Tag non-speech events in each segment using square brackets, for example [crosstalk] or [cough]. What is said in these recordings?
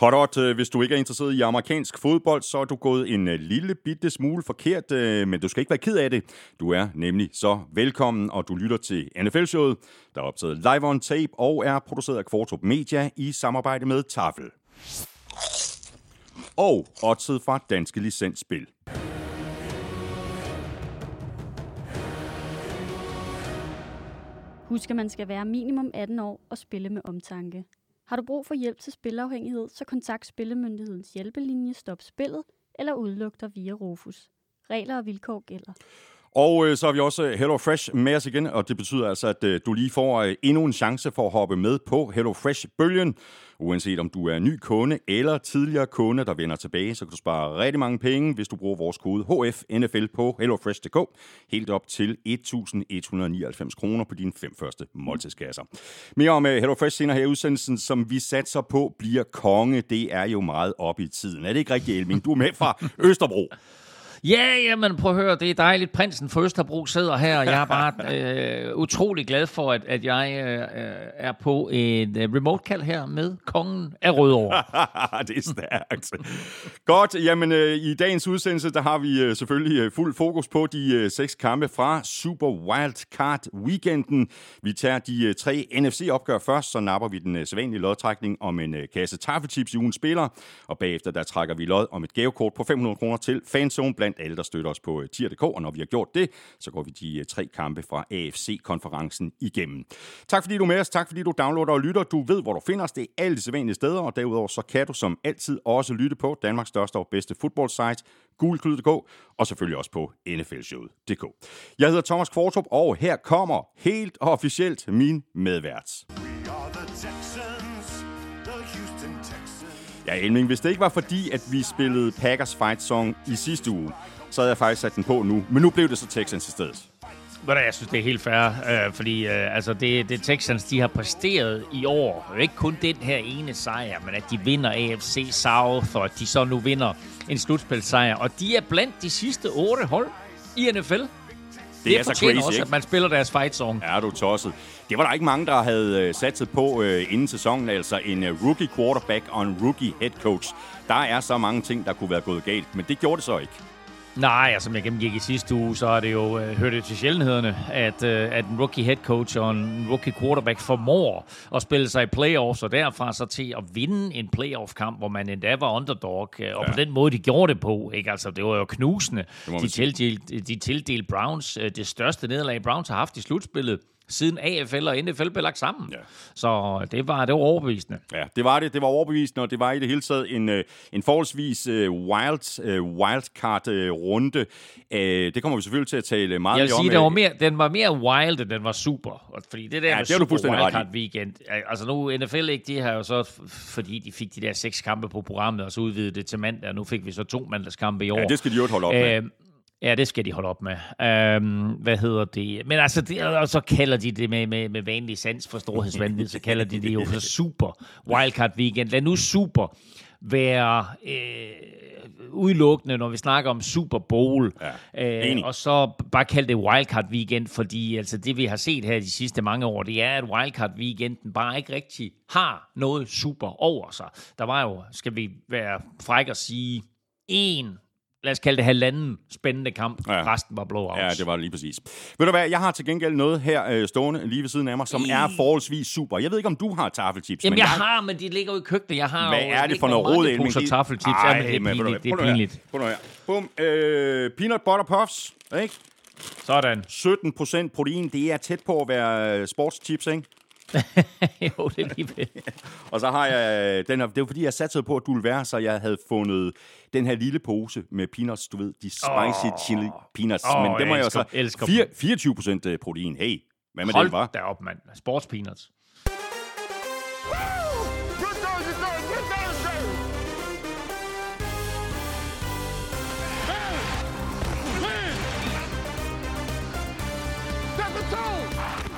Hot øh, hvis du ikke er interesseret i amerikansk fodbold, så er du gået en øh, lille bitte smule forkert, øh, men du skal ikke være ked af det. Du er nemlig så velkommen, og du lytter til NFL-showet, der er optaget live on tape og er produceret af Kvartrup Media i samarbejde med Tafel. Og oddset fra Danske Licensspil. Husk, at man skal være minimum 18 år og spille med omtanke. Har du brug for hjælp til spilafhængighed, så kontakt Spillemyndighedens hjælpelinje Stop Spillet eller udluk dig via Rufus. Regler og vilkår gælder. Og øh, så har vi også Hello Fresh med os igen, og det betyder altså, at øh, du lige får øh, endnu en chance for at hoppe med på Hello Fresh-bølgen. Uanset om du er ny kunde eller tidligere kunde, der vender tilbage, så kan du spare rigtig mange penge, hvis du bruger vores kode HFNFL på hellofresh.dk. Helt op til 1.199 kroner på dine fem første måltidskasser. Mere om HelloFresh senere her i udsendelsen, som vi satser på bliver konge. Det er jo meget op i tiden. Er det ikke rigtigt, Elming? Du er med fra [laughs] Østerbro. Ja, jamen prøv at høre, det er dejligt. Prinsen for Østerbro sidder her, og jeg er bare [laughs] øh, utrolig glad for, at, at jeg øh, er på en øh, remote-kald her med kongen af Rødovre. [laughs] det er stærkt. Godt, jamen øh, i dagens udsendelse, der har vi øh, selvfølgelig øh, fuld fokus på de øh, seks kampe fra Super Wildcard Weekenden. Vi tager de øh, tre NFC-opgør først, så napper vi den øh, sædvanlige lodtrækning om en øh, kasse tafelchips i ugens spiller, og bagefter der trækker vi lod om et gavekort på 500 kroner til Fanzone blandt alle, der støtter os på øh, tier.dk, og når vi har gjort det, så går vi de øh, tre kampe fra AFC-konferencen igennem. Tak fordi du er med os, tak fordi du downloader og lytter. Du ved, hvor du finder os. Det er alle de sædvanlige steder, og derudover så kan du som altid også lytte på Danmarks største og bedste fodboldsite, gulklyd.dk, og selvfølgelig også på nflshowet.dk. Jeg hedder Thomas Kvartrup, og her kommer helt officielt min medvært. Ja, Elming, hvis det ikke var fordi, at vi spillede Packers Fight Song i sidste uge, så havde jeg faktisk sat den på nu. Men nu blev det så Texans i stedet. Jeg synes, det er helt fair, øh, fordi øh, altså det, det Texans, de har præsteret i år. Ikke kun den her ene sejr, men at de vinder AFC South, og at de så nu vinder en slutspilsejr. Og de er blandt de sidste otte hold i NFL. Det, det er, så crazy, også, ikke? at man spiller deres fight song. Ja, du tosset. Det var der ikke mange, der havde uh, satset på uh, inden sæsonen. Altså en uh, rookie quarterback og en rookie head coach. Der er så mange ting, der kunne være gået galt, men det gjorde det så ikke. Nej, altså, som jeg gennemgik i sidste uge, så er det jo øh, hørt det til sjældenhederne, at, øh, at en rookie head coach og en rookie quarterback formår at spille sig i playoffs, og derfra så til at vinde en playoff-kamp, hvor man endda var underdog, øh, og ja. på den måde, de gjorde det på, ikke? Altså, det var jo knusende. De tildelte, de tildelte Browns øh, det største nederlag, Browns har haft i slutspillet siden AFL og NFL blev lagt sammen. Ja. Så det var, det var overbevisende. Ja, det var det. Det var overbevisende, og det var i det hele taget en, øh, en forholdsvis uh, wild, uh, wildcard-runde. Uh, det kommer vi selvfølgelig til at tale meget Jeg vil sige, om. Den var, mere, den var mere wild, end den var super. Fordi det der ja, med det super wildcard weekend, altså nu NFL ikke, de har jo så, fordi de fik de der seks kampe på programmet, og så udvidede det til mandag, og nu fik vi så to mandagskampe i år. Ja, det skal de jo holde op med. Uh, Ja, det skal de holde op med. Øhm, hvad hedder det? Men altså, det, og så kalder de det med, med, med vanlig sans for storhedsvandvid, så kalder de det jo for Super Wildcard Weekend. Lad nu Super være øh, udelukkende, når vi snakker om Super Bowl. Ja, øh, og så bare kalde det Wildcard Weekend, fordi altså, det vi har set her de sidste mange år, det er, at Wildcard Weekenden bare ikke rigtig har noget super over sig. Der var jo, skal vi være frække at sige, en lad os kalde det halvanden spændende kamp. Ja. Resten var blowouts. Ja, det var lige præcis. Ved du hvad, jeg har til gengæld noget her øh, stående lige ved siden af mig, som I... er forholdsvis super. Jeg ved ikke, om du har taffelchips. Jamen, men jeg, jeg har, men de ligger jo i køkkenet. Jeg har hvad jo, er det for noget råd, Elming? Ej, taffelchips. Ej, det er pinligt. Det er pinligt. Prøv nu her. Bum. Øh, peanut butter puffs, ikke? Sådan. 17 procent protein. Det er tæt på at være sportschips, ikke? [laughs] jo, det er lige ved. [laughs] og så har jeg, øh, den her, det var fordi, jeg satte på, at du ville være, så jeg havde fundet den her lille pose med peanuts, du ved, de spicy oh. chili peanuts. Oh, Men det må jeg, jeg så 24 procent øh, protein. Hey, hvad med Hold den, var? Hold op, mand. Sports peanuts.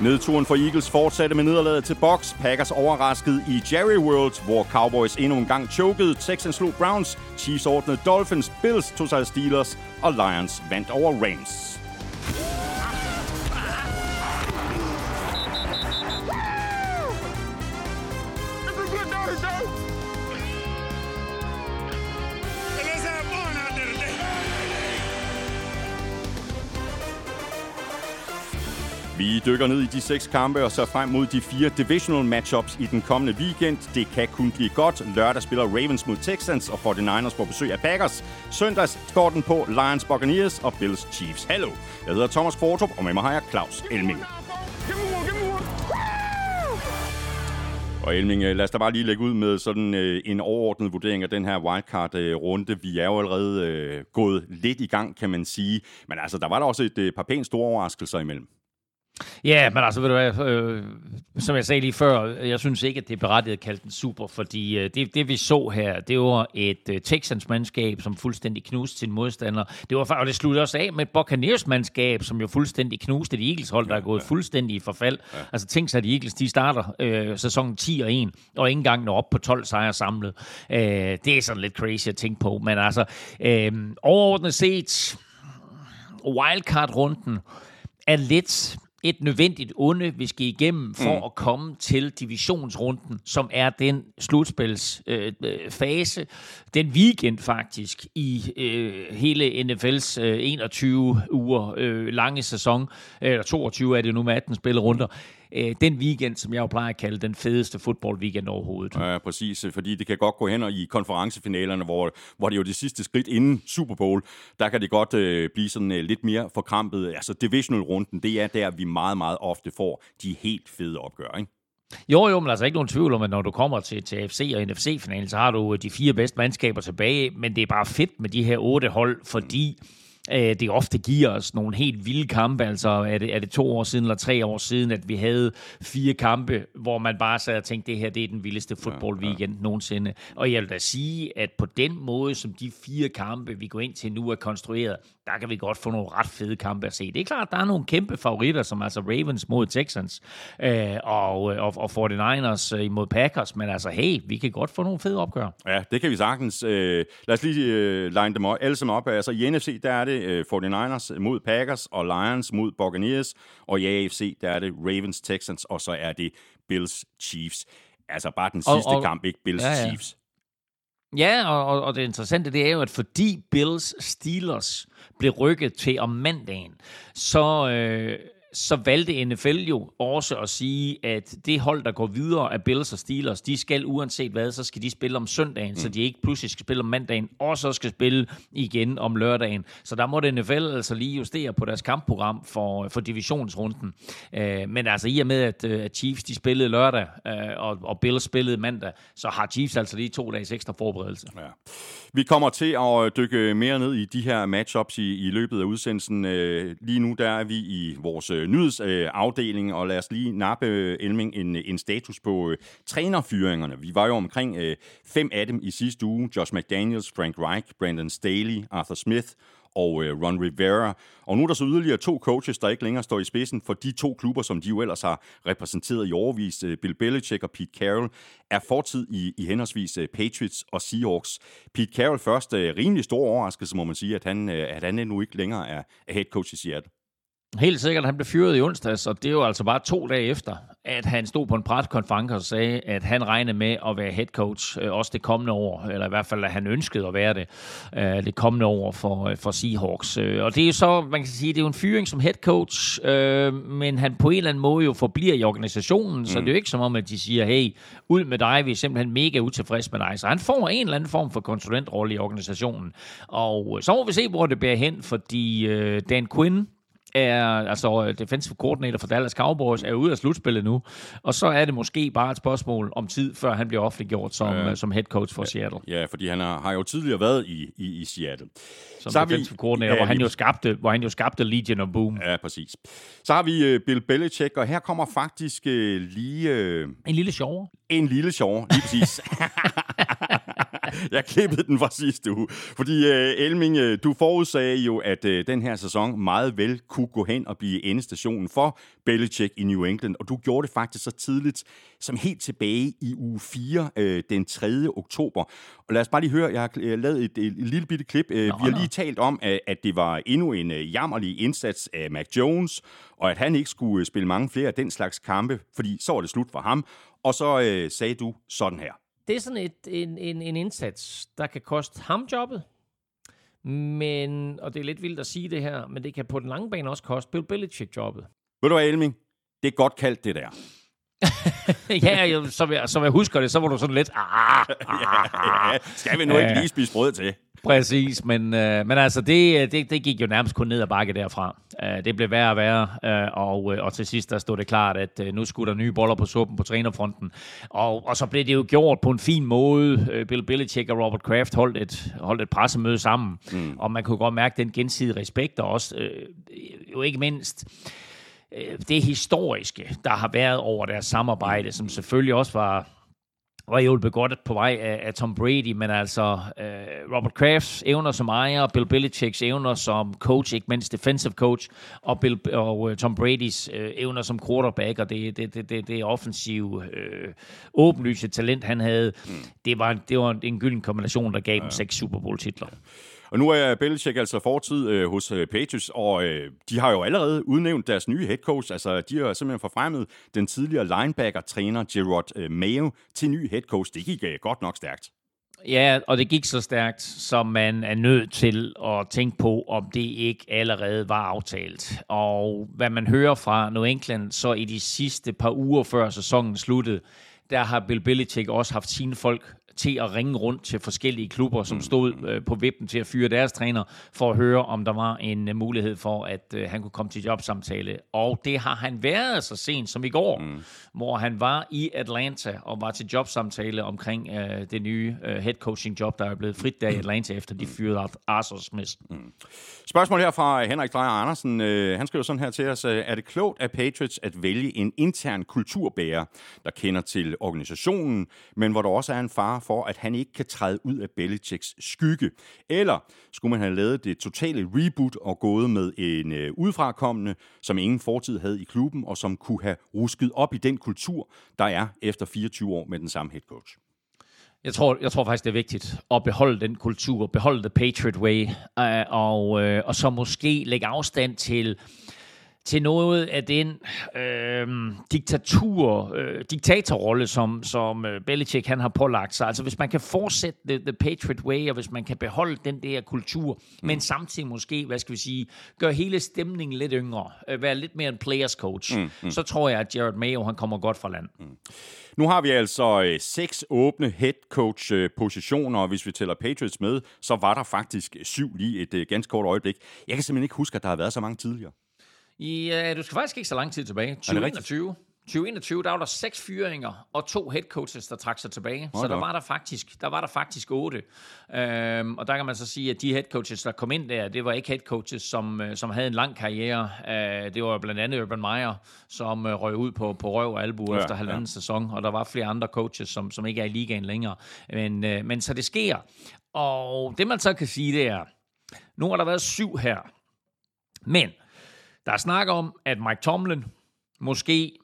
Nedturen for Eagles fortsatte med nederlaget til Box. Packers overraskede i Jerry World, hvor Cowboys endnu en gang chokede. Texans slog Browns, Chiefs ordnede Dolphins, Bills tog sig Steelers, og Lions vandt over Rams. Vi dykker ned i de seks kampe og så frem mod de fire divisional matchups i den kommende weekend. Det kan kun blive godt. Lørdag spiller Ravens mod Texans og 49ers på besøg af Packers. Søndags står den på Lions Buccaneers og Bills Chiefs. Hallo, jeg hedder Thomas Kvartrup, og med mig har jeg Claus Elming. Og Elming, øh, lad os da bare lige lægge ud med sådan øh, en overordnet vurdering af den her wildcard-runde. Øh, Vi er jo allerede øh, gået lidt i gang, kan man sige. Men altså, der var der også et øh, par pænt store overraskelser imellem. Ja, men altså, ved du hvad, øh, som jeg sagde lige før, jeg synes ikke, at det er berettiget at kalde den super, fordi øh, det, det vi så her, det var et øh, Texans-mandskab, som fuldstændig knuste sin modstander. Det var, og det sluttede også af med et Buccaneers-mandskab, som jo fuldstændig knuste et Eagles-hold, der er gået fuldstændig i forfald. Ja. Altså tænk sig, at Eagles, de starter øh, sæsonen 10 og 1, og ikke engang når op på 12 sejre samlet. Øh, det er sådan lidt crazy at tænke på, men altså, øh, overordnet set, wildcard-runden er lidt et nødvendigt onde, vi skal igennem for mm. at komme til divisionsrunden, som er den slutspilsfase, øh, den weekend faktisk, i øh, hele NFL's øh, 21 uger øh, lange sæson, eller 22 er det nu med 18 spillerunder øh, den weekend, som jeg jo plejer at kalde den fedeste fodbold-weekend overhovedet. Ja, præcis, fordi det kan godt gå hen og i konferencefinalerne, hvor, hvor det er jo det sidste skridt inden Super Bowl, der kan det godt øh, blive sådan øh, lidt mere forkrampet. Altså divisional-runden, det er der, vi meget, meget ofte får de helt fede opgør, ikke? Jo, jo, men altså ikke nogen tvivl om, at når du kommer til, til AFC og NFC-finalen, så har du de fire bedste mandskaber tilbage, men det er bare fedt med de her otte hold, fordi mm øh, det ofte giver os nogle helt vilde kampe. Altså er det, er det to år siden eller tre år siden, at vi havde fire kampe, hvor man bare sad og tænkte, det her det er den vildeste fodbold weekend ja, ja. nogensinde. Og jeg vil da sige, at på den måde, som de fire kampe, vi går ind til nu, er konstrueret, der kan vi godt få nogle ret fede kampe at se. Det er klart, der er nogle kæmpe favoritter, som altså Ravens mod Texans øh, og, og, og 49ers øh, imod Packers, men altså hey, vi kan godt få nogle fede opgør. Ja, det kan vi sagtens. Øh, lad os lige øh, line dem op, alle sammen op. Altså i NFC, der er det øh, 49ers mod Packers og Lions mod Buccaneers, og i AFC, der er det Ravens, Texans, og så er det Bills, Chiefs. Altså bare den sidste og, og, kamp, ikke Bills, ja, ja. Chiefs. Ja, og, og det interessante det er jo, at fordi Bills Steelers blev rykket til om mandagen, så, øh, så valgte NFL jo også at sige, at det hold, der går videre af Bills og Steelers, de skal uanset hvad, så skal de spille om søndagen, mm. så de ikke pludselig skal spille om mandagen, og så skal spille igen om lørdagen. Så der måtte NFL altså lige justere på deres kampprogram for, for divisionsrunden. Øh, men altså i og med, at, øh, at Chiefs de spillede lørdag, øh, og, og Bills spillede mandag, så har Chiefs altså lige to dages ekstra forberedelse. Ja. Vi kommer til at dykke mere ned i de her matchups i, i løbet af udsendelsen. Øh, lige nu der er vi i vores øh, nyhedsafdeling, og lad os lige nappe, øh, Elming, en, øh, en status på øh, trænerfyringerne. Vi var jo omkring øh, fem af dem i sidste uge. Josh McDaniels, Frank Reich, Brandon Staley, Arthur Smith og øh, Ron Rivera. Og nu er der så yderligere to coaches, der ikke længere står i spidsen for de to klubber, som de jo ellers har repræsenteret i overvis. Øh, Bill Belichick og Pete Carroll er fortid i, i henholdsvis Patriots og Seahawks. Pete Carroll først øh, rimelig stor overraskelse, må man sige, at han, øh, at han endnu ikke længere er head coach i Seattle. Helt sikkert, han blev fyret i onsdags, og det er jo altså bare to dage efter, at han stod på en preskonference og sagde, at han regnede med at være head coach øh, også det kommende år, eller i hvert fald, at han ønskede at være det øh, det kommende år for, øh, for Seahawks. Og det er jo så, man kan sige, det er jo en fyring som head coach, men han på en eller anden måde jo forbliver i organisationen, mm. så det er jo ikke som om, at de siger, hey, ud med dig, vi er simpelthen mega utilfredse med dig. Så han får en eller anden form for konsulentrolle i organisationen. Og så må vi se, hvor det bærer hen, fordi Dan Quinn, er, altså defensive coordinator for Dallas Cowboys, er ude af slutspillet nu, og så er det måske bare et spørgsmål om tid, før han bliver offentliggjort som, ja. som head coach for Seattle. Ja, fordi han har, har jo tidligere været i, i, i Seattle. Som så defensive vi, coordinator, ja, hvor, han jo skabte, hvor han jo skabte Legion of Boom. Ja, præcis. Så har vi uh, Bill Belichick, og her kommer faktisk uh, lige... Uh, en lille sjovere. En lille sjovere, lige præcis. [laughs] [laughs] jeg klippede den fra sidste uge. Fordi uh, Elming, uh, du forudsagde jo, at uh, den her sæson meget vel kunne gå hen og blive endestationen for Belichick i New England. Og du gjorde det faktisk så tidligt som helt tilbage i uge 4, uh, den 3. oktober. Og lad os bare lige høre, jeg har lavet et, et, lille bitte klip. Uh, Nå, vi har lige talt om, at det var endnu en uh, jammerlig indsats af Mac Jones, og at han ikke skulle spille mange flere af den slags kampe, fordi så var det slut for ham. Og så uh, sagde du sådan her det er sådan et, en, en, en indsats, der kan koste ham jobbet, men, og det er lidt vildt at sige det her, men det kan på den lange bane også koste Bill Belichick jobbet. Ved du hvad, Elming? Det er godt kaldt, det der. [laughs] ja, jo, som, jeg, som jeg husker det, så var du sådan lidt... Ah, ah, [laughs] ja, skal vi nu ikke lige spise brød til? Præcis, men, øh, men altså, det, det, det gik jo nærmest kun ned ad bakke derfra. Uh, det blev værre og værre, uh, og, uh, og til sidst der stod det klart, at uh, nu skulle der nye boller på suppen på trænerfronten. Og, og så blev det jo gjort på en fin måde. Uh, Bill Belichick og Robert Kraft holdt et, holdt et pressemøde sammen, mm. og man kunne godt mærke den gensidige respekt, og også uh, jo ikke mindst det historiske, der har været over deres samarbejde, som selvfølgelig også var var hjulpet godt på vej af, af Tom Brady, men altså uh, Robert Krafts evner som ejer, Bill Belichicks evner som coach, ikke mindst defensive coach, og, Bill, og uh, Tom Bradys uh, evner som quarterback, og det, det, det, det, det offensive, uh, åbenlyse talent, han havde, mm. det, var, det var en gylden kombination, der gav ja. dem seks Super Bowl-titler. Ja. Og nu er Belichick altså fortid øh, hos øh, Patriots, og øh, de har jo allerede udnævnt deres nye head coach. Altså, de har simpelthen forfremmet den tidligere linebacker-træner Gerard øh, Mayo til ny head coach. Det gik øh, godt nok stærkt. Ja, og det gik så stærkt, som man er nødt til at tænke på, om det ikke allerede var aftalt. Og hvad man hører fra New England, så i de sidste par uger før sæsonen sluttede, der har Bill Belichick også haft sine folk til at ringe rundt til forskellige klubber, som mm. stod øh, på vippen til at fyre deres træner, for at høre, om der var en uh, mulighed for, at uh, han kunne komme til jobsamtale. Og det har han været så sent som i går, mm. hvor han var i Atlanta og var til jobsamtale omkring uh, det nye uh, head coaching job, der er blevet frit der i Atlanta, efter de fyrede Arthur Smith. Mm. Spørgsmål her fra Henrik Drejer Andersen. Øh, han skriver sådan her til os. Øh, er det klogt af Patriots at vælge en intern kulturbærer, der kender til organisationen, men hvor der også er en fare for, at han ikke kan træde ud af Belichicks skygge? Eller skulle man have lavet det totale reboot og gået med en øh, udefrakommende, udfrakommende, som ingen fortid havde i klubben, og som kunne have rusket op i den kultur, der er efter 24 år med den samme head coach? Jeg tror, jeg tror faktisk, det er vigtigt at beholde den kultur, beholde the Patriot Way, øh, og, øh, og så måske lægge afstand til til noget af den øh, diktatur, øh, diktatorrolle, som, som øh, Belichick han har pålagt sig. Altså hvis man kan fortsætte the, the Patriot Way, og hvis man kan beholde den der kultur, mm. men samtidig måske, hvad skal vi sige, gøre hele stemningen lidt yngre, øh, være lidt mere en players coach, mm. Mm. så tror jeg, at Jared Mayo han kommer godt fra land. Mm. Nu har vi altså øh, seks åbne head coach øh, positioner, og hvis vi tæller Patriots med, så var der faktisk syv lige et øh, ganske kort øjeblik. Jeg kan simpelthen ikke huske, at der har været så mange tidligere. Ja, du skal faktisk ikke så lang tid tilbage. 2021. 2021, der var der seks fyringer og to head coaches, der trak sig tilbage. Okay. Så der var der faktisk, der var der faktisk otte. Øhm, og der kan man så sige, at de head coaches, der kom ind der, det var ikke head coaches, som, øh, som havde en lang karriere. Øh, det var blandt andet Urban Meyer, som øh, røg ud på, på røv og albu ja, efter halvanden ja. sæson, og der var flere andre coaches, som, som ikke er i ligaen længere. Men, øh, men så det sker. Og det man så kan sige, det er, nu har der været syv her. Men der er snak om, at Mike Tomlin måske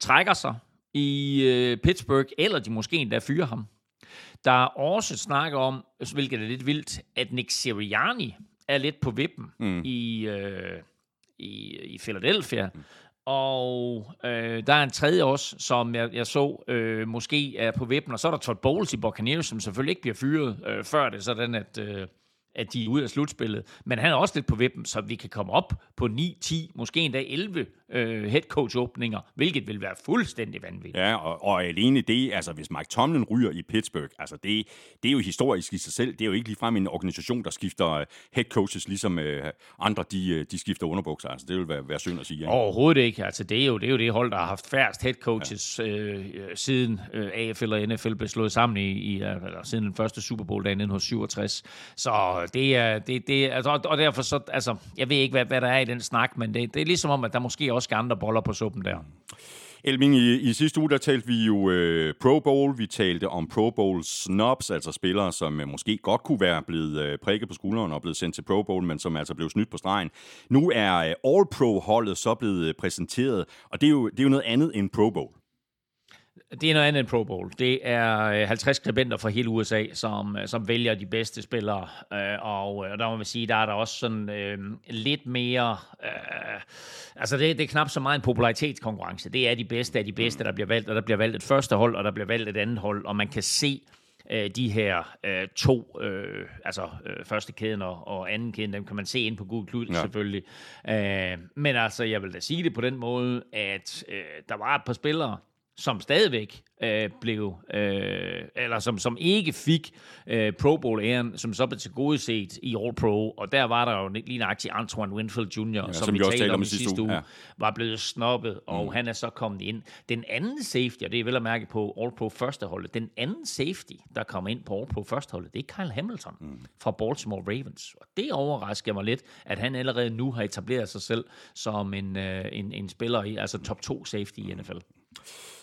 trækker sig i øh, Pittsburgh, eller de måske endda fyrer ham. Der er også snak om, hvilket er lidt vildt, at Nick Sirianni er lidt på vippen mm. i, øh, i, i Philadelphia. Mm. Og øh, der er en tredje også, som jeg, jeg så øh, måske er på vippen. Og så er der Todd Bowles i Buccaneers, som selvfølgelig ikke bliver fyret øh, før det, sådan at... Øh, at de er ude af slutspillet. Men han er også lidt på vippen, så vi kan komme op på 9, 10, måske endda 11 øh, headcoach-åbninger, hvilket vil være fuldstændig vanvittigt. Ja, og, og alene det, altså hvis Mike Tomlin ryger i Pittsburgh, altså det, det er jo historisk i sig selv. Det er jo ikke ligefrem en organisation, der skifter uh, headcoaches, ligesom uh, andre de, øh, de skifter underbukser. Altså det vil være, være synd at sige. Ja. Overhovedet ikke. Altså det er, jo, det er jo det hold, der har haft færrest headcoaches ja. øh, siden øh, AFL og NFL blev slået sammen i, i eller siden den første Super Bowl dag 1967. Så det er, det, det, altså, og derfor så, altså, jeg ved ikke, hvad, hvad der er i den snak, men det, det er ligesom om, at der måske også skal andre boller på suppen der. Elming, i, i sidste uge, der talte vi jo øh, Pro Bowl. Vi talte om Pro Bowl snobs, altså spillere, som øh, måske godt kunne være blevet øh, prikket på skulderen og blevet sendt til Pro Bowl, men som altså blev snydt på stregen. Nu er øh, All-Pro-holdet så blevet øh, præsenteret, og det er, jo, det er jo noget andet end Pro Bowl. Det er noget andet end Pro Bowl. Det er 50 øh, skribenter fra hele USA, som, øh, som vælger de bedste spillere. Øh, og der må man sige, der er der også sådan øh, lidt mere... Øh, altså, det, det er knap så meget en popularitetskonkurrence. Det er de bedste af de bedste, der bliver valgt, og der bliver valgt et første hold, og der bliver valgt et andet hold, og man kan se øh, de her øh, to, øh, altså øh, første kæden og, og anden kæden, dem kan man se ind på Google Klud, ja. selvfølgelig. Øh, men altså, jeg vil da sige det på den måde, at øh, der var et par spillere, som stadigvæk øh, blev, øh, eller som, som ikke fik øh, Pro Bowl-æren, som så blev til gode set i All Pro, og der var der jo lige nøjagtigt Antoine Winfield Jr., ja, som, som vi talte om i sidste uge, ja. var blevet snobbet, og mm. han er så kommet ind. Den anden safety, og det er vel at mærke på All Pro første holdet, den anden safety, der kom ind på All Pro første holdet, det er Kyle Hamilton mm. fra Baltimore Ravens. Og det overrasker mig lidt, at han allerede nu har etableret sig selv som en, øh, en, en spiller i, altså top 2 safety i NFL.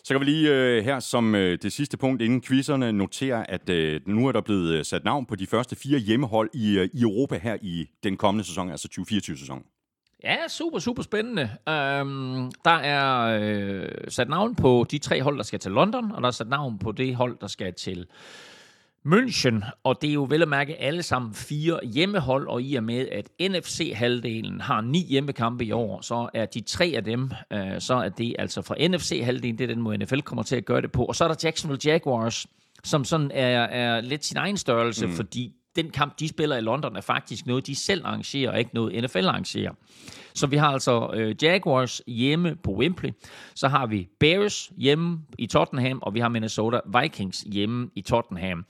Så kan vi lige øh, her som øh, det sidste punkt inden quizzerne notere, at øh, nu er der blevet øh, sat navn på de første fire hjemmehold i, øh, i Europa her i den kommende sæson, altså 2024-sæson. Ja, super, super spændende. Øhm, der er øh, sat navn på de tre hold, der skal til London, og der er sat navn på det hold, der skal til München, og det er jo vel at mærke alle sammen fire hjemmehold, og i og med, at NFC-halvdelen har ni hjemmekampe i år, så er de tre af dem, øh, så er det altså fra NFC-halvdelen, det er den måde NFL kommer til at gøre det på. Og så er der Jacksonville Jaguars, som sådan er, er lidt sin egen størrelse, mm. fordi den kamp, de spiller i London, er faktisk noget, de selv arrangerer, og ikke noget NFL arrangerer. Så vi har altså øh, Jaguars hjemme på Wembley. Så har vi Bears hjemme i Tottenham, og vi har Minnesota Vikings hjemme i Tottenham.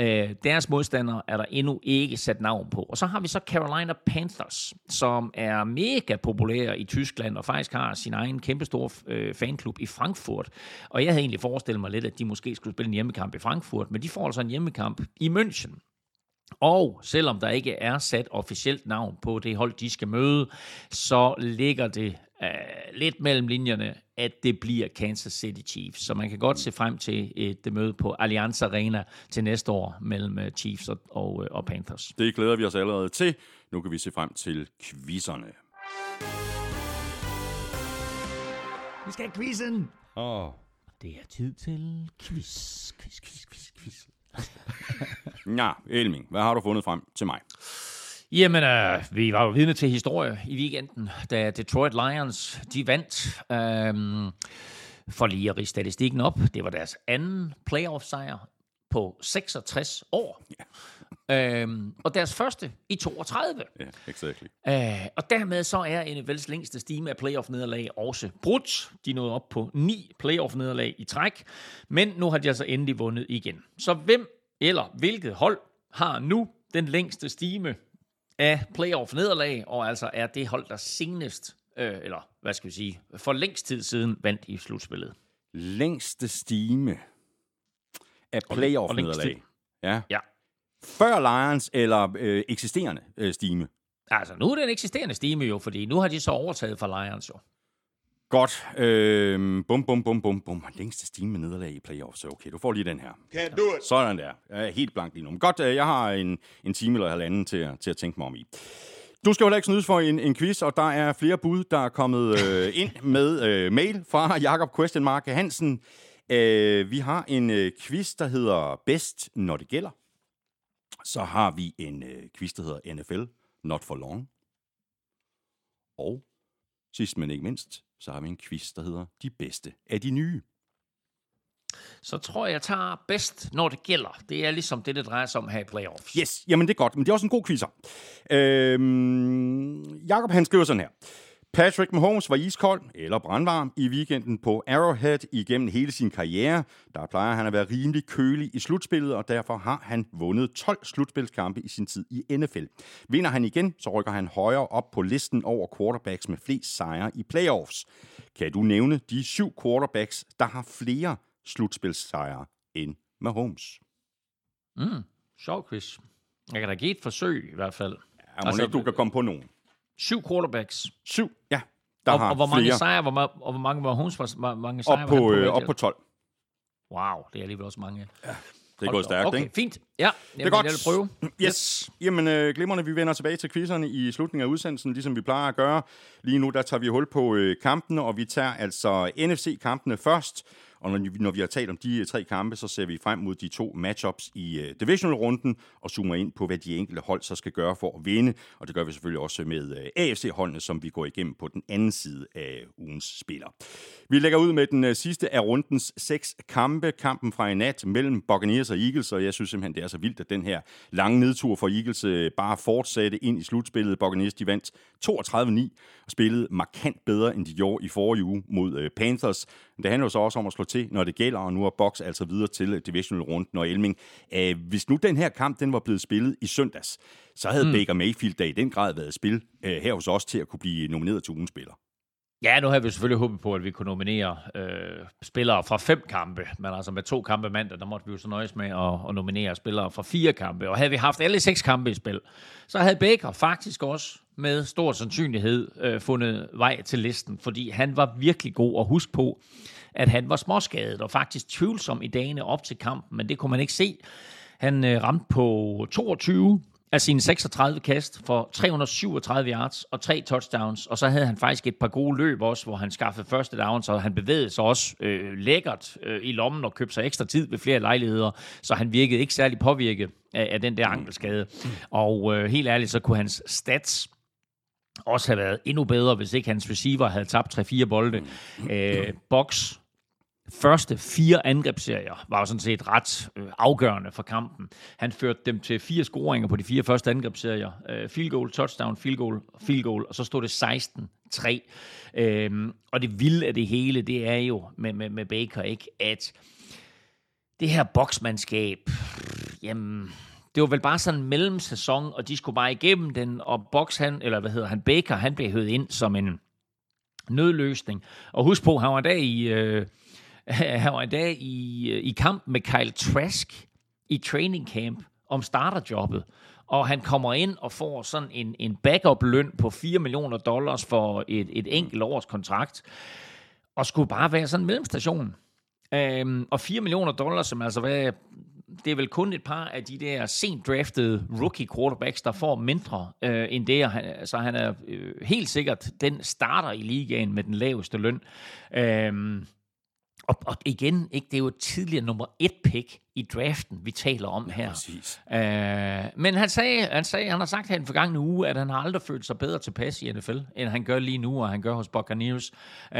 Øh, deres modstandere er der endnu ikke sat navn på. Og så har vi så Carolina Panthers, som er mega populære i Tyskland, og faktisk har sin egen kæmpestor øh, fanklub i Frankfurt. Og jeg havde egentlig forestillet mig lidt, at de måske skulle spille en hjemmekamp i Frankfurt, men de får altså en hjemmekamp i München. Og selvom der ikke er sat officielt navn på det hold, de skal møde, så ligger det uh, lidt mellem linjerne, at det bliver Kansas City Chiefs. Så man kan godt se frem til et møde på Allianz Arena til næste år mellem øh, Chiefs og, og, øh, og Panthers. Det glæder vi os allerede til. Nu kan vi se frem til quizzerne. Vi skal have quizzen! Åh. Oh. Det er tid til quiz, quiz, quiz, quiz, quiz. [laughs] ja, Elming, hvad har du fundet frem til mig? Jamen, øh, vi var jo vidne til historie i weekenden, da Detroit Lions, de vandt. Øh, for lige at rige statistikken op, det var deres anden playoff-sejr på 66 år. Øhm, og deres første i 32. Ja, yeah, exactly. Øh, og dermed så er NFL's længste stime af playoff-nederlag også brudt. De nåede op på ni playoff-nederlag i træk, men nu har de altså endelig vundet igen. Så hvem eller hvilket hold har nu den længste stime af playoff-nederlag, og altså er det hold, der senest, øh, eller hvad skal vi sige, for længst tid siden vandt i slutspillet? Længste stime af playoff-nederlag? Ja. ja. Før Lions eller øh, eksisterende øh, stime? Altså, nu er det en eksisterende stime jo, fordi nu har de så overtaget fra Lions jo. Godt. Øh, bum, bum, bum, bum, bum. Længste stime med nederlag i playoffs. Så okay, du får lige den her. Can't do it. Sådan der. Jeg er helt blank lige nu. Men godt, øh, jeg har en, en time eller halvanden til, til at tænke mig om i. Du skal jo heller ikke snydes for en, en quiz, og der er flere bud, der er kommet øh, [laughs] ind med øh, mail fra Jakob Question Mark Hansen. Øh, vi har en øh, quiz, der hedder Bedst, når det gælder. Så har vi en øh, quiz, der hedder NFL Not for Long. Og sidst men ikke mindst, så har vi en quiz, der hedder De bedste af de nye. Så tror jeg, jeg tager bedst, når det gælder. Det er ligesom det, det drejer sig om her i playoffs. Yes, jamen det er godt, men det er også en god quizzer. Øhm, Jakob han skriver sådan her. Patrick Mahomes var iskold eller brandvarm i weekenden på Arrowhead igennem hele sin karriere. Der plejer han at være rimelig kølig i slutspillet, og derfor har han vundet 12 slutspilskampe i sin tid i NFL. Vinder han igen, så rykker han højere op på listen over quarterbacks med flest sejre i playoffs. Kan du nævne de syv quarterbacks, der har flere slutspilssejre end Mahomes? Mm, sjov quiz. Jeg kan da give et forsøg i hvert fald. Ja, altså, ikke, du kan komme på nogen. Syv quarterbacks. Syv, ja. Der og, har og hvor mange flere. sejre, hvor, og hvor mange var Holmes, hvor mange sejre op på, var øh, op på 12. Wow, det er alligevel også mange. Ja. Det er gået stærkt, okay, ikke? fint. Ja, det er godt. Jeg vil prøve. Yes. Jamen, øh, glimrende, vi vender tilbage til quizzerne i slutningen af udsendelsen, ligesom vi plejer at gøre. Lige nu, der tager vi hul på øh, kampene, og vi tager altså NFC-kampene først. Og når, når vi har talt om de øh, tre kampe, så ser vi frem mod de to matchups i uh, divisional-runden og zoomer ind på, hvad de enkelte hold så skal gøre for at vinde. Og det gør vi selvfølgelig også med øh, uh, AFC-holdene, som vi går igennem på den anden side af ugens spiller. Vi lægger ud med den uh, sidste af rundens seks kampe. Kampen fra i nat mellem Buccaneers og Eagles, og jeg synes simpelthen, det er så vildt, at den her lange nedtur for Eagles uh, bare fortsatte ind i slutspillet. Buccaneers de vandt 32-9 og spillede markant bedre, end de gjorde i forrige uge mod uh, Panthers. Det handler jo så også om at slå til, når det gælder, og nu er Box altså videre til divisional runden og Elming. Uh, hvis nu den her kamp den var blevet spillet i søndags, så havde mm. Baker Mayfield da i den grad været spil uh, her hos os til at kunne blive nomineret til ugens spiller. Ja, nu har vi selvfølgelig håbet på, at vi kunne nominere øh, spillere fra fem kampe, men altså med to kampe mandag, der måtte vi jo så nøjes med at, at nominere spillere fra fire kampe. Og havde vi haft alle seks kampe i spil, så havde Baker faktisk også med stor sandsynlighed øh, fundet vej til listen, fordi han var virkelig god at huske på, at han var småskadet og faktisk tvivlsom i dagene op til kampen, men det kunne man ikke se. Han øh, ramte på 22 af sine 36 kast for 337 yards og tre touchdowns, og så havde han faktisk et par gode løb også, hvor han skaffede første down, så han bevægede sig også øh, lækkert øh, i lommen og købte sig ekstra tid ved flere lejligheder, så han virkede ikke særlig påvirket af, af den der ankelskade. Og øh, helt ærligt, så kunne hans stats også have været endnu bedre, hvis ikke hans receiver havde tabt 3-4 bolde. Øh, box første fire angrebsserier var jo sådan set ret øh, afgørende for kampen. Han førte dem til fire scoringer på de fire første angrebsserier. Øh, field goal, touchdown, field goal, field goal, og så stod det 16-3. Øhm, og det vilde af det hele, det er jo med, med, med Baker, ikke, at det her boksmandskab, jamen, det var vel bare sådan en mellemsæson, og de skulle bare igennem den, og Box, han, eller hvad hedder han, Baker, han blev høvet ind som en nødløsning. Og husk på, han var der i... Øh, [laughs] han var i dag i, øh, i kamp med Kyle Trask i training camp om starterjobbet. Og han kommer ind og får sådan en, en backup-løn på 4 millioner dollars for et, et enkelt års kontrakt. Og skulle bare være sådan en mellemstation. Øhm, og 4 millioner dollars, som altså var det er vel kun et par af de der sent draftede rookie quarterbacks, der får mindre øh, end det. Så han er øh, helt sikkert den starter i ligaen med den laveste løn. Øh, og, og igen, ikke, det er jo et tidligere nummer et pick i draften, vi taler om her. Ja. Uh, men han sagde, han sagde, han har sagt her den forgangne uge, at han har aldrig følt sig bedre tilpas i NFL, end han gør lige nu, og han gør hos Buccaneers. Uh,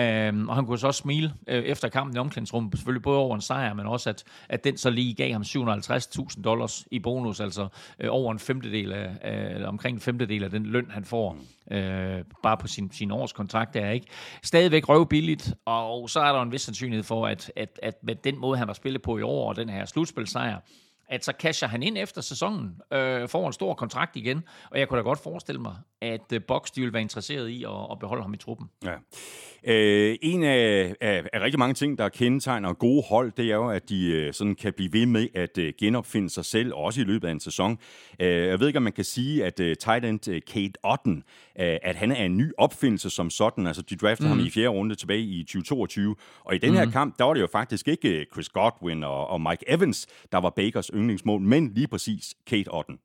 og han kunne så også smile uh, efter kampen i omklædningsrummet, selvfølgelig både over en sejr, men også at, at den så lige gav ham 750.000 dollars i bonus, altså uh, over en femtedel af, eller omkring en femtedel af den løn, han får. Mm øh, bare på sin, sin årskontrakt der, ikke? Stadigvæk røvbilligt, og så er der en vis sandsynlighed for, at, at, at med den måde, han har spillet på i år, og den her slutspilsejr, at så casher han ind efter sæsonen, øh, får en stor kontrakt igen, og jeg kunne da godt forestille mig, at øh, Box de vil være interesseret i at, at beholde ham i truppen. Ja. Øh, en af, af, af rigtig mange ting, der kendetegner gode hold, det er jo, at de øh, sådan kan blive ved med at øh, genopfinde sig selv, også i løbet af en sæson. Øh, jeg ved ikke, om man kan sige, at øh, tight end øh, Kate Otten, øh, at han er en ny opfindelse som sådan. Altså, de draftede mm. ham i fjerde runde tilbage i 2022. Og i den her mm. kamp, der var det jo faktisk ikke øh, Chris Godwin og, og Mike Evans, der var Bakers yndlingsmål, men lige præcis Kate Otten.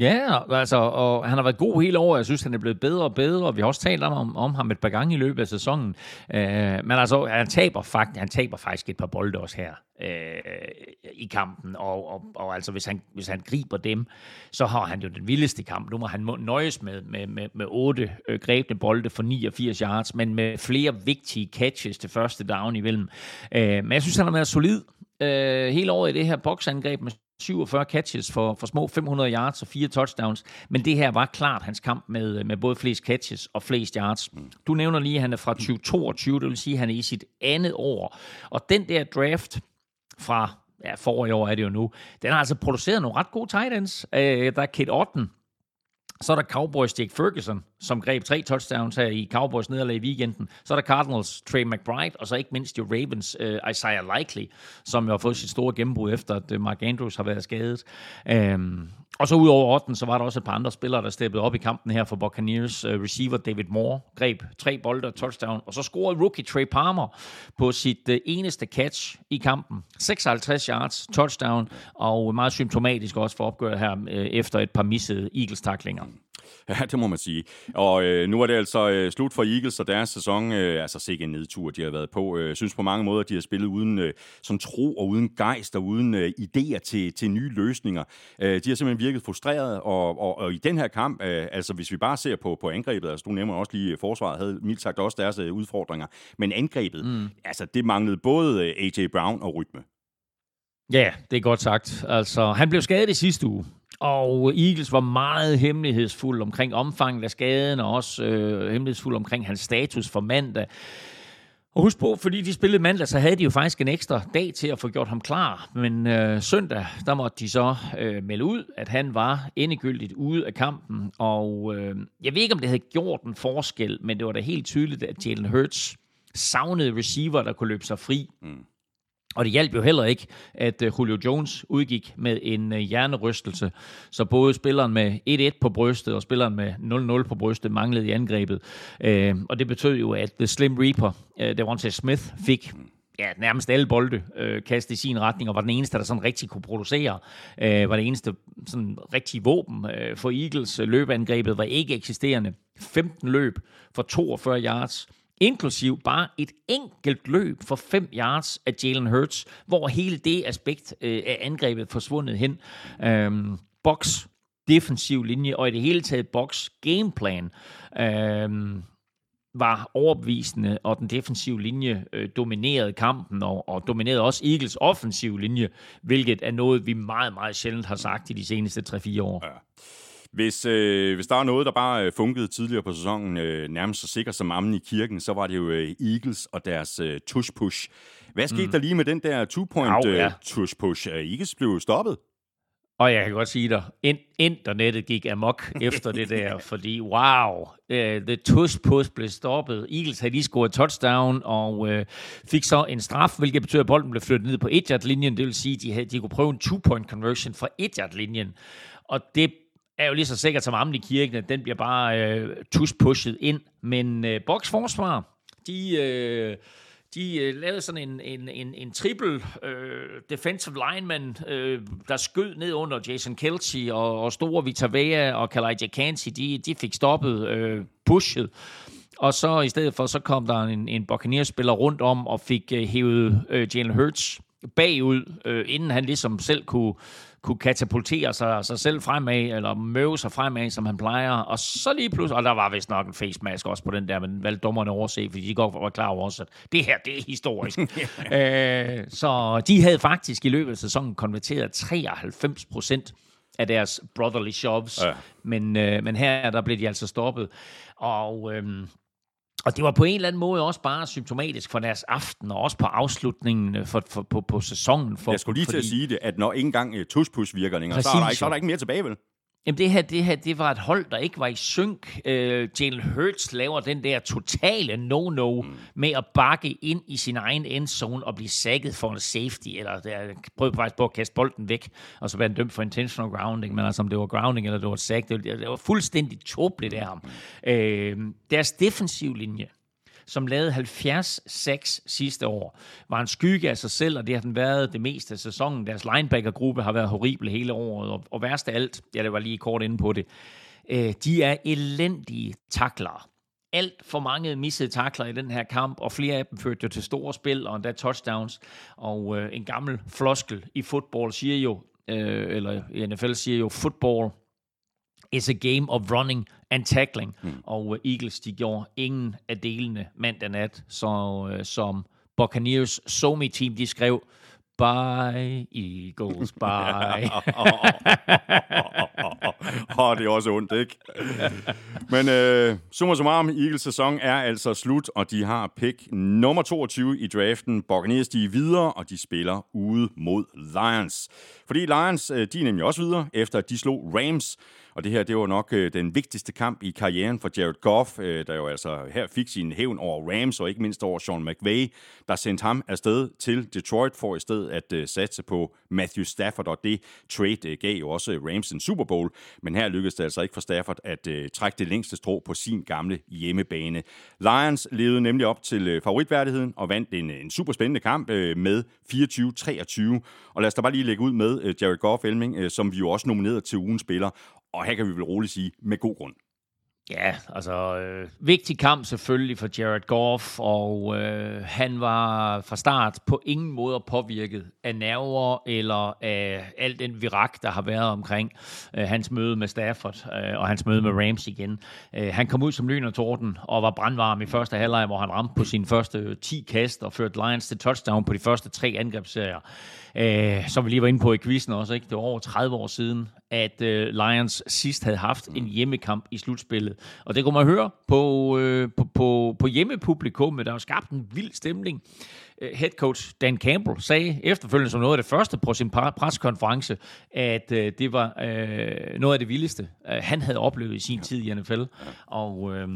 Ja, altså, og han har været god hele året. Jeg synes, han er blevet bedre og bedre, og vi har også talt om, om ham et par gange i løbet af sæsonen. Øh, men altså, han taber, faktisk, han taber faktisk et par bolde også her øh, i kampen, og, og, og altså, hvis han, hvis han griber dem, så har han jo den vildeste kamp. Nu må han nøjes med, med, med, med otte øh, grebne bolde for 89 yards, men med flere vigtige catches til første down imellem. Øh, men jeg synes, han har været solid uh, hele året i det her boksangreb med 47 catches for, for små 500 yards og fire touchdowns. Men det her var klart hans kamp med, med både flest catches og flest yards. Du nævner lige, at han er fra 2022, det vil sige, at han er i sit andet år. Og den der draft fra ja, forrige år er det jo nu, den har altså produceret nogle ret gode tight ends. Øh, der er Kate Otten, så er der Cowboys Jake Ferguson, som greb tre touchdowns her i Cowboys nederlag i weekenden. Så er der Cardinals Trey McBride, og så ikke mindst jo Ravens uh, Isaiah Likely, som jo har fået sit store gennembrud efter, at øh, Mark Andrews har været skadet. Um, og så ud over 8, så var der også et par andre spillere, der steppede op i kampen her for Buccaneers. Øh, receiver David Moore greb tre bolde og touchdown, og så scorede rookie Trey Palmer på sit øh, eneste catch i kampen. 56 yards, touchdown, og meget symptomatisk også for opgøret her øh, efter et par missede Eagles-taklinger. [laughs] Ja, det må man sige. Og øh, nu er det altså øh, slut for Eagles og deres sæson. Øh, altså sikke en nedtur, de har været på. Jeg øh, synes på mange måder, de har spillet uden øh, sådan tro og uden gejst og uden øh, idéer til, til nye løsninger. Øh, de har simpelthen virket frustreret, og, og, og i den her kamp, øh, altså hvis vi bare ser på, på angrebet, altså du nævner også lige, forsvaret havde mildt sagt også deres øh, udfordringer, men angrebet, mm. altså det manglede både øh, A.J. Brown og rytme. Ja, det er godt sagt. Altså, han blev skadet i sidste uge, og Eagles var meget hemmelighedsfuld omkring omfanget af skaden, og også øh, hemmelighedsfuld omkring hans status for mandag. Og husk på, fordi de spillede mandag, så havde de jo faktisk en ekstra dag til at få gjort ham klar. Men øh, søndag, der måtte de så øh, melde ud, at han var endegyldigt ude af kampen. Og øh, jeg ved ikke, om det havde gjort en forskel, men det var da helt tydeligt, at Jalen Hurts savnede receiver, der kunne løbe sig fri. Mm. Og det hjalp jo heller ikke, at øh, Julio Jones udgik med en øh, hjernerystelse. Så både spilleren med 1-1 på brystet og spilleren med 0-0 på brystet manglede i angrebet. Øh, og det betød jo, at The Slim Reaper, Devontae Smith, fik ja, nærmest alle bolde øh, kastet i sin retning, og var den eneste, der sådan rigtig kunne producere. Øh, var det eneste sådan rigtig våben øh, for Eagles. Løbeangrebet var ikke eksisterende. 15 løb for 42 yards inklusiv bare et enkelt løb for 5 yards af Jalen Hurts, hvor hele det aspekt øh, af angrebet forsvundet hen. Øhm, box defensiv linje, og i det hele taget box gameplan øhm, var overbevisende, og den defensive linje øh, dominerede kampen, og, og dominerede også Eagles offensive linje, hvilket er noget, vi meget, meget sjældent har sagt i de seneste 3-4 år. Ja. Hvis, øh, hvis der er noget, der bare øh, funkede tidligere på sæsonen, øh, nærmest så sikkert som ammen i kirken, så var det jo øh, Eagles og deres øh, tush-push. Hvad skete mm. der lige med den der two-point øh, ja. tush-push? Eagles blev stoppet. Og jeg kan godt sige dig, internettet gik amok [laughs] efter det der, fordi wow, uh, the tush push blev stoppet. Eagles havde lige scoret touchdown og uh, fik så en straf, hvilket betyder, at bolden blev flyttet ned på 1 linjen Det vil sige, at de, havde, de kunne prøve en two-point conversion fra 1 linjen Og det er jo lige så sikkert som ammen i kirken, at den bliver bare øh, tuspushet ind. Men øh, Boks forsvar, de, øh, de øh, lavede sådan en, en, en, en triple øh, defensive lineman, øh, der skød ned under Jason Kelsey og, og store Vita Vea og Kalaja Kansi. De, de fik stoppet øh, pushet. Og så i stedet for, så kom der en, en Buccaneers-spiller rundt om og fik øh, hævet øh, Jalen Hurts bagud, øh, inden han ligesom selv kunne kunne katapultere sig, sig selv fremad, eller møve sig fremad, som han plejer. Og så lige pludselig, og der var vist nok en face mask også på den der, men valgte dommerne overse, fordi de godt var klar over også, at det her, det er historisk. [laughs] øh, så de havde faktisk i løbet af sæsonen konverteret 93 procent af deres brotherly shoves. Ja. Men, øh, men her der blev de altså stoppet. Og øh, og det var på en eller anden måde også bare symptomatisk for deres aften, og også på afslutningen øh, for, for, på, på sæsonen. For, jeg skulle lige fordi, til at sige det, at når ikke engang uh, tuspus virker længere, så er, der ikke, så er der ikke mere tilbage, vel? Jamen det her, det her, det var et hold, der ikke var i synk. Uh, Jalen Hurts laver den der totale no-no mm. med at bakke ind i sin egen endzone og blive sækket for en safety, eller der, prøvede faktisk på at kaste bolden væk, og så være dømt for intentional grounding, men altså om det var grounding eller det var sack, det var, det var fuldstændig tåbeligt af ham. Mm. Uh, deres defensiv linje, som lavede 70-6 sidste år, var en skygge af sig selv, og det har den været det meste af sæsonen. Deres linebacker-gruppe har været horrible hele året, og, og værst af alt, ja, det var lige kort inde på det, øh, de er elendige taklere alt for mange missede takler i den her kamp, og flere af dem førte jo til store spil og endda touchdowns. Og øh, en gammel floskel i fodbold siger jo, øh, eller i NFL siger jo, football is a game of running and tackling. Mm. Og uh, Eagles, de gjorde ingen af delene mandag nat, så uh, som Buccaneers Somi team, de skrev, Bye, Eagles, bye. [laughs] Åh, det er også ondt, ikke? Men uh, summa summarum, Eagles sæson er altså slut, og de har pick nummer 22 i draften. Buccaneers, de er videre, og de spiller ude mod Lions. Fordi Lions, de er nemlig også videre, efter at de slog Rams og det her, det var nok øh, den vigtigste kamp i karrieren for Jared Goff, øh, der jo altså her fik sin hævn over Rams, og ikke mindst over Sean McVay, der sendte ham afsted til Detroit for i stedet at øh, satse på Matthew Stafford, og det trade øh, gav jo også Rams en Super Bowl, men her lykkedes det altså ikke for Stafford at øh, trække det længste strå på sin gamle hjemmebane. Lions levede nemlig op til øh, favoritværdigheden og vandt en, en super spændende kamp øh, med 24-23, og lad os da bare lige lægge ud med øh, Jared Goff, Elming, øh, som vi jo også nominerede til ugens spiller, og her kan vi vel roligt sige, med god grund. Ja, altså øh, vigtig kamp selvfølgelig for Jared Goff, og øh, han var fra start på ingen måde påvirket af nerver eller af alt den virak, der har været omkring øh, hans møde med Stafford øh, og hans møde med Rams igen. Øh, han kom ud som lyn og torden og var brandvarm i første halvleg, hvor han ramte på sine første øh, 10 kast og førte Lions til touchdown på de første tre angrebsserier. Øh, som vi lige var inde på i quizzen også, ikke? det var over 30 år siden, at øh, Lions sidst havde haft en hjemmekamp i slutspillet. Og det kunne man høre på, øh, på, på, på hjemmepublikummet, der har skabt en vild stemning. Øh, head coach Dan Campbell sagde efterfølgende som noget af det første på sin preskonference, at øh, det var øh, noget af det vildeste, øh, han havde oplevet i sin tid i NFL. Og... Øh,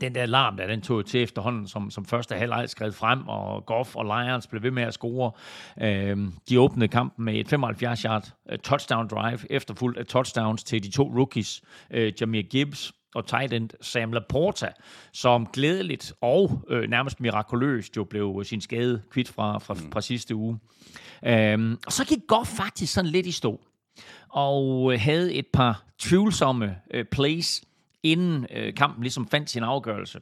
den der alarm, der den tog til efterhånden, som, som første halvleg skred frem, og Goff og Lions blev ved med at score. Øhm, de åbnede kampen med et 75-yard øh, touchdown drive, efterfulgt af touchdowns til de to rookies, øh, Jameer Gibbs og tight end Sam Laporta, som glædeligt og øh, nærmest mirakuløst jo blev sin skade kvidt fra, fra, fra sidste uge. Øhm, og så gik Goff faktisk sådan lidt i stå, og øh, havde et par tvivlsomme øh, plays, inden øh, kampen ligesom fandt sin afgørelse.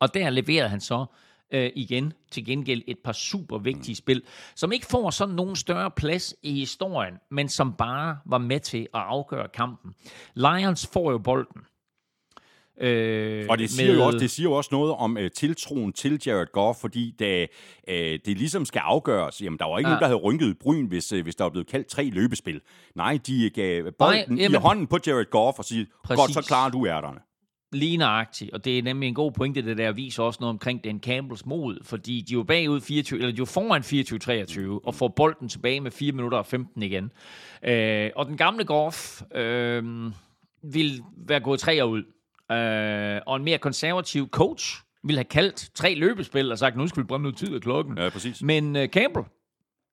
Og der leverede han så øh, igen til gengæld et par super vigtige spil, som ikke får sådan nogen større plads i historien, men som bare var med til at afgøre kampen. Lions får jo bolden. Øh, og det siger, med... jo også, det siger jo også noget om uh, tiltroen til Jared Goff, fordi da uh, det ligesom skal afgøres, jamen der var ikke ja. nogen, der havde rynket bryn, hvis, uh, hvis der var blevet kaldt tre løbespil. Nej, de gav bolden Nej, jamen, i hånden på Jared Goff og siger, præcis. godt, så klarer du ærterne. Lige nøjagtigt, og det er nemlig en god pointe, det der viser også noget omkring den Campbells mod, fordi de er jo bagud 24, eller de er jo foran 24-23, og får bolden tilbage med 4 minutter og 15 igen. Øh, og den gamle Goff øh, vil være gået tre ud, øh, og en mere konservativ coach ville have kaldt tre løbespil og sagt, nu skal vi brænde noget tid af klokken. Ja, præcis. Men uh, Campbell,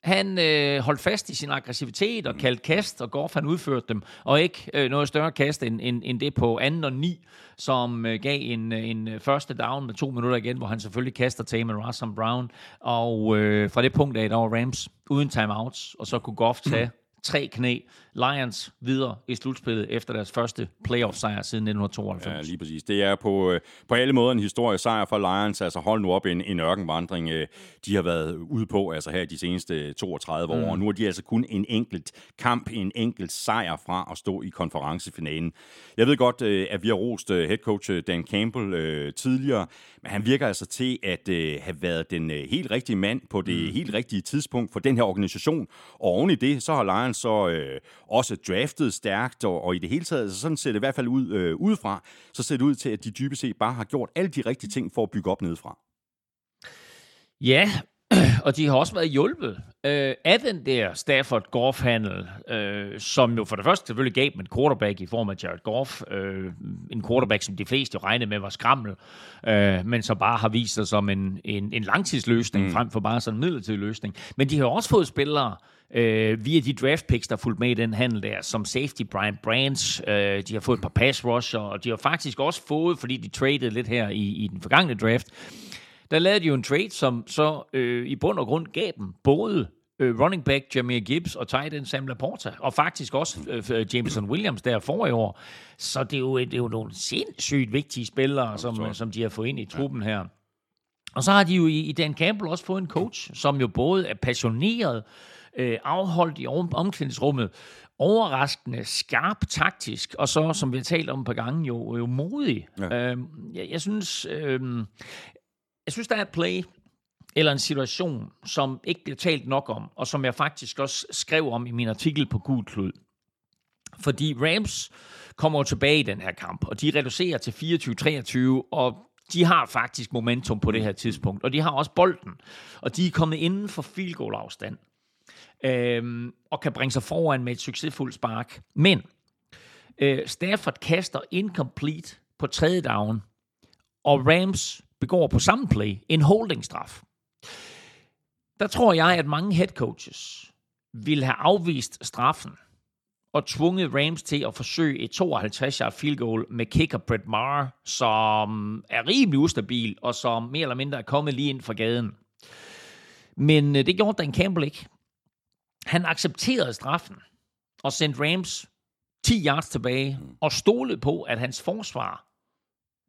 han øh, holdt fast i sin aggressivitet og mm. kaldte kast, og Goff han udførte dem, og ikke øh, noget større kast end, end, end det på anden og ni, som øh, gav en, en første down med to minutter igen, hvor han selvfølgelig kaster til med Russell Brown, og øh, fra det punkt af, der var Rams uden timeouts, og så kunne Goff tage tre knæ. Lions videre i slutspillet efter deres første playoff-sejr siden 1992. Ja, lige præcis. Det er på, øh, på alle måder en historisk sejr for Lions. Altså hold nu op en, en ørkenvandring, øh, de har været ude på altså her de seneste 32 år. Mm. Og nu er de altså kun en enkelt kamp, en enkelt sejr fra at stå i konferencefinalen. Jeg ved godt, øh, at vi har rost head coach Dan Campbell tidligere, men han virker altså til at have været den helt rigtige mand på det mm. helt rigtige tidspunkt for den her organisation. Og oven i det, så har Lions så øh, også draftet stærkt, og, og i det hele taget, så sådan ser det i hvert fald ud øh, udefra, så ser det ud til, at de dybest set bare har gjort alle de rigtige ting for at bygge op nedefra. Ja, [clears throat] og de har også været hjulpet øh, af den der Stafford Goff-handel, øh, som jo for det første selvfølgelig gav dem en quarterback i form af Jared Goff. Øh, en quarterback, som de fleste jo regnede med var skrammel, øh, men som bare har vist sig som en, en, en langtidsløsning, mm. frem for bare sådan en midlertidig løsning. Men de har også fået spillere, øh, via de draft picks, der er fulgt med i den handel der, som safety Brian Branch, øh, de har fået et par pass rusher, og de har faktisk også fået, fordi de traded lidt her i, i den forgangne draft, der lavede de jo en trade, som så øh, i bund og grund gav dem både øh, running back Jameer Gibbs og tight end Sam Laporta, og faktisk også øh, Jameson Williams der for i år. Så det er jo, det er jo nogle sindssygt vigtige spillere, som, som de har fået ind i truppen her. Og så har de jo i, i Dan Campbell også fået en coach, som jo både er passioneret, øh, afholdt i omklædningsrummet, overraskende, skarp taktisk, og så, som vi har talt om et par gange, jo, jo modig. Ja. Øh, jeg, jeg synes, øh, jeg synes, der er et play, eller en situation, som ikke bliver talt nok om, og som jeg faktisk også skrev om i min artikel på Gud Klud. Fordi Rams kommer tilbage i den her kamp, og de reducerer til 24-23, og de har faktisk momentum på det her tidspunkt, og de har også bolden, og de er kommet inden for field goal afstand, øh, og kan bringe sig foran med et succesfuldt spark. Men øh, Stafford kaster incomplete på tredje down, og Rams begår på samme play en holdingstraf. Der tror jeg, at mange head coaches ville have afvist straffen og tvunget Rams til at forsøge et 52-yard field goal med kicker Brett Maher, som er rimelig ustabil og som mere eller mindre er kommet lige ind fra gaden. Men øh, det gjorde Dan Campbell ikke. Han accepterede straffen og sendte Rams 10 yards tilbage, og stolede på, at hans forsvar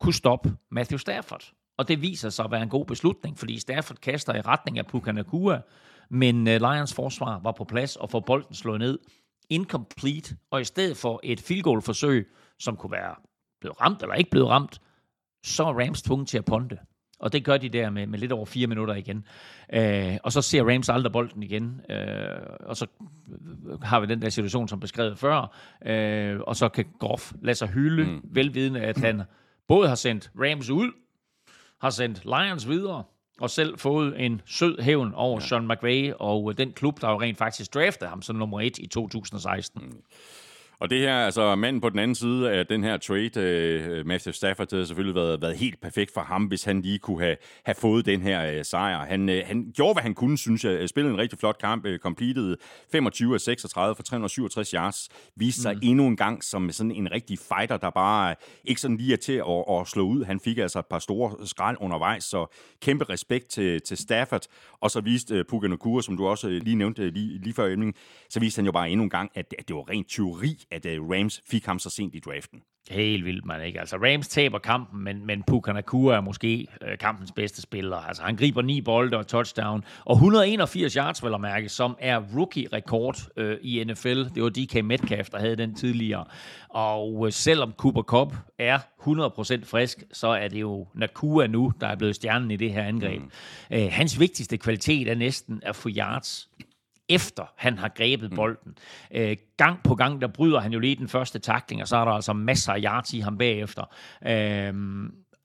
kunne stoppe Matthew Stafford. Og det viser sig at være en god beslutning, fordi Stafford kaster i retning af Puka Nakua, men uh, Lions forsvar var på plads og får bolden slået ned incomplete, og i stedet for et field goal forsøg, som kunne være blevet ramt eller ikke blevet ramt, så er Rams tvunget til at ponte. Og det gør de der med, med lidt over fire minutter igen. Øh, og så ser Rams aldrig bolden igen. Øh, og så har vi den der situation, som beskrevet før. Øh, og så kan Goff lade sig hylde, mm. velvidende, at han både har sendt Rams ud, har sendt Lions videre, og selv fået en sød hævn over ja. Sean McVay og den klub, der jo rent faktisk draftede ham som nummer et i 2016. Mm. Og det her, altså manden på den anden side af den her trade, uh, Matthew Stafford, det har selvfølgelig været, været helt perfekt for ham, hvis han lige kunne have, have fået den her uh, sejr. Han, uh, han gjorde, hvad han kunne, synes jeg. Spillede en rigtig flot kamp, uh, completed 25 af 36 for 367 yards. Viste sig mm. endnu en gang som sådan en rigtig fighter, der bare ikke sådan lige er til at, at slå ud. Han fik altså et par store skrald undervejs, så kæmpe respekt til, til Stafford. Og så viste uh, Puka Nakua, som du også lige nævnte lige, lige før emning, så viste han jo bare endnu en gang, at, at det var rent teori at uh, Rams fik ham så sent i draften. Helt vildt, man ikke? Altså, Rams taber kampen, men, men Puka Nakua er måske øh, kampens bedste spiller. Altså, han griber ni bolde og touchdown, og 181 yards, vil jeg mærke, som er rookie-rekord øh, i NFL. Det var DK Metcalf, der havde den tidligere. Og øh, selvom Cooper Cup er 100% frisk, så er det jo Nakua nu, der er blevet stjernen i det her angreb. Mm. Øh, hans vigtigste kvalitet er næsten at få yards efter han har grebet mm. bolden. Øh, gang på gang, der bryder han jo lige den første takling, og så er der altså masser af yards i ham bagefter. Øh,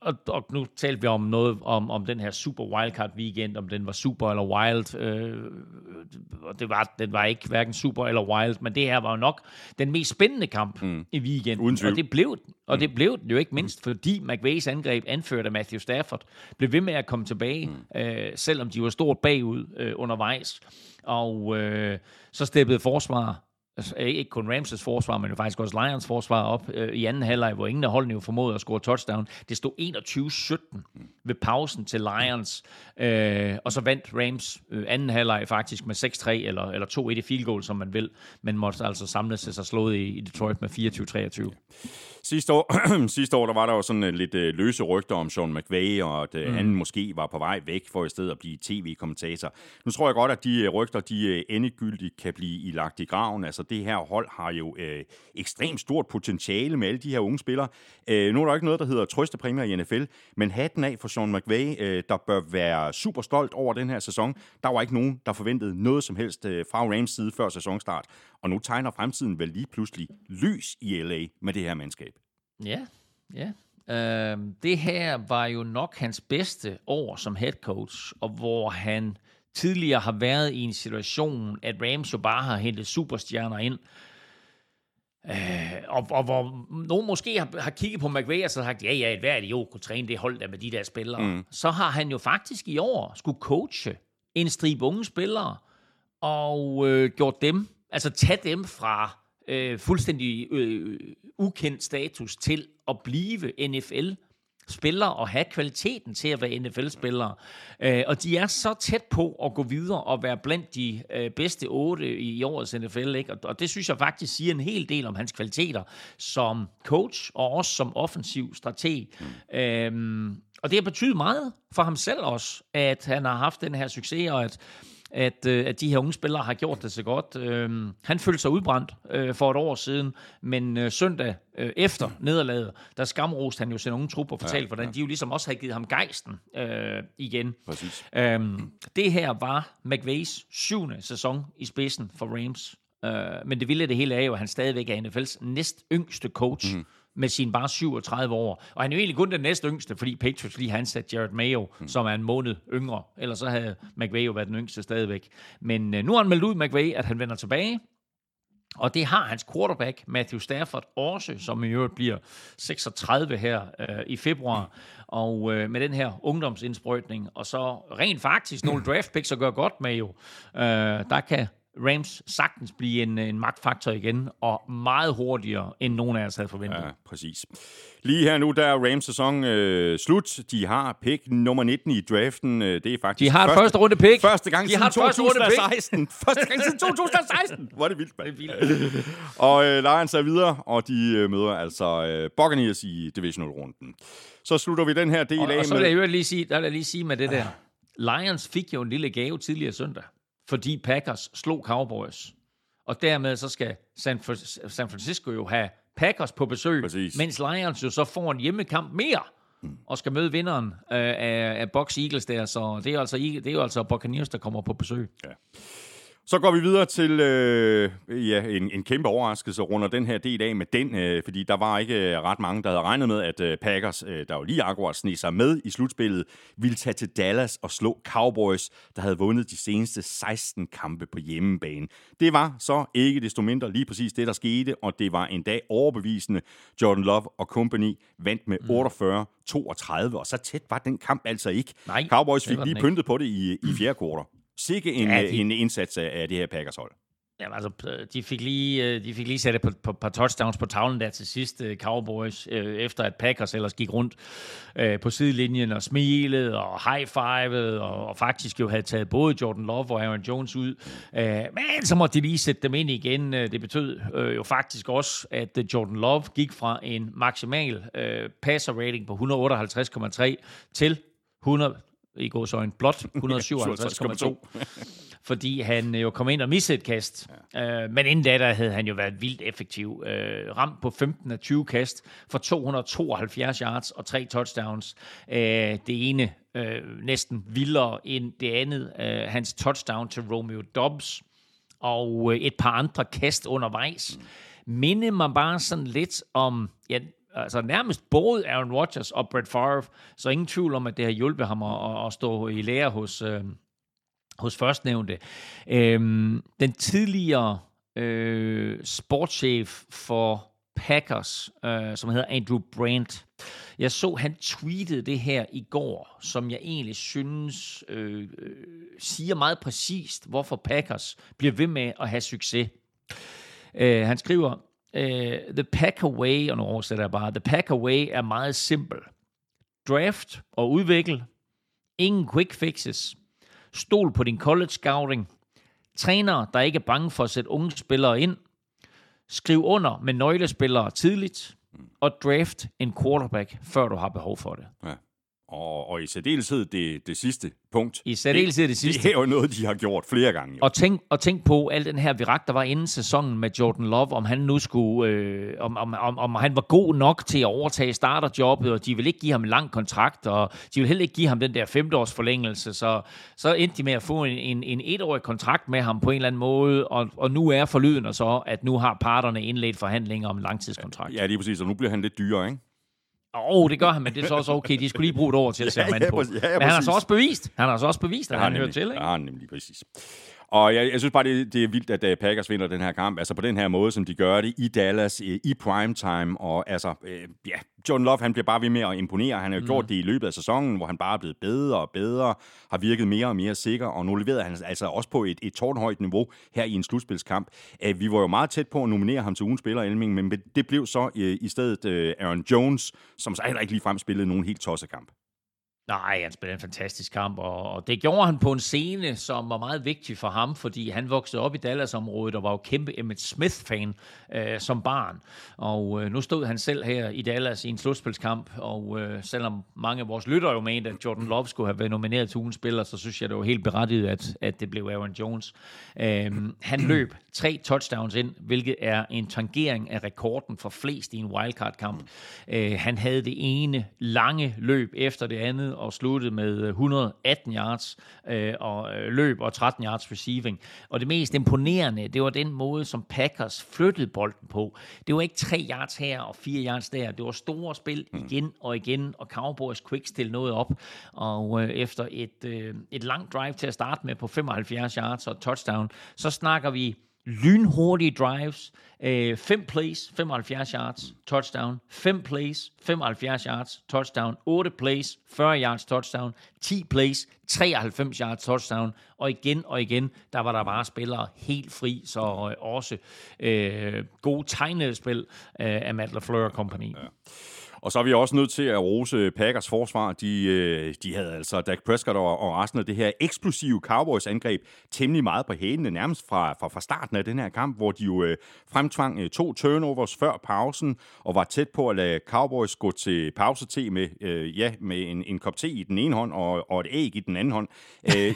og, og nu talte vi om noget om, om den her super wildcard weekend, om den var super eller wild. Øh, og det var, den var ikke hverken super eller wild, men det her var jo nok den mest spændende kamp mm. i weekenden. Og det blev og det mm. blev den jo ikke mindst, fordi McVays angreb, anført af Matthew Stafford, blev ved med at komme tilbage, mm. øh, selvom de var stort bagud øh, undervejs. Og øh, så steppede forsvar altså, ikke kun Ramses forsvar, men jo faktisk også Lions forsvar op øh, i anden halvleg, hvor ingen af holdene jo formåede at score touchdown. Det stod 21-17 ved pausen til Lions, øh, og så vandt Rams øh, anden halvleg faktisk med 6-3 eller, eller 2-1 i field goal, som man vil, men måtte altså samle sig så slået i, i Detroit med 24-23. Sidste år, [clears throat] sidste år der var der jo sådan uh, lidt uh, løse rygter om Sean McVay, og at uh, mm. han måske var på vej væk for i stedet at blive tv-kommentator. Nu tror jeg godt, at de uh, rygter, de uh, endegyldigt kan blive lagt i graven. Altså Altså, det her hold har jo øh, ekstremt stort potentiale med alle de her unge spillere. Øh, nu er der ikke noget, der hedder trøstepræmier i NFL, men hatten af for Sean McVay, øh, der bør være super stolt over den her sæson. Der var ikke nogen, der forventede noget som helst øh, fra Rams side før sæsonstart. Og nu tegner fremtiden vel lige pludselig lys i LA med det her mandskab. Ja, ja. Øh, det her var jo nok hans bedste år som head coach, og hvor han tidligere har været i en situation, at Rams jo bare har hentet superstjerner ind, Uh, og, og hvor nogen måske har, har kigget på McVay og så sagt, ja, ja, hver idiot kunne træne det hold der med de der spillere. Mm. Så har han jo faktisk i år skulle coache en stribe unge spillere, og øh, gjort dem, altså tage dem fra øh, fuldstændig øh, ukendt status til at blive NFL spillere og have kvaliteten til at være NFL-spillere. Øh, og de er så tæt på at gå videre og være blandt de øh, bedste otte i årets NFL. Ikke? Og, og det synes jeg faktisk siger en hel del om hans kvaliteter som coach og også som offensiv strateg. Øhm, og det har betydet meget for ham selv også, at han har haft den her succes, og at at, øh, at de her unge spillere har gjort det så godt. Øh, han følte sig udbrændt øh, for et år siden, men øh, søndag øh, efter nederlaget, der skamroste han jo sin unge trup og fortalte, ja, hvordan ja. de jo ligesom også havde givet ham gejsten øh, igen. Præcis. Øh, det her var McVays syvende sæson i spidsen for Rams. Øh, men det vilde det hele er jo, at han stadigvæk er NFL's næst yngste coach. Mm med sin bare 37 år. Og han er jo egentlig kun den næste yngste, fordi Patriots lige har ansat Jared Mayo, mm. som er en måned yngre. Ellers så havde McVay jo været den yngste stadigvæk. Men øh, nu har han meldt ud, McVay, at han vender tilbage. Og det har hans quarterback, Matthew Stafford, også, som i øvrigt bliver 36 her øh, i februar. Og øh, med den her ungdomsindsprøjtning, og så rent faktisk nogle [clears throat] draft picks at gøre godt med jo. Øh, der kan Rams sagtens blive en, en magtfaktor igen, og meget hurtigere, end nogen af os havde forventet. Ja, præcis. Lige her nu, der er Rams sæson øh, slut. De har pick nummer 19 i draften. Øh, Det er faktisk De har første, første runde pick. Første gang De siden har et første runde pick. 2016. [laughs] Første gang siden 2016. Hvor er det vildt, mand. Det er vildt. Og øh, Lions er videre, og de øh, møder altså øh, Buccaneers i divisional-runden. Så slutter vi den her del Og, af og så med... vil jeg, lige sige, der vil jeg lige sige med det der. Lions fik jo en lille gave tidligere søndag, fordi Packers slog Cowboys. Og dermed så skal San, San Francisco jo have Packers på besøg, Præcis. mens Lions jo så får en hjemmekamp mere og skal møde vinderen øh, af, af Bucks Eagles der. Så det er, altså, det er jo altså Buccaneers, der kommer på besøg. Så går vi videre til øh, ja, en, en kæmpe overraskelse runder den her del af med den, øh, fordi der var ikke øh, ret mange, der havde regnet med, at øh, Packers, øh, der jo lige akkurat sneg sig med i slutspillet, ville tage til Dallas og slå Cowboys, der havde vundet de seneste 16 kampe på hjemmebane. Det var så ikke desto mindre lige præcis det, der skete, og det var en dag overbevisende. Jordan Love og company vandt med 48-32, og så tæt var den kamp altså ikke. Nej, Cowboys fik lige pyntet på det i, i fjerde kvartal. Sikke en, Ja, ja, de- en indsats af, det her Packers-hold. Jamen, altså, øh, de fik lige, øh, de fik lige sat et par, par, par touchdowns på tavlen der til sidst, øh, Cowboys, øh, efter at Packers ellers gik rundt øh, på sidelinjen og smilede og high-fivede, og, og faktisk jo havde taget både Jordan Love og Aaron Jones ud. Øh, men så måtte de lige sætte dem ind igen. Øh, Det betød øh, jo faktisk også, at øh, Jordan Love gik fra en maksimal øh, passer rating på 158,3 til 100 i gåsøjne blot [laughs] 157,2 fordi han øh, jo kom ind og missede et kast. Ja. Øh, men inden da, der havde han jo været vildt effektiv. Øh, ramt på 15 af 20 kast for 272 yards og tre touchdowns. Øh, det ene øh, næsten vildere end det andet. Øh, hans touchdown til Romeo Dobbs og øh, et par andre kast undervejs. Mm. Minde mig bare sådan lidt om... Ja, altså nærmest både Aaron Rodgers og Brett Favre, så ingen tvivl om, at det har hjulpet ham at, at- stå i lære hos, øh, hos førstnævnte. Øhm, den tidligere øh, sportschef for Packers, øh, som hedder Andrew Brandt. Jeg så, han tweetede det her i går, som jeg egentlig synes øh, øh, siger meget præcist, hvorfor Packers bliver ved med at have succes. Øh, han skriver, øh, The Packer Way, og nu oversætter jeg bare, The Packer Way er meget simpel. Draft og udvikle. Ingen quick fixes. Stol på din college scouting. Trænere, der ikke er bange for at sætte unge spillere ind. Skriv under med nøglespillere tidligt. Og draft en quarterback, før du har behov for det. Ja. Og, og i særdeleshed det, det sidste punkt. I særdeleshed det sidste. Det er jo noget, de har gjort flere gange. Jo. Og tænk, og tænk på al den her virak, der var inden sæsonen med Jordan Love, om han nu skulle, øh, om, om, om, om han var god nok til at overtage starterjobbet, og de ville ikke give ham en lang kontrakt, og de ville heller ikke give ham den der femteårs forlængelse, så, så endte de med at få en, en, en etårig kontrakt med ham på en eller anden måde, og, og nu er forlyden så, at nu har parterne indledt forhandlinger om en langtidskontrakt. Ja, lige præcis. Og nu bliver han lidt dyrere, ikke? Åh, oh, det gør han, men det er så også okay. De skulle lige bruge et år til at [laughs] se Ja, an ja, på. Ja, ja, men han har så også bevist, han har så også bevist, at har han hører til, ikke? Han nemlig præcis. Og jeg, jeg synes bare, det, det er vildt, at uh, Packers vinder den her kamp. Altså på den her måde, som de gør det i Dallas, uh, i primetime. Og altså, uh, ja, Jordan Love, han bliver bare ved med at imponere. Han har jo mm. gjort det i løbet af sæsonen, hvor han bare er blevet bedre og bedre, har virket mere og mere sikker, og nu leverede han altså også på et, et tårnhøjt niveau her i en slutspilskamp. Uh, vi var jo meget tæt på at nominere ham til ugens spiller, Elming, men det blev så uh, i stedet uh, Aaron Jones, som så heller ikke ligefrem spillede nogen helt tossekamp. Nej, han spillede en fantastisk kamp, og, og det gjorde han på en scene, som var meget vigtig for ham, fordi han voksede op i Dallas-området og var jo kæmpe Emmett Smith-fan øh, som barn. Og øh, nu stod han selv her i Dallas i en slutspilskamp, og øh, selvom mange af vores lyttere jo mente, at Jordan Love skulle have været nomineret til ugens spiller, så synes jeg, det var helt berettiget, at, at det blev Aaron Jones. Øh, han [clears throat] løb tre touchdowns ind, hvilket er en tangering af rekorden for flest i en wildcard-kamp. Øh, han havde det ene lange løb efter det andet, og sluttede med øh, 118 yards øh, og øh, løb og 13 yards receiving. Og det mest imponerende, det var den måde, som Packers flyttede bolden på. Det var ikke 3 yards her og 4 yards der. Det var store spil igen og igen, og Cowboys quick stille noget op. Og øh, efter et, øh, et langt drive til at starte med på 75 yards og touchdown, så snakker vi lynhurtige drives, 5 fem plays, 75 yards, touchdown, 5 plays, 75 yards, touchdown, 8 plays, 40 yards, touchdown, 10 plays, 93 yards, touchdown, og igen og igen, der var der bare spillere helt fri, så øh, også øh, gode tegnede spil øh, af Matt LaFleur Company. Ja. Og så er vi også nødt til at rose Packers forsvar. De, øh, de havde altså Dak Prescott og, og resten af det her eksplosive Cowboys-angreb temmelig meget på hælene, nærmest fra, fra, fra starten af den her kamp, hvor de jo øh, fremtvang øh, to turnovers før pausen, og var tæt på at lade Cowboys gå til pause med, øh, ja, med en, en kop te i den ene hånd og, og et æg i den anden hånd. Øh, de,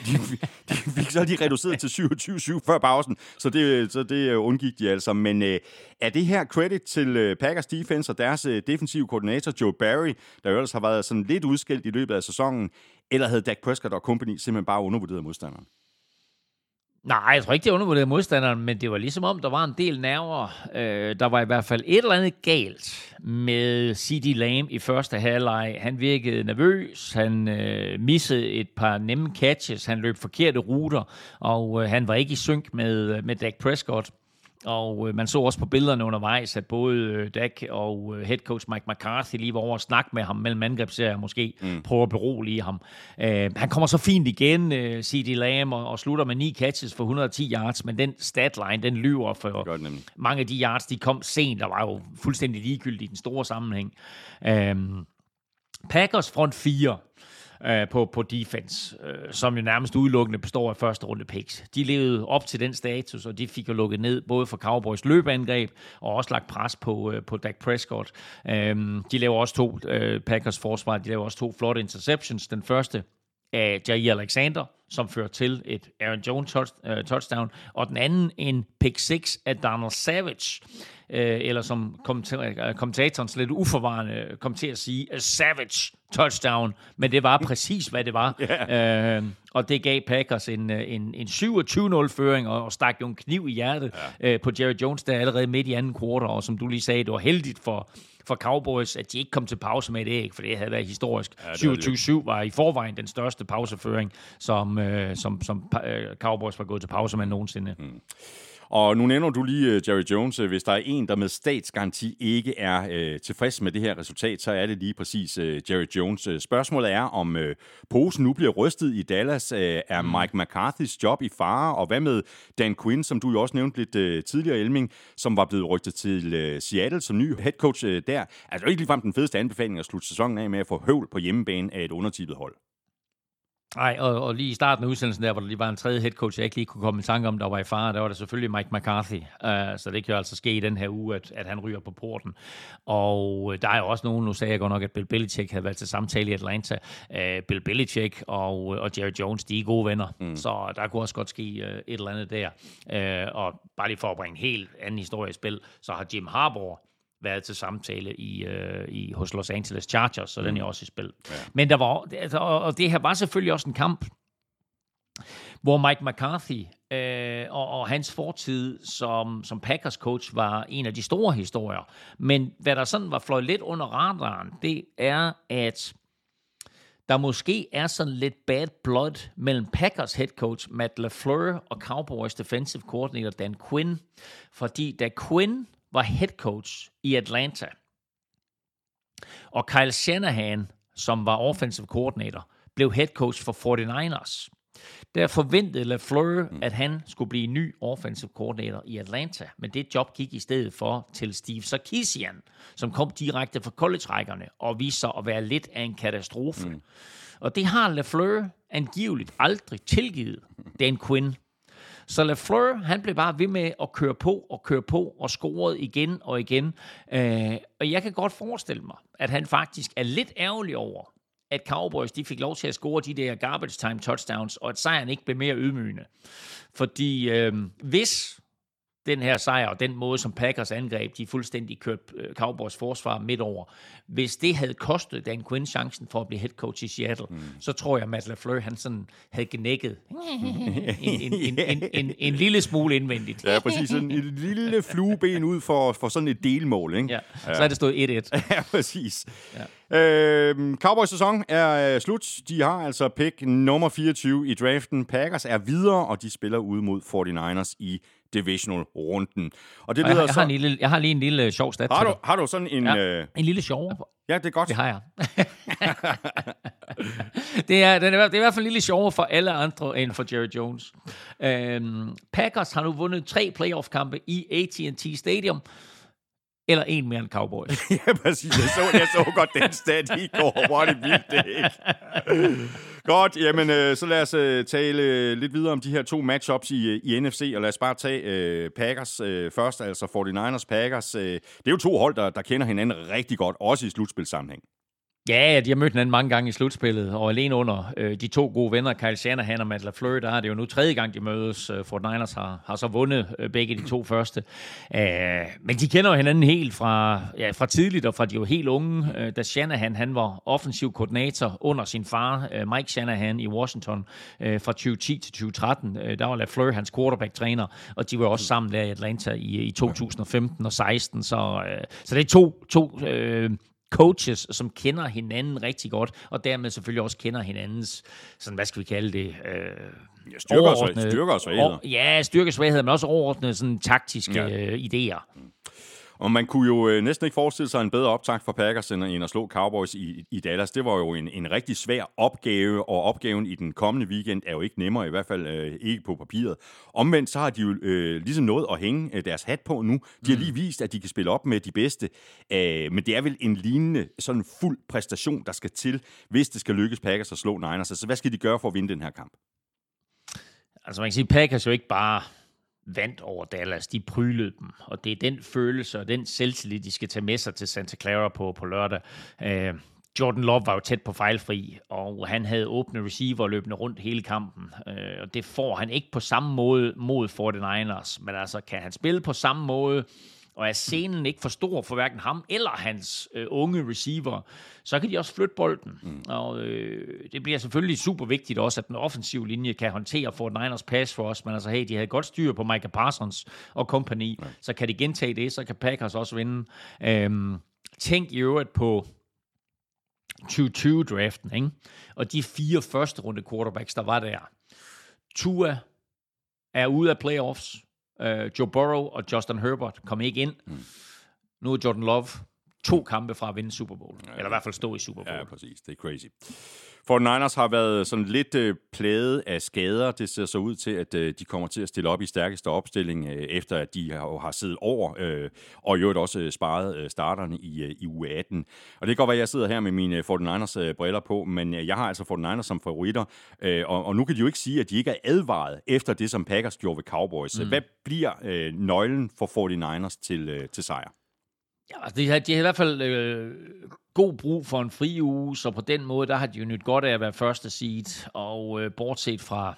de fik så de reduceret til 27-7 før pausen, så det, så det øh, undgik de altså. Men øh, er det her credit til øh, Packers defense og deres øh, defensive koordinator Joe Barry, der ellers har været sådan lidt udskilt i løbet af sæsonen, eller havde Dak Prescott og company simpelthen bare undervurderet modstanderen? Nej, jeg tror ikke, det undervurderede modstanderen, men det var ligesom om, der var en del nerver. Øh, der var i hvert fald et eller andet galt med C.D. Lamb i første halvleg. Han virkede nervøs, han øh, missede et par nemme catches, han løb forkerte ruter, og øh, han var ikke i synk med, øh, med Dak Prescott. Og øh, man så også på billederne undervejs, at både øh, Dak og øh, head coach Mike McCarthy lige var over at snakke med ham mellem angrebsserier, måske mm. prøve at berolige ham. Øh, han kommer så fint igen, øh, C.D. Lamb, og, og slutter med ni catches for 110 yards, men den statline, den lyver for Godt, mange af de yards, de kom sent, der var jo fuldstændig ligegyldigt i den store sammenhæng. Øh, Packers front 4 øh, på, på defense, øh, som jo nærmest udelukkende består af første runde picks. De levede op til den status, og de fik jo lukket ned både for Cowboys løbeangreb, og også lagt pres på, øh, på Dak Prescott. Øh, de laver også to, øh, Packers forsvar, de laver også to flotte interceptions. Den første af Jair Alexander, som fører til et Aaron Jones touch, uh, touchdown, og den anden en pick 6 af Donald Savage, uh, eller som kommentatoren lidt uforvarende kom til at sige, a Savage touchdown, men det var præcis, hvad det var. [laughs] Yeah. Uh, og det gav Packers en, en, en 27-0-føring, og, og stak jo en kniv i hjertet uh, på Jerry Jones, der allerede midt i anden kvartal, og som du lige sagde, det var heldigt for, for Cowboys, at de ikke kom til pause med et æg, for det havde været historisk. Ja, 27-7 var i forvejen den største pauseføring, som, øh, som, som øh, Cowboys var gået til pause med nogensinde. Mm. Og nu nævner du lige uh, Jerry Jones. Hvis der er en, der med statsgaranti ikke er uh, tilfreds med det her resultat, så er det lige præcis uh, Jerry Jones. Spørgsmålet er, om uh, posen nu bliver rystet i Dallas. Uh, er mm. Mike McCarthy's job i fare? Og hvad med Dan Quinn, som du jo også nævnte lidt uh, tidligere, Elming, som var blevet rygtet til uh, Seattle som ny head coach uh, der. Altså ikke ligefrem den fedeste anbefaling at slutte sæsonen af med at få høvl på hjemmebane af et undertippet hold. Nej, og, og lige i starten af udsendelsen der, hvor der lige var en tredje head coach, jeg ikke lige kunne komme i tanke om, der var i fare, der var det selvfølgelig Mike McCarthy. Uh, så det kan jo altså ske i den her uge, at, at han ryger på porten. Og uh, der er jo også nogen, nu sagde jeg godt nok, at Bill Belichick havde været til samtale i Atlanta. Uh, Bill Belichick og, og Jerry Jones, de er gode venner. Mm. Så der kunne også godt ske uh, et eller andet der. Uh, og bare lige for at bringe en helt anden historie i spil, så har Jim Harbour været til samtale i, øh, i hos Los Angeles Chargers, så mm. den er også i spil. Ja. Men der var, altså, og det her var selvfølgelig også en kamp, hvor Mike McCarthy øh, og, og hans fortid som, som Packers coach var en af de store historier. Men hvad der sådan var fløjet lidt under radaren, det er, at der måske er sådan lidt bad blood mellem Packers head coach Matt LaFleur og Cowboys defensive coordinator Dan Quinn. Fordi da Quinn var head coach i Atlanta. Og Kyle Shanahan, som var offensive coordinator, blev head coach for 49ers. Der forventede LaFleur, mm. at han skulle blive ny offensive coordinator i Atlanta, men det job gik i stedet for til Steve Sarkisian, som kom direkte fra college-rækkerne og viste sig at være lidt af en katastrofe. Mm. Og det har LaFleur angiveligt aldrig tilgivet Dan Quinn. Så LaFleur, han blev bare ved med at køre på og køre på og scorede igen og igen. Øh, og jeg kan godt forestille mig, at han faktisk er lidt ærgerlig over, at Cowboys de fik lov til at score de der garbage time touchdowns, og at sejren ikke blev mere ydmygende. Fordi øh, hvis den her sejr, og den måde, som Packers angreb, de fuldstændig kørt øh, Cowboys forsvar midt over. Hvis det havde kostet Dan Quinn chancen for at blive head coach i Seattle, mm. så tror jeg, at Matt LaFleur, han sådan havde genækket [laughs] en, en, en, en, en, en [laughs] lille smule indvendigt. Ja, præcis. En, en lille flueben ud for, for sådan et delmål, ikke? Ja, så er det stået 1-1. [laughs] ja, præcis. Ja. Øhm, Cowboys sæson er øh, slut. De har altså pick nummer 24 i draften. Packers er videre, og de spiller ude mod 49ers i Divisional-runden. Og det og jeg, jeg, har en lille, jeg har lige en lille sjov stat har du, Har du sådan en... Ja, øh... En lille sjov. Ja, det er godt. Det har jeg. [laughs] det, er, det, er, det er i hvert fald en lille sjov for alle andre end for Jerry Jones. Øhm, Packers har nu vundet tre playoff-kampe i AT&T Stadium eller en mere end Cowboys. [laughs] ja, præcis. Jeg så, jeg så godt den stat i går. Hvor er det vildt, det ikke? Godt, jamen øh, så lad os øh, tale øh, lidt videre om de her to matchups i, øh, i NFC, og lad os bare tage øh, Packers øh, først, altså 49ers Packers. Øh, det er jo to hold, der, der kender hinanden rigtig godt, også i slutspilsammenhæng. Ja, de har mødt hinanden mange gange i slutspillet, og alene under øh, de to gode venner, Kyle Shanahan og Matt LaFleur, der er det jo nu tredje gang, de mødes. Øh, Fort Niners har, har så vundet øh, begge de to første. Æh, men de kender jo hinanden helt fra, ja, fra tidligt, og fra de jo helt unge. Øh, da Shanahan han var offensiv koordinator under sin far, øh, Mike Shanahan, i Washington øh, fra 2010 til 2013. Øh, der var LaFleur hans quarterback-træner, og de var også sammen der i Atlanta i, i 2015 og 16. Så, øh, så det er to, to øh, coaches, som kender hinanden rigtig godt, og dermed selvfølgelig også kender hinandens, sådan, hvad skal vi kalde det, øh, ja, styrker, og, styrker og svagheder. Ja, styrker og svagheder, men også overordnede sådan, taktiske ja. øh, idéer. Mm. Og man kunne jo øh, næsten ikke forestille sig en bedre optag for Packers end at slå Cowboys i, i Dallas. Det var jo en, en rigtig svær opgave, og opgaven i den kommende weekend er jo ikke nemmere, i hvert fald øh, ikke på papiret. Omvendt så har de jo øh, ligesom noget at hænge øh, deres hat på nu. De har mm. lige vist, at de kan spille op med de bedste, øh, men det er vel en lignende sådan fuld præstation, der skal til, hvis det skal lykkes Packers at slå Niners. Altså hvad skal de gøre for at vinde den her kamp? Altså man kan sige, Packers jo ikke bare vandt over Dallas. De prylede dem, og det er den følelse og den selvtillid, de skal tage med sig til Santa Clara på, på lørdag. Øh, Jordan Love var jo tæt på fejlfri, og han havde åbne receiver løbende rundt hele kampen. Øh, og det får han ikke på samme måde mod 49ers, men altså kan han spille på samme måde, og er scenen ikke for stor for hverken ham eller hans øh, unge receiver, så kan de også flytte bolden. Mm. Og øh, det bliver selvfølgelig super vigtigt også, at den offensive linje kan håndtere Fort Niners pass for os, men altså hey, de havde godt styr på Micah Parsons og company, ja. så kan de gentage det, så kan Packers også vinde. Øhm, tænk i øvrigt på 2020-draften, ikke? og de fire første runde quarterbacks, der var der. Tua er ude af playoffs, Uh, Joe Burrow og Justin Herbert kom ikke ind. Mm. Nu er Jordan Love to kampe fra at vinde Super Bowl. Ja, eller i hvert fald stå i Super Bowl. Ja, præcis. Det er crazy. For Niners har været sådan lidt øh, plaget af skader. Det ser så ud til, at øh, de kommer til at stille op i stærkeste opstilling, øh, efter at de har, har siddet over, øh, og i øvrigt også øh, sparet øh, starterne i, øh, i uge 18. Og det kan godt være, at jeg sidder her med mine 49ers øh, briller på, men øh, jeg har altså 49ers som favoritter, øh, og, og nu kan de jo ikke sige, at de ikke er advaret efter det, som Packers gjorde ved Cowboys. Mm. Hvad bliver øh, nøglen for 49ers til, øh, til sejr? Ja, altså, de, har, de har i hvert fald øh, god brug for en fri uge, så på den måde, der har de jo nyt godt af at være første seed, og øh, bortset fra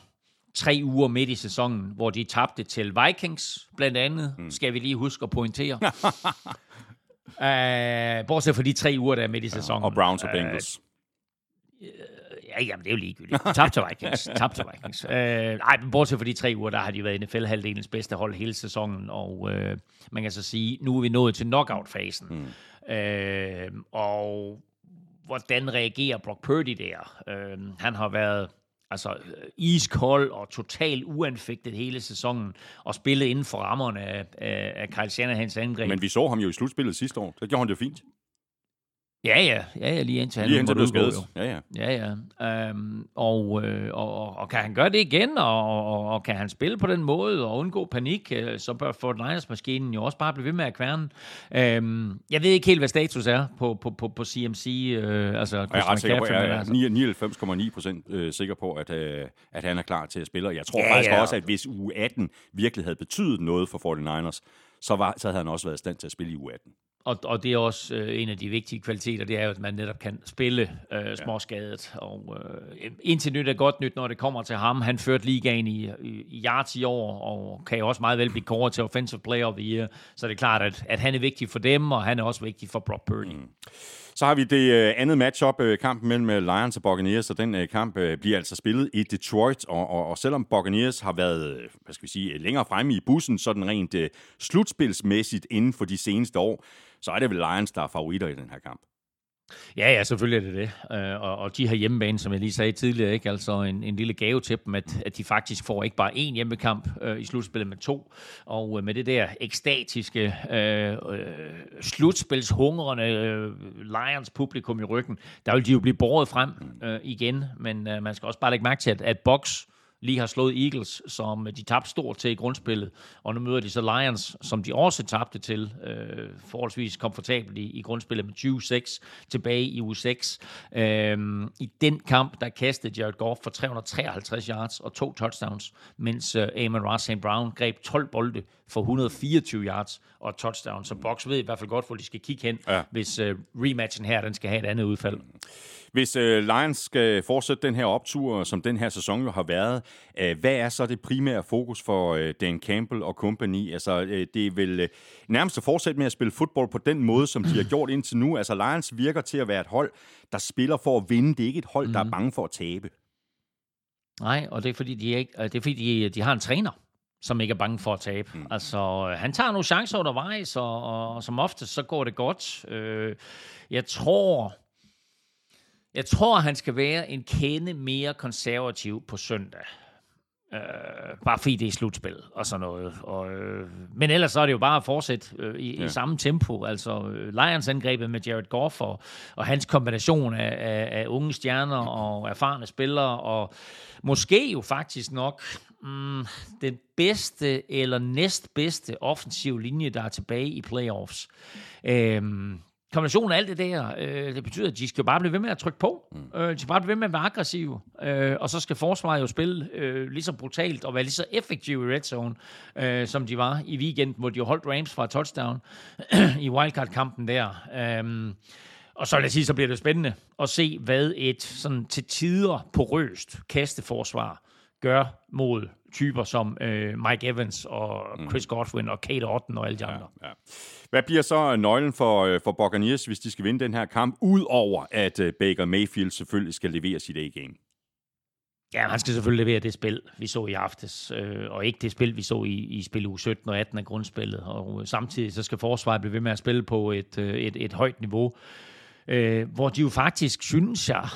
tre uger midt i sæsonen, hvor de tabte til Vikings, blandt andet, mm. skal vi lige huske at pointere. uh, [laughs] bortset fra de tre uger, der er midt i sæsonen. Ja, og Browns og Bengals. Uh, Ja, jamen, det er jo ligegyldigt. Tabt til Vikings. Tabt til Vikings. Øh, nej, men bortset fra de tre uger, der har de været NFL-halvdelens bedste hold hele sæsonen, og øh, man kan så sige, nu er vi nået til knockout-fasen. Mm. Øh, og hvordan reagerer Brock Purdy der? Øh, han har været altså iskold og totalt uanfægtet hele sæsonen, og spillet inden for rammerne af, af, Kyle Shanahans angreb. Men vi så ham jo i slutspillet sidste år. Så gjorde han det fint. Ja, ja, ja, ja lige indtil han lige indtil blev skadet. Ja, ja. ja, ja. Øhm, og, øh, og, og, kan han gøre det igen, og, og, og kan han spille på den måde og undgå panik, øh, så bør Fort Niners-maskinen jo også bare blive ved med at kværne. Øhm, jeg ved ikke helt, hvad status er på, på, på, på CMC. Øh, altså, jeg er ret sikker på, jeg er altså. 99,9 procent øh, sikker på, at, øh, at han er klar til at spille. Jeg tror ja, faktisk ja. også, at hvis u 18 virkelig havde betydet noget for 49ers, så, var, så havde han også været i stand til at spille i u 18. Og, og det er også øh, en af de vigtige kvaliteter, det er jo, at man netop kan spille øh, småskadet. Og øh, indtil nyt er godt nyt, når det kommer til ham. Han førte ligaen i, i, i yards i år, og kan jo også meget vel blive kåret til Offensive Player of the Year. Så det er klart, at, at han er vigtig for dem, og han er også vigtig for Brock Purdy. Mm. Så har vi det øh, andet matchup, øh, kampen mellem øh, Lions og Buccaneers, og den kamp bliver altså spillet i Detroit, og, og, og selvom Buccaneers har været, hvad skal vi sige, længere fremme i bussen, sådan rent slutspilsmæssigt inden for de seneste år, så er det vel Lions, der er favoritter i den her kamp. Ja, ja, selvfølgelig er det det. Øh, og, og de her hjemmebane, som jeg lige sagde tidligere, ikke? altså en, en lille gave til dem, at, at de faktisk får ikke bare én hjemmekamp øh, i slutspillet med to. Og øh, med det der ekstatiske, øh, øh, slutspilshungrende øh, Lions publikum i ryggen, der vil de jo blive båret frem øh, igen. Men øh, man skal også bare lægge mærke til, at, at Box lige har slået Eagles, som øh, de tabte stort til i grundspillet, og nu møder de så Lions, som de også tabte til, øh, forholdsvis komfortabelt i, i grundspillet med 20-6 tilbage i u 6. Øh, I den kamp, der kastede Jared Goff for 353 yards og to touchdowns, mens øh, Amon Ross St. Brown greb 12 bolde for 124 yards og touchdown. Så Box ved i hvert fald godt, hvor de skal kigge hen, ja. hvis øh, rematchen her, den skal have et andet udfald. Hvis øh, Lions skal fortsætte den her optur, som den her sæson jo har været, øh, hvad er så det primære fokus for øh, Dan Campbell og company? Altså, øh, det er vel øh, nærmest at fortsætte med at spille fodbold på den måde, som de har gjort indtil nu. Altså, Lions virker til at være et hold, der spiller for at vinde. Det er ikke et hold, mm. der er mhm. bange for at tabe. Nej, og det er fordi, de, ikke, det er fordi de, de har en træner, som ikke er bange for at tabe. Mm. Altså, han tager nogle chancer undervejs, og, og, og som ofte så går det godt. Øh, jeg tror, jeg tror, han skal være en kende mere konservativ på søndag. Øh, bare fordi det er slutspil og sådan noget. Og, øh, men ellers så er det jo bare at fortsætte øh, i, ja. i samme tempo. Altså øh, Lions angrebet med Jared Goff og, og hans kombination af, af, af unge stjerner og erfarne spillere, og måske jo faktisk nok mm, den bedste eller næstbedste offensiv linje, der er tilbage i playoffs. Øh, kombinationen af alt det der, øh, det betyder, at de skal bare blive ved med at trykke på. Mm. Øh, de skal bare blive ved med at være aggressive. Øh, og så skal forsvaret jo spille øh, lige så brutalt og være lige så effektive i red zone, øh, som de var i weekenden, hvor de jo holdt Rams fra touchdown [clears throat] i wildcard-kampen der. Øh, og så lad os sige, så bliver det spændende at se, hvad et sådan til tider porøst kasteforsvar gør mod typer som øh, Mike Evans og mm. Chris Godwin og Kate Otten og alle de andre. Ja, ja. Hvad bliver så nøglen for, øh, for Buccaneers, hvis de skal vinde den her kamp, udover at øh, Baker Mayfield selvfølgelig skal levere sit A-game? Ja, han skal selvfølgelig levere det spil, vi så i aftes, øh, og ikke det spil, vi så i, i spil u 17 og 18 af grundspillet. Og samtidig så skal forsvaret blive ved med at spille på et, et, et højt niveau, øh, hvor de jo faktisk, synes jeg,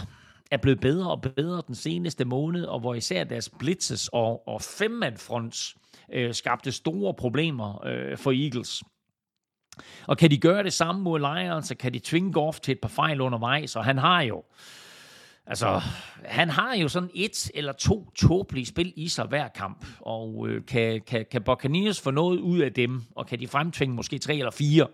er blevet bedre og bedre den seneste måned, og hvor især deres blitzes og, og femmandfronts øh, skabte store problemer øh, for Eagles. Og kan de gøre det samme mod Lions, så kan de tvinge Goff til et par fejl undervejs, og han har jo Altså, han har jo sådan et eller to tåbelige spil i sig hver kamp, og øh, kan, kan, kan Buccaneers få noget ud af dem, og kan de fremtvinge måske tre eller fire,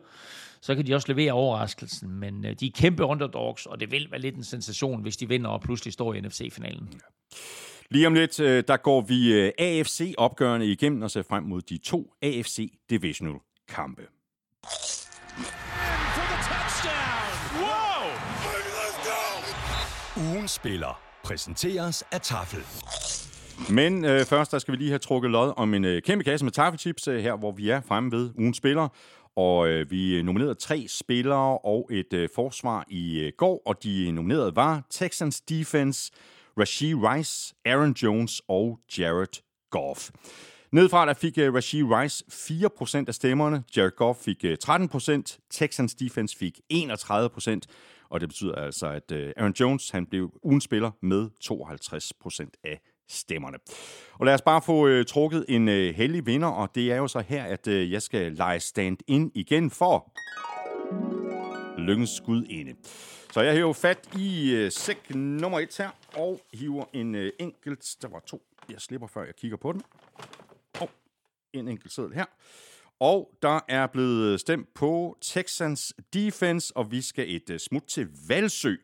så kan de også levere overraskelsen. Men øh, de er kæmpe underdogs, og det vil være lidt en sensation, hvis de vinder og pludselig står i NFC-finalen. Ja. Lige om lidt, øh, der går vi øh, AFC-opgørende igennem og ser frem mod de to AFC Divisional kampe. Ugen spiller præsenteres af Tafel. Men øh, først der skal vi lige have trukket lod om en øh, kæmpe kasse med taffelchips øh, her, hvor vi er fremme ved ugens spiller. Og øh, vi nominerede tre spillere og et øh, forsvar i øh, går, og de nominerede var Texans Defense, Rashid Rice, Aaron Jones og Jared Goff. Nedfra der fik uh, Rice 4% af stemmerne, Jared Goff fik øh, uh, 13%, Texans defense fik 31%, og det betyder altså, at uh, Aaron Jones han blev ugen spiller med 52% af stemmerne. Og lad os bare få øh, trukket en øh, heldig vinder, og det er jo så her, at øh, jeg skal lege stand ind igen for lykkens skud inde. Så jeg hiver fat i øh, sæk nummer et her, og hiver en øh, enkelt, der var to, jeg slipper før jeg kigger på den. Og en enkelt sædel her. Og der er blevet stemt på Texans defense, og vi skal et øh, smut til Valsø.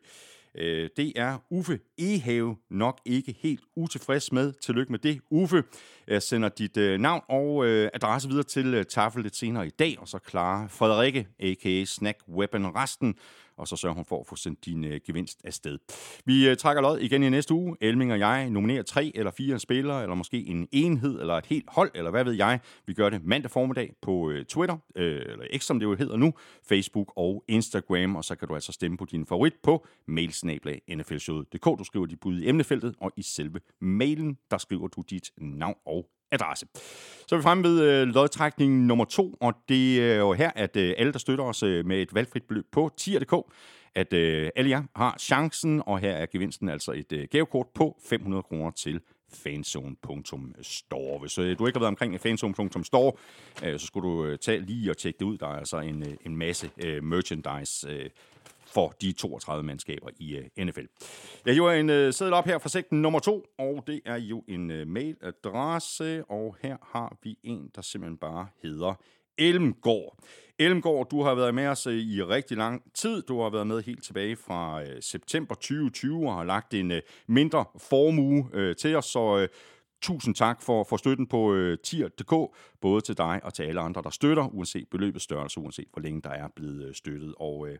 Øh, det er Uffe Ehave nok ikke helt utilfreds med. Tillykke med det, Uffe. Jeg sender dit øh, navn og øh, adresse videre til øh, Tafel lidt senere i dag, og så klarer Frederikke, a.k.a. Snack Weapon, resten og så sørger hun for at få sendt din øh, gevinst afsted. Vi øh, trækker lod igen i næste uge. Elming og jeg nominerer tre eller fire spillere, eller måske en enhed, eller et helt hold, eller hvad ved jeg. Vi gør det mandag formiddag på øh, Twitter, øh, eller X, som det jo hedder nu, Facebook og Instagram, og så kan du altså stemme på din favorit på mailsnablag.nflshowet.dk. Du skriver dit bud i emnefeltet, og i selve mailen, der skriver du dit navn og adresse. Så er vi fremme ved øh, lodtrækning nummer to, og det er jo her, at øh, alle, der støtter os øh, med et valgfrit beløb på tier.dk, at øh, alle jer har chancen, og her er gevinsten altså et øh, gavekort på 500 kroner til fanzone.store. Hvis øh, du ikke har været omkring fanzone.store, øh, så skulle du øh, tage lige og tjekke det ud. Der er altså en, øh, en masse øh, merchandise øh, for de 32 mandskaber i øh, uh, NFL. Jeg hiver en uh, op her fra sekten nummer to, og det er jo en uh, mailadresse, og her har vi en, der simpelthen bare hedder Elmgård. Elmgård, du har været med os i rigtig lang tid. Du har været med helt tilbage fra september 2020 og har lagt en mindre formue til os, så Tusind tak for, for støtten på øh, tier.dk, både til dig og til alle andre, der støtter, uanset beløbets størrelse, uanset hvor længe der er blevet øh, støttet. Og øh,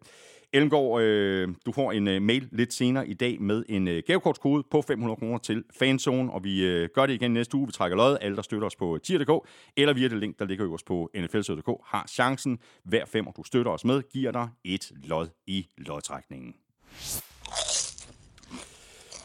Elmgaard, øh, du får en øh, mail lidt senere i dag med en øh, gavekortskode på 500 kroner til Fanzone, og vi øh, gør det igen næste uge. Vi trækker lod, alle der støtter os på øh, tier.dk, eller via det link, der ligger øverst på nfl.dk, har chancen. Hver femmer, du støtter os med, giver dig et lod i lodtrækningen.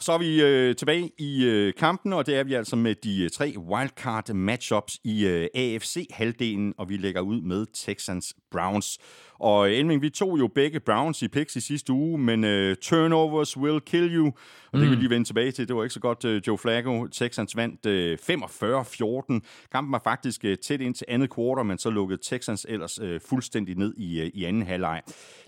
Så er vi øh, tilbage i øh, kampen, og det er vi altså med de øh, tre wildcard matchups i øh, AFC-halvdelen, og vi lægger ud med Texans Browns. Og øh, Elming, vi tog jo begge Browns i picks i sidste uge, men uh, turnovers will kill you. Og det kan vi mm. lige vende tilbage til. Det var ikke så godt, uh, Joe Flacco. Texans vandt uh, 45-14. Kampen var faktisk uh, tæt ind til andet kvartal, men så lukkede Texans ellers uh, fuldstændig ned i, uh, i anden halvleg.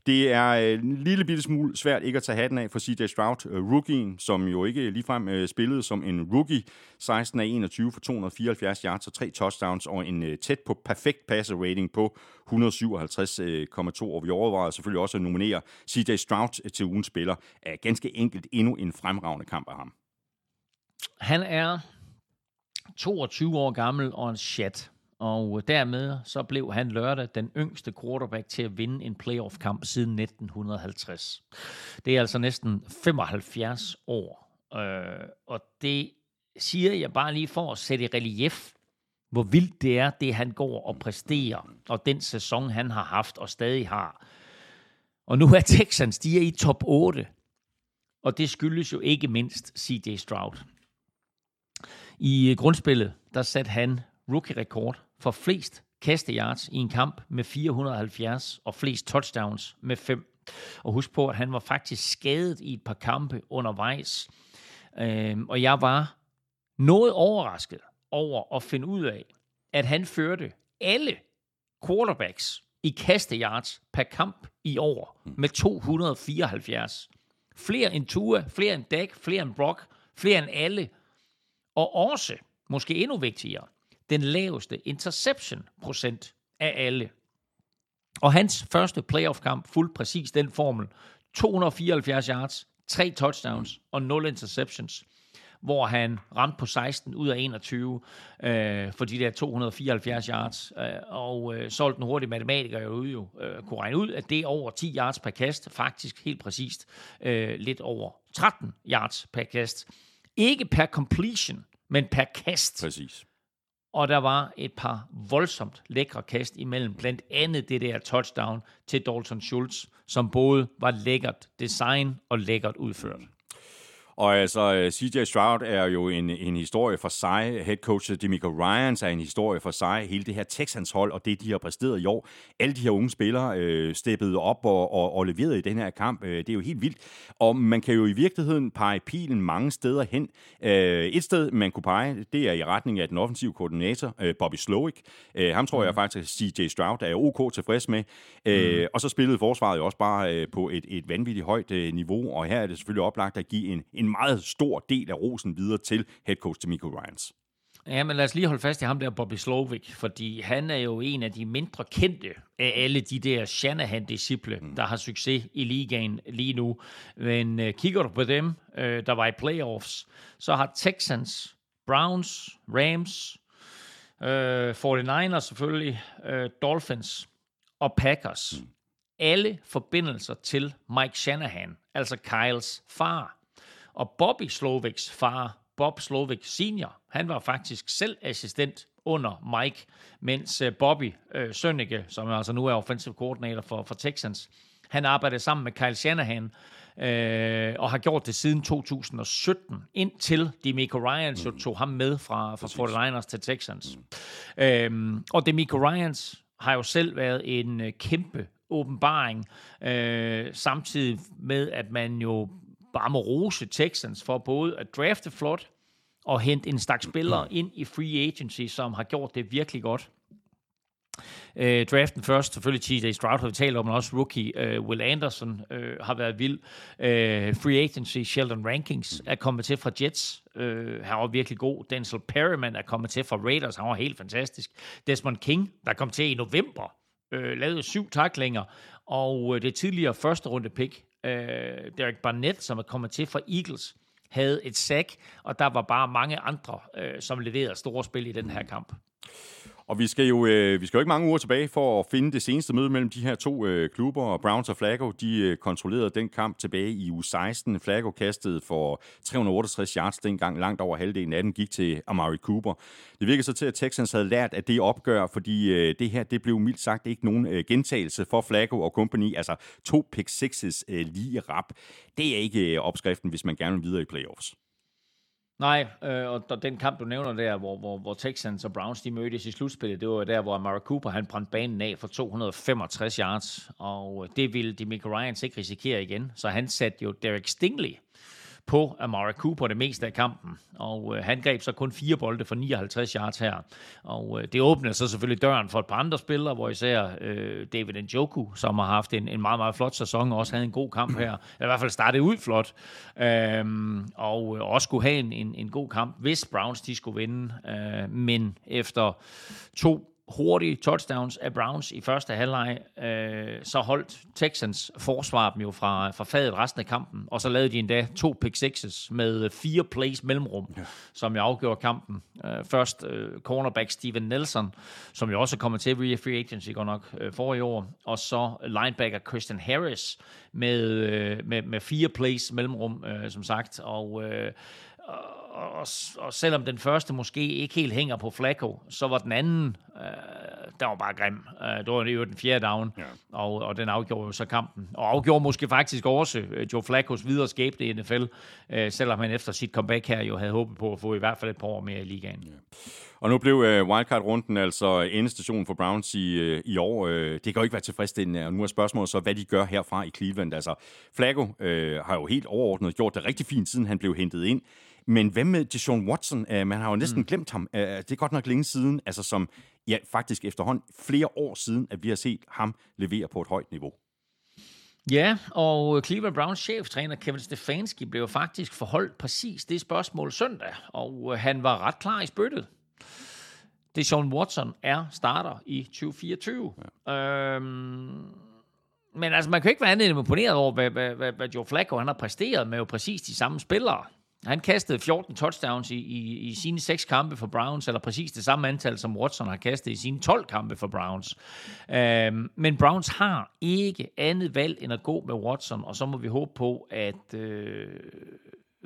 Det er en lille bitte smule svært ikke at tage hatten af for CJ Stroud, uh, rookien, som jo ikke ligefrem uh, spillede som en rookie. 16 af 21 for 274 yards og tre touchdowns og en øh, tæt på perfekt passer rating på 157,2, øh, og vi overvejer selvfølgelig også at nominere CJ Stroud til ugens spiller. Er ganske enkelt endnu en fremragende kamp af ham. Han er 22 år gammel og en chat. Og øh, dermed så blev han lørdag den yngste quarterback til at vinde en playoff-kamp siden 1950. Det er altså næsten 75 år. Øh, og det siger jeg bare lige for at sætte i relief, hvor vildt det er, det han går og præsterer, og den sæson, han har haft og stadig har. Og nu er Texans, de er i top 8, og det skyldes jo ikke mindst CJ Stroud. I øh, grundspillet, der satte han rookie-rekord for flest kasteyards i en kamp med 470 og flest touchdowns med 5. Og husk på, at han var faktisk skadet i et par kampe undervejs. Øhm, og jeg var noget overrasket over at finde ud af, at han førte alle quarterbacks i kasteyards per kamp i år med 274. Flere end Tua, flere end Dak, flere end Brock, flere end alle. Og også, måske endnu vigtigere, den laveste interception procent af alle. Og hans første playoff-kamp fuldt præcis den formel. 274 yards, 3 touchdowns og 0 interceptions hvor han ramte på 16 ud af 21 øh, for de der 274 yards, øh, og øh, solgte den hurtige matematiker jo, jo øh, kunne regne ud, at det er over 10 yards per kast, faktisk helt præcist øh, lidt over 13 yards per kast. Ikke per completion, men per kast. Præcis. Og der var et par voldsomt lækre kast imellem, blandt andet det der touchdown til Dalton Schultz, som både var lækkert design og lækkert udført. Og altså, øh, CJ Stroud er jo en, en historie for sig. Head coach Demico Ryans er en historie for sig. Hele det her Texans hold og det, de har præsteret i år. Alle de her unge spillere øh, steppede op og, og, og leverede i den her kamp. Øh, det er jo helt vildt. Og man kan jo i virkeligheden pege pilen mange steder hen. Øh, et sted, man kunne pege, det er i retning af den offensive koordinator, øh, Bobby Slowick. Øh, ham tror mm. jeg faktisk, at CJ Stroud er OK tilfreds med. Øh, mm. Og så spillede forsvaret jo også bare øh, på et, et vanvittigt højt øh, niveau. Og her er det selvfølgelig oplagt at give en, en en meget stor del af rosen videre til head coach Demico Ryans. Ja, men lad os lige holde fast i ham der, Bobby Slovic, fordi han er jo en af de mindre kendte af alle de der Shanahan-disciple, mm. der har succes i ligaen lige nu. Men uh, kigger du på dem, uh, der var i playoffs, så har Texans, Browns, Rams, uh, 49ers selvfølgelig, uh, Dolphins og Packers, mm. alle forbindelser til Mike Shanahan, altså Kyles far. Og Bobby Slovics far, Bob Slovik senior, han var faktisk selv assistent under Mike, mens øh, Bobby øh, Sønneke, som altså nu er offensive coordinator for, for Texans, han arbejdede sammen med Kyle Shanahan, øh, og har gjort det siden 2017, indtil Demico Ryans mm. tog ham med fra, fra 49ers til Texans. Mm. Øhm, og Demico Ryans har jo selv været en øh, kæmpe åbenbaring, øh, samtidig med, at man jo bare må rose Texans for både at drafte flot og hente en stak spillere ind i free agency, som har gjort det virkelig godt. Øh, draften først, selvfølgelig TJ Stroud har vi talt om, men også rookie øh, Will Anderson øh, har været vild. Øh, free agency, Sheldon Rankings er kommet til fra Jets. Øh, han var virkelig god. Denzel Perryman er kommet til fra Raiders. Han var helt fantastisk. Desmond King, der kom til i november, øh, lavede syv taklinger. Og øh, det tidligere første runde pick, øh, Derek Barnett, som er kommet til fra Eagles, havde et sack, og der var bare mange andre, øh, som leverede store spil i den her kamp. Og vi skal, jo, øh, vi skal jo ikke mange uger tilbage for at finde det seneste møde mellem de her to øh, klubber. Og Browns og Flacco, de øh, kontrollerede den kamp tilbage i uge 16. Flacco kastede for 368 yards dengang, langt over halvdelen af den gik til Amari Cooper. Det virker så til, at Texans havde lært at det opgør, fordi øh, det her det blev mildt sagt ikke nogen øh, gentagelse for Flacco og company. Altså to pick sixes øh, lige rap. Det er ikke øh, opskriften, hvis man gerne vil videre i playoffs. Nej, øh, og den kamp, du nævner der, hvor, hvor, hvor Texans og Browns de mødtes i slutspillet, det var der, hvor Amara Cooper han brændte banen af for 265 yards, og øh, det ville Demico Ryans ikke risikere igen, så han satte jo Derek Stingley på Amari Cooper det meste af kampen. Og øh, han greb så kun fire bolde for 59 yards her. Og øh, det åbnede så selvfølgelig døren for et par andre spillere, hvor især øh, David Njoku, som har haft en, en meget, meget flot sæson, og også havde en god kamp her. [clears throat] I hvert fald startede ud flot. øh, og øh, også skulle have en, en, en god kamp, hvis Browns de skulle vinde. Øh, men efter to hurtige touchdowns af Browns i første halvleg, øh, så holdt Texans forsvar dem jo fra, fra fadet resten af kampen, og så lavede de endda to pick sixes med fire plays mellemrum, ja. som jo afgjorde kampen. Øh, først øh, cornerback Steven Nelson, som jo også kommer til via free agency godt nok øh, forrige år, og så linebacker Christian Harris med, øh, med, med fire plays mellemrum, øh, som sagt, og øh, og, og selvom den første måske ikke helt hænger på Flacco, så var den anden, øh, der var bare grim. Øh, det var jo den fjerde down, ja. og, og den afgjorde jo så kampen. Og afgjorde måske faktisk også øh, Joe Flaccos videre skæbne i NFL, øh, selvom han efter sit comeback her jo havde håbet på at få i hvert fald et par år mere i ligaen. Ja. Og nu blev øh, wildcard-runden altså endestationen for Browns i, øh, i år. Øh, det kan jo ikke være tilfredsstillende, og nu er spørgsmålet så, hvad de gør herfra i Cleveland. Altså, Flacco øh, har jo helt overordnet gjort det rigtig fint, siden han blev hentet ind. Men hvad med Deshaun Watson? Uh, man har jo næsten mm. glemt ham. Uh, det er godt nok længe siden, altså som ja, faktisk efterhånden flere år siden, at vi har set ham levere på et højt niveau. Ja, og Cleveland Browns cheftræner Kevin Stefanski blev faktisk forholdt præcis det spørgsmål søndag, og han var ret klar i spyttet. Deshaun Watson er starter i 2024. Ja. Øhm, men altså, man kan ikke være andet end imponeret over, hvad, hvad, hvad, hvad Joe Flacco han har præsteret med jo præcis de samme spillere. Han kastede 14 touchdowns i, i, i sine seks kampe for Browns, eller præcis det samme antal, som Watson har kastet i sine 12 kampe for Browns. Øhm, men Browns har ikke andet valg end at gå med Watson, og så må vi håbe på, at... Øh,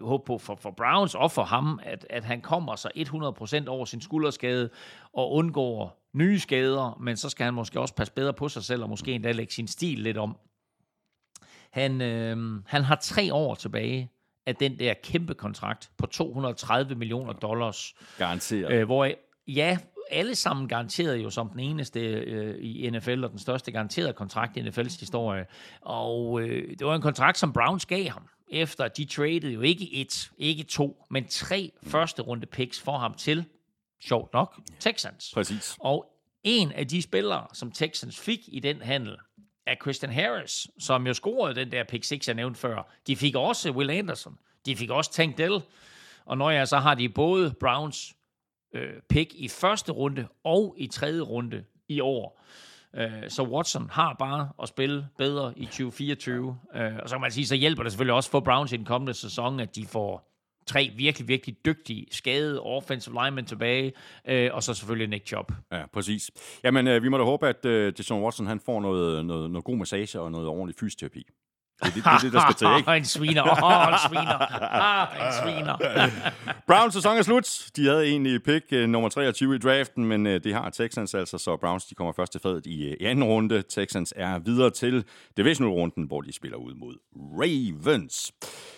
håbe på for, for Browns og for ham, at, at han kommer sig 100% over sin skulderskade og undgår nye skader, men så skal han måske også passe bedre på sig selv og måske endda lægge sin stil lidt om. Han, øh, han har tre år tilbage af den der kæmpe kontrakt på 230 millioner dollars. Garanteret. Øh, hvor, ja, alle sammen garanteret jo som den eneste øh, i NFL, og den største garanterede kontrakt i NFL's historie. Og øh, det var en kontrakt, som Browns gav ham, efter de traded jo ikke et, ikke to, men tre første runde picks for ham til, sjovt nok, Texans. Præcis. Og en af de spillere, som Texans fik i den handel, af Christian Harris, som jo scorede den der pick 6, jeg nævnte før. De fik også Will Anderson. De fik også Tank Dell. Og når jeg så har de både Browns øh, pick i første runde og i tredje runde i år. Øh, så Watson har bare at spille bedre i 2024. Øh, og så kan man sige, så hjælper det selvfølgelig også for Browns i den kommende sæson, at de får tre virkelig, virkelig dygtige, skadede offensive linemen tilbage, øh, og så selvfølgelig Nick Chubb. Ja, præcis. Jamen, øh, vi må da håbe, at øh, Deshaun Watson han får noget, noget, noget god massage og noget ordentlig fysioterapi. Det er det, det, er det der skal til, ikke? [laughs] en sviner. Åh, en sviner. Ah, en sviner. [laughs] Browns sæson er slut. De havde egentlig pick uh, nummer 23 i draften, men uh, det har Texans altså, så Browns de kommer først til fadet i, uh, i anden runde. Texans er videre til divisional-runden, hvor de spiller ud mod Ravens.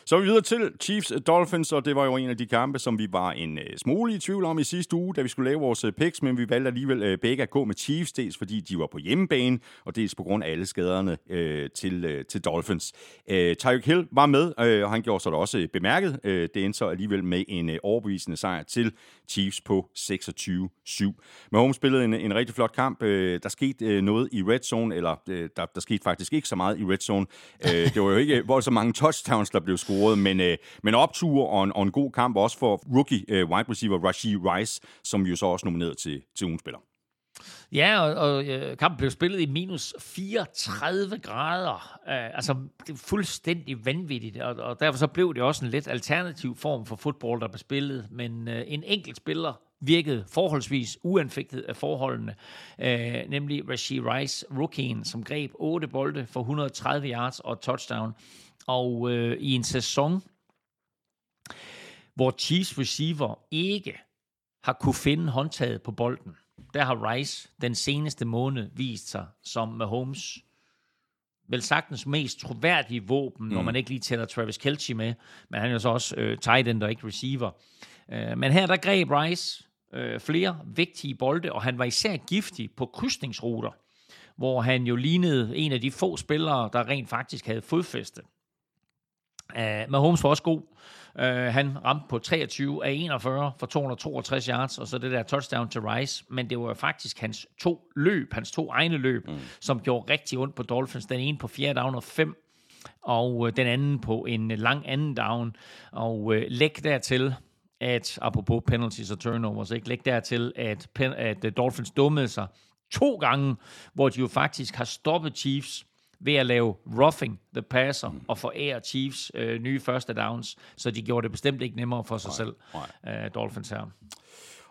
Så er vi videre til Chiefs Dolphins, og det var jo en af de kampe, som vi var en uh, smule i tvivl om i sidste uge, da vi skulle lave vores uh, picks, men vi valgte alligevel begge at gå med Chiefs, dels fordi de var på hjemmebane, og dels på grund af alle skaderne uh, til, uh, til Dolphins. Uh, Tyreek Hill var med, uh, og han gjorde så da også bemærket. Uh, det endte så alligevel med en uh, overbevisende sejr til Chiefs på 26-7. Mahomes spillede en, en rigtig flot kamp. Uh, der skete uh, noget i red zone, eller uh, der, der skete faktisk ikke så meget i red zone. Uh, det var jo ikke [laughs] voldsomt mange touchdowns, der blev scorede, men, øh, men optur og en, og en god kamp også for rookie øh, wide receiver Rashid Rice, som jo så også nomineret til, til ugens spiller. Ja, og, og øh, kampen blev spillet i minus 34 grader. Øh, altså, det er fuldstændig vanvittigt, og, og derfor så blev det også en lidt alternativ form for fodbold, der blev spillet. Men øh, en enkelt spiller virkede forholdsvis uanfægtet af forholdene, øh, nemlig Rashid Rice, rookien, som greb 8 bolde for 130 yards og touchdown. Og øh, i en sæson, hvor Chiefs receiver ikke har kunne finde håndtaget på bolden, der har Rice den seneste måned vist sig som Mahomes vel sagtens mest troværdige våben, mm. når man ikke lige tæller Travis Kelce med, men han er jo så også øh, tight end og ikke receiver. Øh, men her der greb Rice øh, flere vigtige bolde, og han var især giftig på krydsningsruter, hvor han jo lignede en af de få spillere, der rent faktisk havde fodfæste. Uh, Mahomes var også god. Uh, han ramte på 23 af 41 for 262 yards, og så det der touchdown til Rice. Men det var faktisk hans to løb, hans to egne løb, mm. som gjorde rigtig ondt på Dolphins. Den ene på 4 down og 5, og uh, den anden på en lang anden down. Og uh, læg dertil, at apropos penalties og turnovers, ikke? læg dertil, at, pen, at Dolphins dummede sig to gange, hvor de jo faktisk har stoppet Chiefs ved at lave roughing the passer mm. og forære Chiefs øh, nye første downs, så de gjorde det bestemt ikke nemmere for sig nej, selv, nej. Øh, Dolphins her.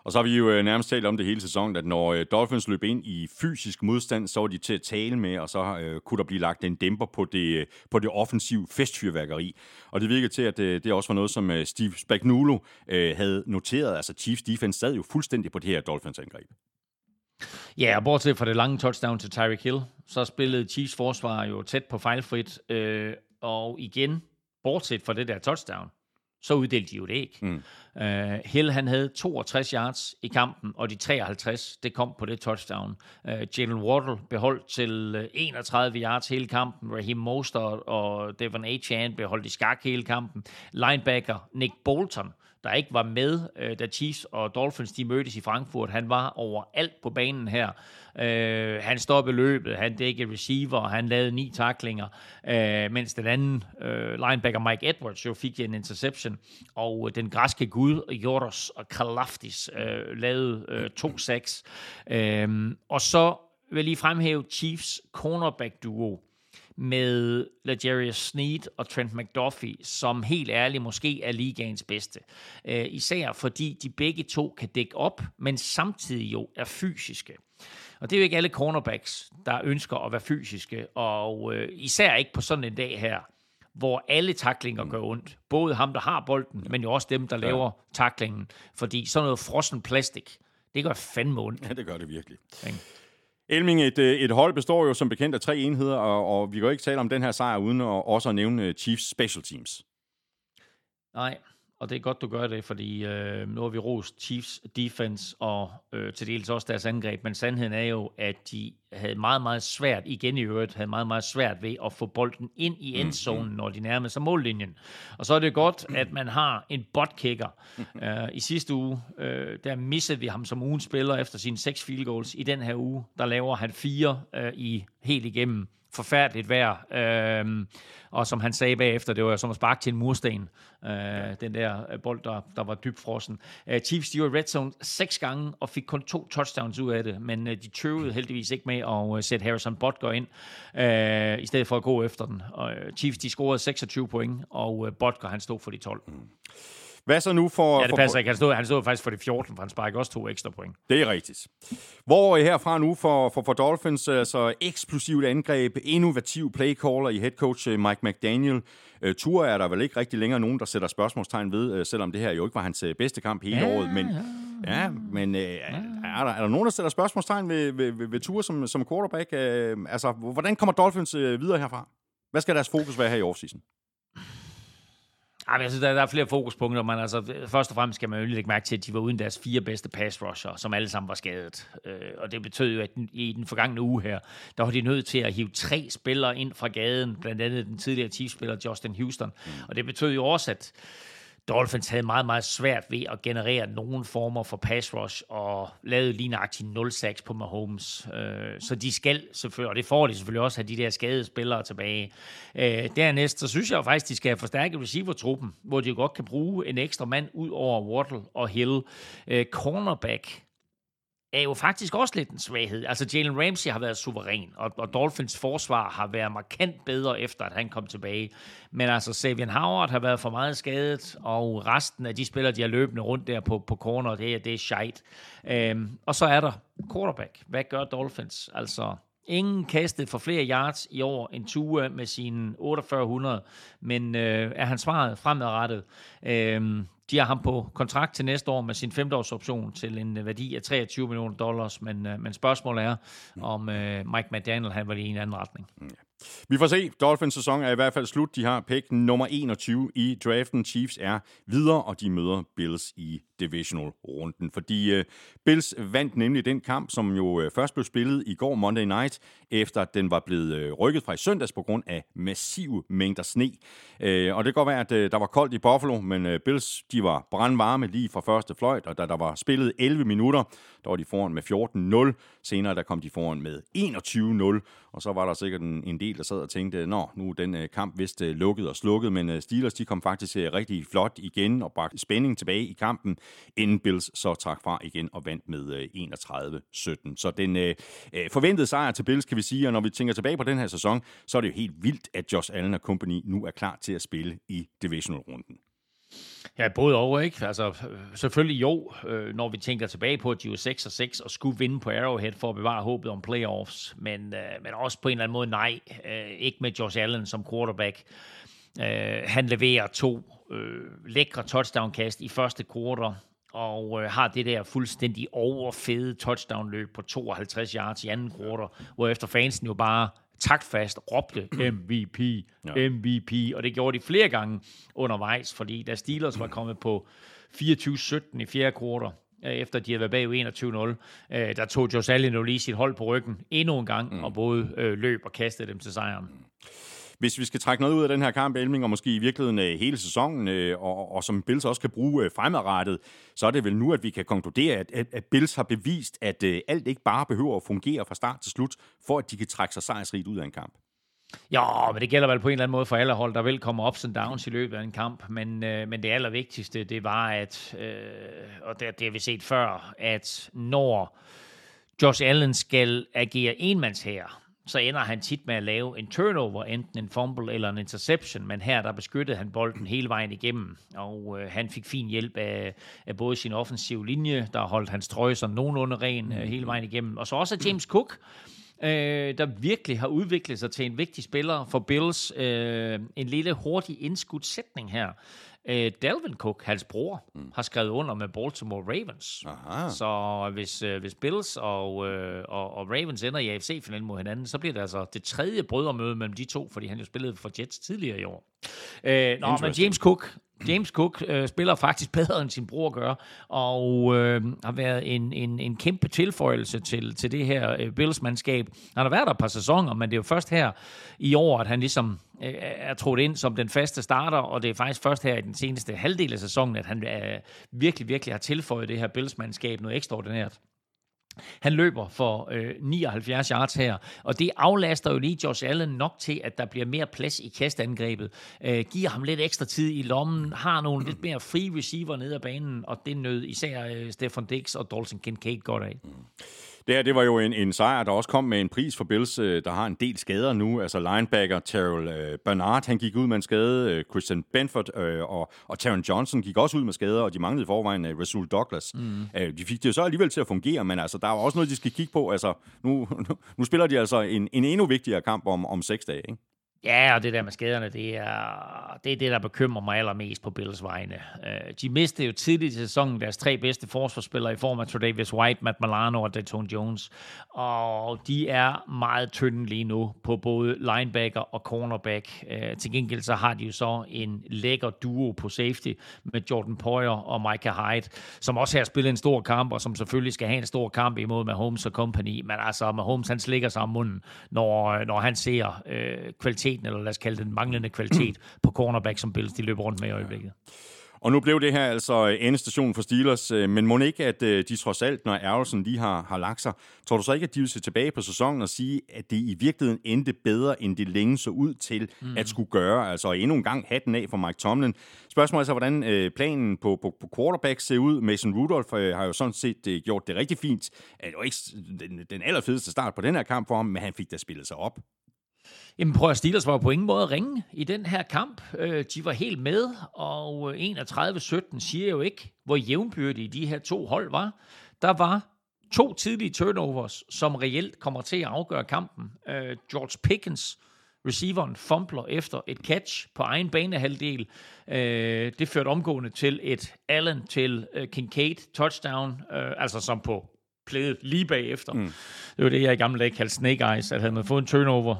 Og så har vi jo øh, nærmest talt om det hele sæsonen, at når øh, Dolphins løb ind i fysisk modstand, så var de til at tale med, og så øh, kunne der blive lagt en dæmper på det, øh, på det offensive festfyrværkeri. Og det virker til, at øh, det også var noget, som øh, Steve Spagnuolo øh, havde noteret. Altså Chiefs defense sad jo fuldstændig på det her Dolphins-angreb. Ja, og bortset fra det lange touchdown til Tyreek Hill, så spillede Chiefs forsvar jo tæt på fejlfrit, øh, og igen, bortset fra det der touchdown, så uddelte de jo det ikke. Mm. Uh, Hill han havde 62 yards i kampen, og de 53, det kom på det touchdown. Uh, Jalen Waddle beholdt til 31 yards hele kampen. Raheem Mostert og Devon Achan beholdt i skak hele kampen. Linebacker Nick Bolton der ikke var med, øh, da Chiefs og Dolphins de mødtes i Frankfurt. Han var overalt på banen her. Øh, han stoppede løbet, han dækkede receiver, han lavede ni taklinger, øh, mens den anden øh, linebacker Mike Edwards jo fik en interception, og øh, den græske gud Joros Kalaftis øh, lavede øh, to sacks. Øh, og så vil jeg lige fremhæve Chiefs cornerback duo med Legarius Sneed og Trent McDuffie, som helt ærligt måske er ligaens bedste. Uh, især fordi de begge to kan dække op, men samtidig jo er fysiske. Og det er jo ikke alle cornerbacks, der ønsker at være fysiske, og uh, især ikke på sådan en dag her, hvor alle taklinger gør ondt. Både ham, der har bolden, men jo også dem, der laver taklingen. Fordi sådan noget frossen plastik, det gør fandme ondt. Ja, det gør det virkelig. Okay. Elming, et, øh, et hold består jo som bekendt af tre enheder, og, og vi kan jo ikke tale om den her sejr uden at også at nævne øh, Chiefs Special Teams. Nej, og det er godt, du gør det, fordi øh, nu har vi rost Chiefs defense og øh, til dels også deres angreb, men sandheden er jo, at de havde meget, meget svært, igen i øvrigt, havde meget, meget svært ved at få bolden ind i mm, endzonen, når de nærmede sig mållinjen. Og så er det godt, at man har en botkicker. uh, [laughs] I sidste uge, uh, der missede vi ham som ugen spiller efter sine seks field goals. I den her uge, der laver han fire uh, i helt igennem forfærdeligt vejr. Øhm, og som han sagde bagefter, det var som at sparke til en mursten, øh, den der øh, bold, der, der var dybt frossen. Øh, Chiefs, de var red zone seks gange og fik kun to touchdowns ud af det, men øh, de tøvede heldigvis ikke med at øh, sætte Harrison Butker ind, øh, i stedet for at gå efter den. Og, øh, Chiefs, de scorede 26 point, og øh, Butker, han stod for de 12. Mm. Hvad så nu for... Ja, det passer for, ikke. Han stod, han stod faktisk for de 14, for han sparkede også to ekstra point. Det er rigtigt. Hvor herfra nu for, for, for Dolphins, altså eksplosivt angreb, innovativ playcaller i head coach øh, Mike McDaniel. Uh, Tur er der vel ikke rigtig længere nogen, der sætter spørgsmålstegn ved, uh, selvom det her jo ikke var hans bedste kamp hele ja, året. Men, ja, men ja. Er, der, er der nogen, der sætter spørgsmålstegn ved, ved, ved, ved Tur som, som quarterback? Uh, altså, hvordan kommer Dolphins uh, videre herfra? Hvad skal deres fokus være her i offseason? Jamen, jeg synes, der, der er flere fokuspunkter, men altså, først og fremmest skal man jo lægge mærke til, at de var uden deres fire bedste pass rusher, som alle sammen var skadet. Øh, og det betød jo, at i den forgangne uge her, der var de nødt til at hive tre spillere ind fra gaden, blandt andet den tidligere Chiefs-spiller Justin Houston. Mm. Og det betød jo også, at Dolphins havde meget, meget svært ved at generere nogen former for pass rush, og lavede lige nøjagtigt 0 sacks på Mahomes. Øh, så de skal selvfølgelig, og det får de selvfølgelig også, have de der skadede spillere tilbage. Øh, dernæst, så synes jeg jo faktisk, de skal forstærke receiver-truppen, hvor de godt kan bruge en ekstra mand ud over Waddle og Hill. Øh, cornerback, er jo faktisk også lidt en svaghed. Altså Jalen Ramsey har været suveræn, og, og Dolphins forsvar har været markant bedre efter, at han kom tilbage. Men altså Savian Howard har været for meget skadet, og resten af de spillere, de har løbende rundt der på, på corner, det er, det er shite. Øhm, og så er der quarterback. Hvad gør Dolphins? Altså, Ingen kastet for flere yards i år end Tua med sine 4800, men øh, er han svaret fremadrettet? Øh, de har ham på kontrakt til næste år med sin femteårsoption til en øh, værdi af 23 millioner dollars, men, øh, men spørgsmålet er, om øh, Mike McDaniel han var i en anden retning. Ja. Vi får se. Dolphins sæson er i hvert fald slut. De har pick nummer 21 i draften. Chiefs er videre, og de møder Bills i divisional-runden. Fordi øh, Bills vandt nemlig den kamp, som jo øh, først blev spillet i går Monday Night, efter den var blevet øh, rykket fra i søndags på grund af massive mængder sne. Øh, og det kan godt være, at øh, der var koldt i Buffalo, men øh, Bills de var brandvarme lige fra første fløjt, og da der var spillet 11 minutter, der var de foran med 14-0. Senere der kom de foran med 21-0, og så var der sikkert en, en del, der sad og tænkte, nå, nu er den øh, kamp vist øh, lukket og slukket, men øh, Steelers de kom faktisk øh, rigtig flot igen og bragte spænding tilbage i kampen inden Bills så trak fra igen og vandt med øh, 31-17. Så den øh, øh, forventede sejr til Bills, kan vi sige, og når vi tænker tilbage på den her sæson, så er det jo helt vildt, at Josh Allen og company nu er klar til at spille i divisional-runden. Ja, både over, ikke? Altså, øh, selvfølgelig jo, øh, når vi tænker tilbage på, at de var 6 og 6 og skulle vinde på Arrowhead for at bevare håbet om playoffs, men, øh, men også på en eller anden måde nej, øh, ikke med Josh Allen som quarterback. Øh, han leverer to øh, lækre touchdown-kast i første quarter, og øh, har det der fuldstændig overfede touchdown-løb på 52 yards i anden quarter, hvor efter fansen jo bare taktfast råbte [clears throat] MVP, ja. MVP, og det gjorde de flere gange undervejs, fordi da Steelers var kommet på 24-17 i fjerde quarter, øh, efter de havde været bag 21-0, øh, der tog Josh Allen jo lige sit hold på ryggen endnu en gang, mm. og både øh, løb og kastede dem til sejren. Hvis vi skal trække noget ud af den her kamp, Elming, og måske i virkeligheden øh, hele sæsonen, øh, og, og som Bills også kan bruge øh, fremadrettet, så er det vel nu, at vi kan konkludere, at, at, at Bills har bevist, at øh, alt ikke bare behøver at fungere fra start til slut, for at de kan trække sig sejrsrigt ud af en kamp. Ja, men det gælder vel på en eller anden måde for alle hold. Der vil komme ups and downs i løbet af en kamp, men, øh, men det allervigtigste, det var, at, øh, og det, det har vi set før, at når Josh Allen skal agere enmands her, så ender han tit med at lave en turnover, enten en fumble eller en interception, men her der beskyttede han bolden hele vejen igennem, og øh, han fik fin hjælp af, af både sin offensive linje, der holdt hans trøje sådan nogenlunde ren øh, hele vejen igennem, og så også James Cook, øh, der virkelig har udviklet sig til en vigtig spiller for Bills. Øh, en lille hurtig indskudt sætning her. Øh, Delvin Cook, hans bror, mm. har skrevet under med Baltimore Ravens. Aha. Så hvis, øh, hvis Bills og, øh, og, og Ravens ender i AFC-finalen mod hinanden, så bliver det altså det tredje brødremøde mellem de to, fordi han jo spillede for Jets tidligere i år. Øh, nå, men James Cook, James Cook øh, spiller faktisk bedre end sin bror gør, og øh, har været en, en, en kæmpe tilføjelse til, til det her øh, Bills-mandskab. Han har været der et par sæsoner, men det er jo først her i år, at han ligesom øh, er trådt ind som den faste starter, og det er faktisk først her i den seneste halvdel af sæsonen, at han øh, virkelig, virkelig har tilføjet det her Bills-mandskab noget ekstraordinært. Han løber for øh, 79 yards her, og det aflaster jo lige Josh Allen nok til, at der bliver mere plads i kastangrebet. Øh, giver ham lidt ekstra tid i lommen, har nogle lidt mere free receiver ned ad banen, og det nød især øh, Stefan Dix og Dalton Kincaid godt af. Mm. Det her, det var jo en, en sejr, der også kom med en pris for Bills, øh, der har en del skader nu. Altså linebacker Terrell øh, Bernard, han gik ud med en skade. Øh, Christian Benford og, og Taron Johnson gik også ud med skader, og de manglede i forvejen Rasul Douglas. Mm. De fik det jo så alligevel til at fungere, men altså, der er også noget, de skal kigge på. Altså, nu, [laughs] nu, nu spiller de altså en, en endnu vigtigere kamp om, om seks dage, ikke? Ja, og det der med skaderne, det er det, er det der bekymrer mig allermest på Bills vegne. Øh, de mistede jo tidligt i sæsonen deres tre bedste forsvarsspillere i form af Tredavious White, Matt Milano og Dayton Jones. Og de er meget tynde lige nu på både linebacker og cornerback. Øh, til gengæld så har de jo så en lækker duo på safety med Jordan Poyer og Micah Hyde, som også har spillet en stor kamp, og som selvfølgelig skal have en stor kamp imod Mahomes og company. Men altså, Mahomes han slikker sig om munden, når, når han ser øh, kvalitet kvaliteten, eller lad os kalde den manglende kvalitet på cornerback, som Bills de løber rundt med i øjeblikket. Og nu blev det her altså endestationen for Steelers, øh, men må ikke, at øh, de trods alt, når ærgelsen lige har, har lagt sig, tror du så ikke, at de vil se tilbage på sæsonen og sige, at det i virkeligheden endte bedre, end det længe så ud til mm. at skulle gøre? Altså endnu en gang hatten af for Mike Tomlin. Spørgsmålet er så, hvordan øh, planen på, på, på quarterback ser ud. Mason Rudolph har jo sådan set gjort det rigtig fint. Det var ikke den, den allerfedeste start på den her kamp for ham, men han fik da spillet sig op. Jamen prøv at Steelers var på ingen måde ringe i den her kamp. Øh, de var helt med, og 31-17 siger jo ikke, hvor jævnbyrdige de her to hold var. Der var to tidlige turnovers, som reelt kommer til at afgøre kampen. Øh, George Pickens, receiveren, fumbler efter et catch på egen banehalvdel. Øh, det førte omgående til et Allen til Kincaid touchdown, altså som på plædet lige bagefter. Mm. Det var det, jeg i gamle dage kaldte snake eyes, at havde man fået en turnover,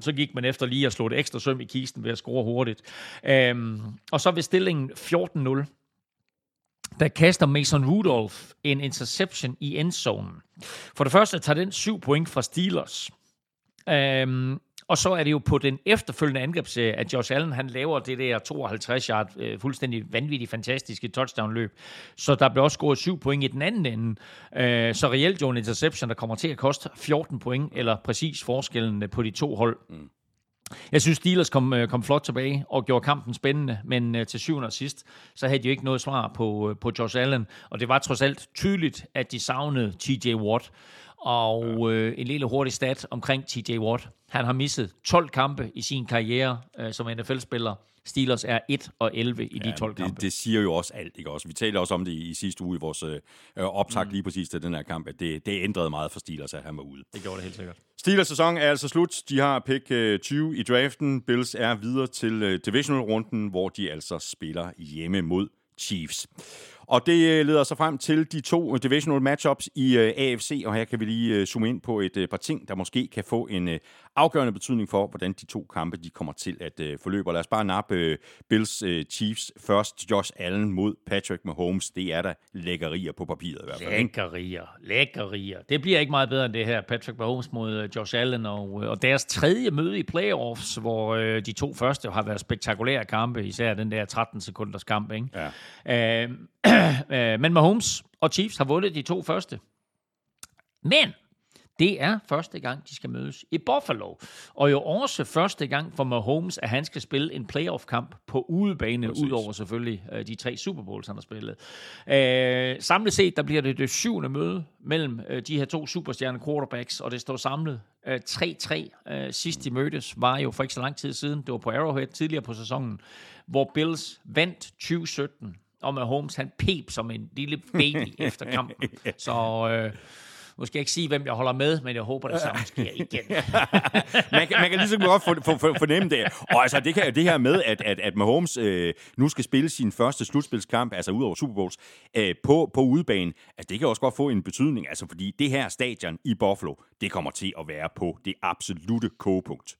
så gik man efter lige at slå det ekstra søm i kisten ved at score hurtigt. Øhm, og så ved stillingen 14-0, der kaster Mason Rudolph en interception i endzonen. For det første tager den syv point fra Steelers. Øhm, og så er det jo på den efterfølgende angrebsserie, at Josh Allen han laver det der 52 yard øh, fuldstændig vanvittigt fantastiske touchdown-løb. Så der bliver også scoret 7 point i den anden ende. Øh, så reelt jo en interception, der kommer til at koste 14 point, eller præcis forskellen på de to hold. Mm. Jeg synes, Steelers kom, øh, kom flot tilbage og gjorde kampen spændende, men til syvende og sidst, så havde de jo ikke noget svar på, på Josh Allen, og det var trods alt tydeligt, at de savnede TJ Watt. Og øh, en lille hurtig stat omkring TJ Watt. Han har misset 12 kampe i sin karriere øh, som NFL-spiller. Steelers er 1 og 11 i ja, de 12 det, kampe. Det siger jo også alt, ikke også? Vi talte også om det i, i sidste uge i vores øh, optag mm. lige præcis til den her kamp, at det, det ændrede meget for Steelers, at han var ude. Det gjorde det helt sikkert. Steelers sæson er altså slut. De har pick øh, 20 i draften. Bills er videre til øh, divisional-runden, hvor de altså spiller hjemme mod Chiefs. Og det øh, leder så frem til de to divisional matchups i øh, AFC, og her kan vi lige øh, zoome ind på et par ting, der måske kan få en afgørende betydning for, hvordan de to kampe de kommer til at forløbe. Og lad os bare nappe Bills Chiefs først. Josh Allen mod Patrick Mahomes. Det er der lækkerier på papiret i hvert fald. Lækkerier, lækkerier. Det bliver ikke meget bedre end det her. Patrick Mahomes mod Josh Allen, og, og deres tredje møde i playoffs, hvor de to første har været spektakulære kampe, især den der 13 sekunders kamp. Ikke? Ja. Øh, [clears throat] [clears throat] men Mahomes og Chiefs har vundet de to første. Men det er første gang, de skal mødes i Buffalo. Og jo også første gang for Mahomes, at han skal spille en playoff-kamp på udebane, Præcis. udover selvfølgelig øh, de tre Super Bowls, han har spillet. Øh, samlet set, der bliver det det syvende møde mellem øh, de her to superstjerne quarterbacks, og det står samlet øh, 3-3. Øh, sidst de mødtes var jo for ikke så lang tid siden. Det var på Arrowhead tidligere på sæsonen, hvor Bills vandt 2017 og med Holmes, han pep som en lille baby [laughs] efter kampen. Så øh, nu skal jeg ikke sige, hvem jeg holder med, men jeg håber, det samme sker igen. [laughs] man, kan, man kan ligesom godt for, for, for, fornemme det. Og altså, det, kan, det her med, at, at, at Mahomes øh, nu skal spille sin første slutspilskamp, altså ud over Super Bowls, øh, på, på udebane, altså, det kan også godt få en betydning, altså, fordi det her stadion i Buffalo, det kommer til at være på det absolute kogepunkt.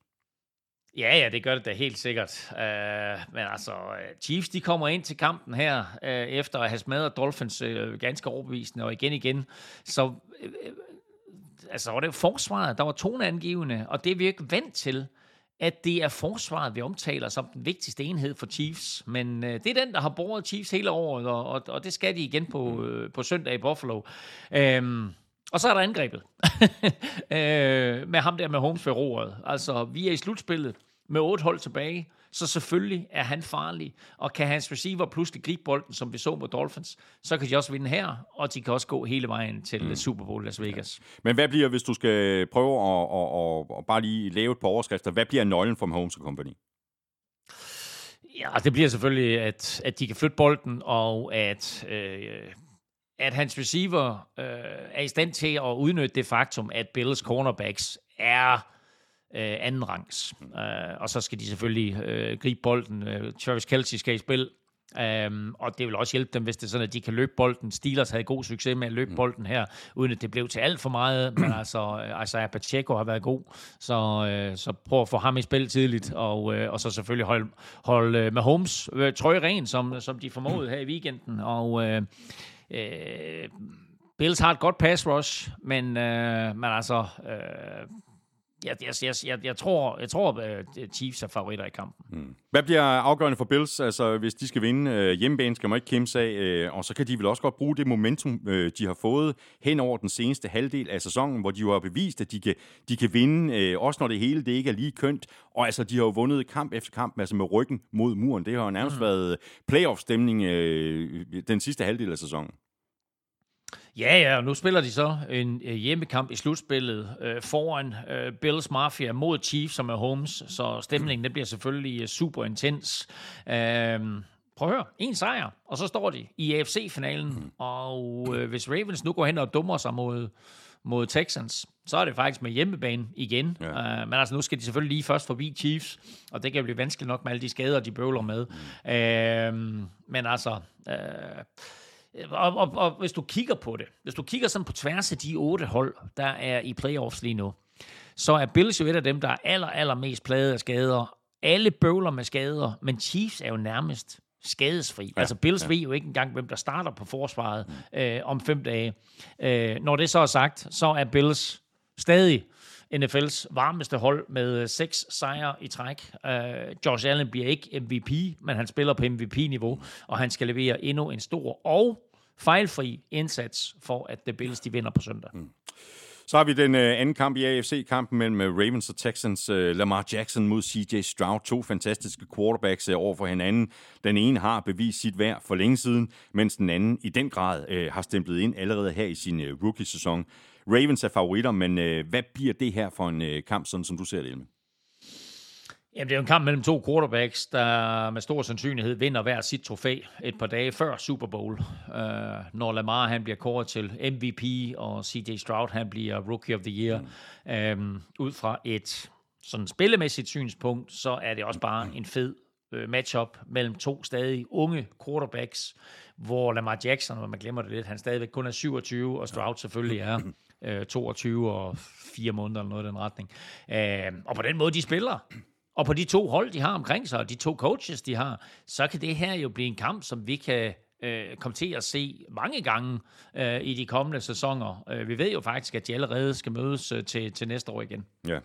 Ja, ja, det gør det da helt sikkert. Uh, men altså, Chiefs de kommer ind til kampen her, uh, efter at have smadret Dolphins uh, ganske overbevisende, og igen igen. Så uh, altså, var det forsvaret, der var toneangivende, og det er vi ikke vant til, at det er forsvaret, vi omtaler som den vigtigste enhed for Chiefs. Men uh, det er den, der har båret Chiefs hele året, og, og, og det skal de igen på, uh, på søndag i Buffalo. Uh, og så er der angrebet [laughs] øh, med ham der med Holmes ved roret. Altså, vi er i slutspillet med otte hold tilbage, så selvfølgelig er han farlig. Og kan hans receiver pludselig gribe bolden, som vi så mod Dolphins, så kan de også vinde her, og de kan også gå hele vejen til mm. Super Bowl Las Vegas. Ja. Men hvad bliver, hvis du skal prøve at, at, at, at bare lige lave et par overskrifter, hvad bliver nøglen for Holmes Company? Ja, det bliver selvfølgelig, at, at de kan flytte bolden, og at... Øh, at hans receiver øh, er i stand til at udnytte det faktum, at Bills cornerbacks er øh, anden rangs. Øh, og så skal de selvfølgelig øh, gribe bolden. Øh, Travis Kelsey skal i spil. Um, og det vil også hjælpe dem, hvis det er sådan, at de kan løbe bolden. Steelers havde god succes med at løbe mm. bolden her, uden at det blev til alt for meget. Men [clears throat] altså, øh, Isaiah Pacheco har været god, så, uh, så prøv at få ham i spil tidligt, og, uh, og så selvfølgelig holde hold, uh, Mahomes uh, trøje ren, som, som de formåede her i weekenden. Og uh, Øh, Bills har et godt pass rush, men, øh, men altså, øh, jeg, jeg, jeg, jeg, jeg tror, jeg tror at Chiefs er favoritter i kampen. Mm. Hvad bliver afgørende for Bills? Altså, hvis de skal vinde øh, hjemmebane, skal man ikke kæmpe sig øh, og så kan de vel også godt bruge det momentum, øh, de har fået hen over den seneste halvdel af sæsonen, hvor de jo har bevist, at de kan, de kan vinde, øh, også når det hele det ikke er lige kønt. Og altså, de har jo vundet kamp efter kamp, altså med ryggen mod muren. Det har jo nærmest mm. været playoff-stemning øh, den sidste halvdel af sæsonen. Ja, ja, og nu spiller de så en øh, hjemmekamp i slutspillet øh, foran øh, Bills Mafia mod Chiefs, som er Holmes, så stemningen det bliver selvfølgelig øh, super intens. Øh, prøv at høre, en sejr, og så står de i AFC-finalen, og øh, hvis Ravens nu går hen og dummer sig mod, mod Texans, så er det faktisk med hjemmebane igen. Ja. Uh, men altså, nu skal de selvfølgelig lige først forbi Chiefs, og det kan blive vanskeligt nok med alle de skader, de bøvler med. Mm. Uh, men altså... Uh, og, og, og hvis du kigger på det, hvis du kigger sådan på tværs af de otte hold, der er i playoffs lige nu, så er Bills jo et af dem, der er aller, aller mest plaget af skader. Alle bøvler med skader, men Chiefs er jo nærmest skadesfri. Ja, altså Bills ja. ved jo ikke engang, hvem der starter på forsvaret øh, om fem dage. Øh, når det så er sagt, så er Bills stadig NFL's varmeste hold med øh, seks sejre i træk. Uh, Josh Allen bliver ikke MVP, men han spiller på MVP-niveau, og han skal levere endnu en stor og fejlfri indsats for, at The Bills de vinder på søndag. Mm. Så har vi den øh, anden kamp i AFC-kampen mellem øh, Ravens og Texans. Øh, Lamar Jackson mod CJ Stroud. To fantastiske quarterbacks øh, over for hinanden. Den ene har bevist sit værd for længe siden, mens den anden i den grad øh, har stemplet ind allerede her i sin øh, rookie-sæson. Ravens er favoritter, men øh, hvad bliver det her for en øh, kamp, sådan som du ser det, Elme? Jamen, det er jo en kamp mellem to quarterbacks, der med stor sandsynlighed vinder hver sit trofæ et par dage før Super Bowl. Uh, når Lamar han bliver kåret til MVP, og CJ Stroud han bliver Rookie of the Year. Mm. Um, ud fra et sådan spillemæssigt synspunkt, så er det også bare en fed uh, matchup mellem to stadig unge quarterbacks, hvor Lamar Jackson, når man glemmer det lidt, han stadigvæk kun er 27, og Stroud selvfølgelig er uh, 22 og 4 måneder eller noget i den retning. Uh, og på den måde, de spiller, og på de to hold, de har omkring sig, og de to coaches, de har, så kan det her jo blive en kamp, som vi kan øh, komme til at se mange gange øh, i de kommende sæsoner. Øh, vi ved jo faktisk, at de allerede skal mødes øh, til, til næste år igen. Ja.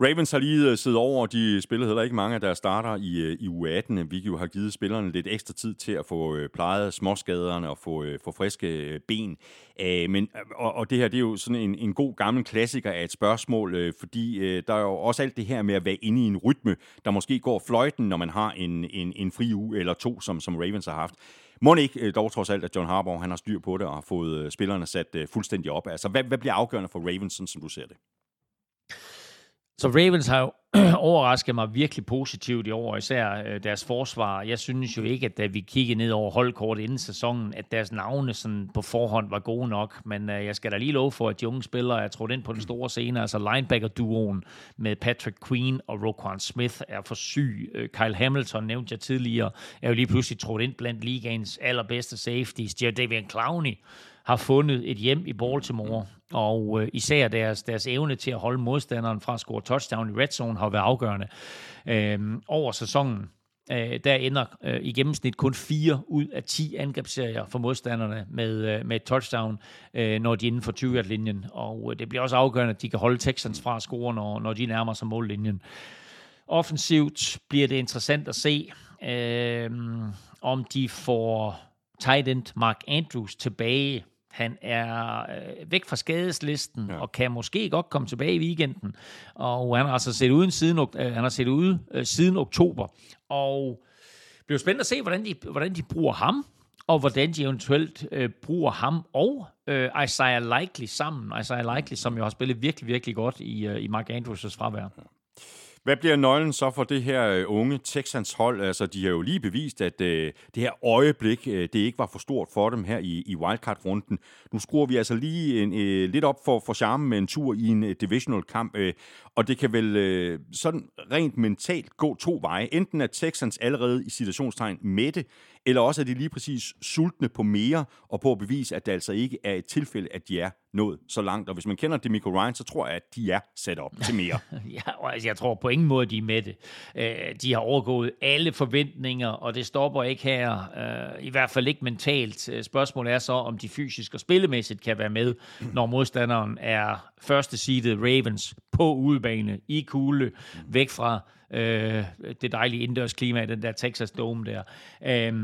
Ravens har lige øh, siddet over, og de spillede heller ikke mange af deres starter i, øh, i U18, Vi jo har givet spillerne lidt ekstra tid til at få øh, plejet småskaderne og få, øh, få friske øh, ben. Æh, men, og, og det her det er jo sådan en, en god gammel klassiker af et spørgsmål, øh, fordi øh, der er jo også alt det her med at være inde i en rytme, der måske går fløjten, når man har en, en, en fri uge eller to, som, som Ravens har haft. Må ikke øh, dog trods alt, at John Harbaugh han har styr på det og har fået øh, spillerne sat øh, fuldstændig op? Altså, hvad, hvad bliver afgørende for Ravens, som du ser det? Så Ravens har jo [clears throat] overraskede mig virkelig positivt i år, især øh, deres forsvar. Jeg synes jo ikke, at da vi kiggede ned over holdkortet inden sæsonen, at deres navne sådan på forhånd var gode nok. Men øh, jeg skal da lige love for, at de unge spillere er trådt ind på den store scene. Altså linebacker-duoen med Patrick Queen og Roquan Smith er for syg. Øh, Kyle Hamilton, nævnte jeg tidligere, er jo lige pludselig trådt ind blandt ligaens allerbedste safeties. David Clowney har fundet et hjem i Baltimore, og øh, især deres, deres evne til at holde modstanderen fra at score touchdown i red zone har været afgørende øh, over sæsonen. Øh, der ender øh, i gennemsnit kun 4 ud af 10 angrebsserier for modstanderne med, øh, med et touchdown, øh, når de er inden for 20-linjen. Og øh, det bliver også afgørende, at de kan holde Texans fra at score, når, når de nærmer sig mållinjen. Offensivt bliver det interessant at se, øh, om de får tight end Mark Andrews tilbage han er øh, væk fra skadeslisten ja. og kan måske godt komme tilbage i weekenden. Og han har altså set uden siden, øh, han har set ude øh, siden oktober. Og det bliver spændende at se, hvordan de, hvordan de bruger ham, og hvordan de eventuelt øh, bruger ham og øh, Isaiah Likely sammen. Isaiah Likely, som jo har spillet virkelig, virkelig godt i, øh, i Mark Andrews' fravær. Hvad bliver nøglen så for det her øh, unge Texans hold? Altså, de har jo lige bevist, at øh, det her øjeblik, øh, det ikke var for stort for dem her i, i wildcard-runden. Nu skruer vi altså lige en, øh, lidt op for, for charmen med en tur i en øh, divisional kamp, øh, og det kan vel øh, sådan rent mentalt gå to veje. Enten er Texans allerede i situationstegn mætte, eller også er de lige præcis sultne på mere, og på at bevise, at det altså ikke er et tilfælde, at de er nået så langt. Og hvis man kender Demico Ryan, så tror jeg, at de er sat op til mere. [laughs] ja, og altså, jeg tror på ingen måde, de er med det. Øh, de har overgået alle forventninger, og det stopper ikke her. Øh, I hvert fald ikke mentalt. Øh, spørgsmålet er så, om de fysisk og spillemæssigt kan være med, når modstanderen er første seedet Ravens på udebane, i kugle, væk fra øh, det dejlige indendørs klima i den der Texas Dome der. Øh,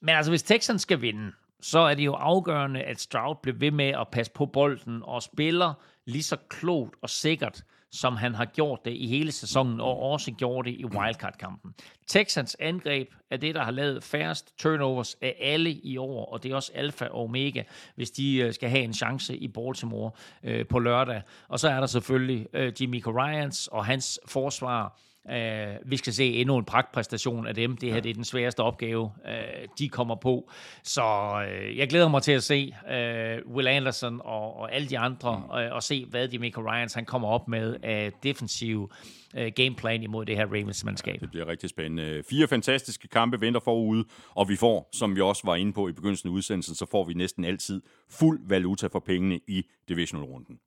men altså, hvis Texans skal vinde, så er det jo afgørende, at Stroud bliver ved med at passe på bolden og spiller lige så klogt og sikkert, som han har gjort det i hele sæsonen, og også gjort det i wildcard-kampen. Texans angreb er det, der har lavet færrest turnovers af alle i år, og det er også alfa og omega, hvis de øh, skal have en chance i Baltimore øh, på lørdag. Og så er der selvfølgelig øh, Jimmy Ryans og hans forsvar, Uh, vi skal se endnu en pragtpræstation af dem. Det her ja. det er den sværeste opgave, uh, de kommer på. Så uh, jeg glæder mig til at se uh, Will Anderson og, og alle de andre, mm. uh, og se, hvad de Michael Ryans han kommer op med af defensiv uh, gameplan imod det her Ravens-mandskab. Det bliver rigtig spændende. Fire fantastiske kampe venter forude, og vi får, som vi også var inde på i begyndelsen af udsendelsen, så får vi næsten altid fuld valuta for pengene i divisional-runden.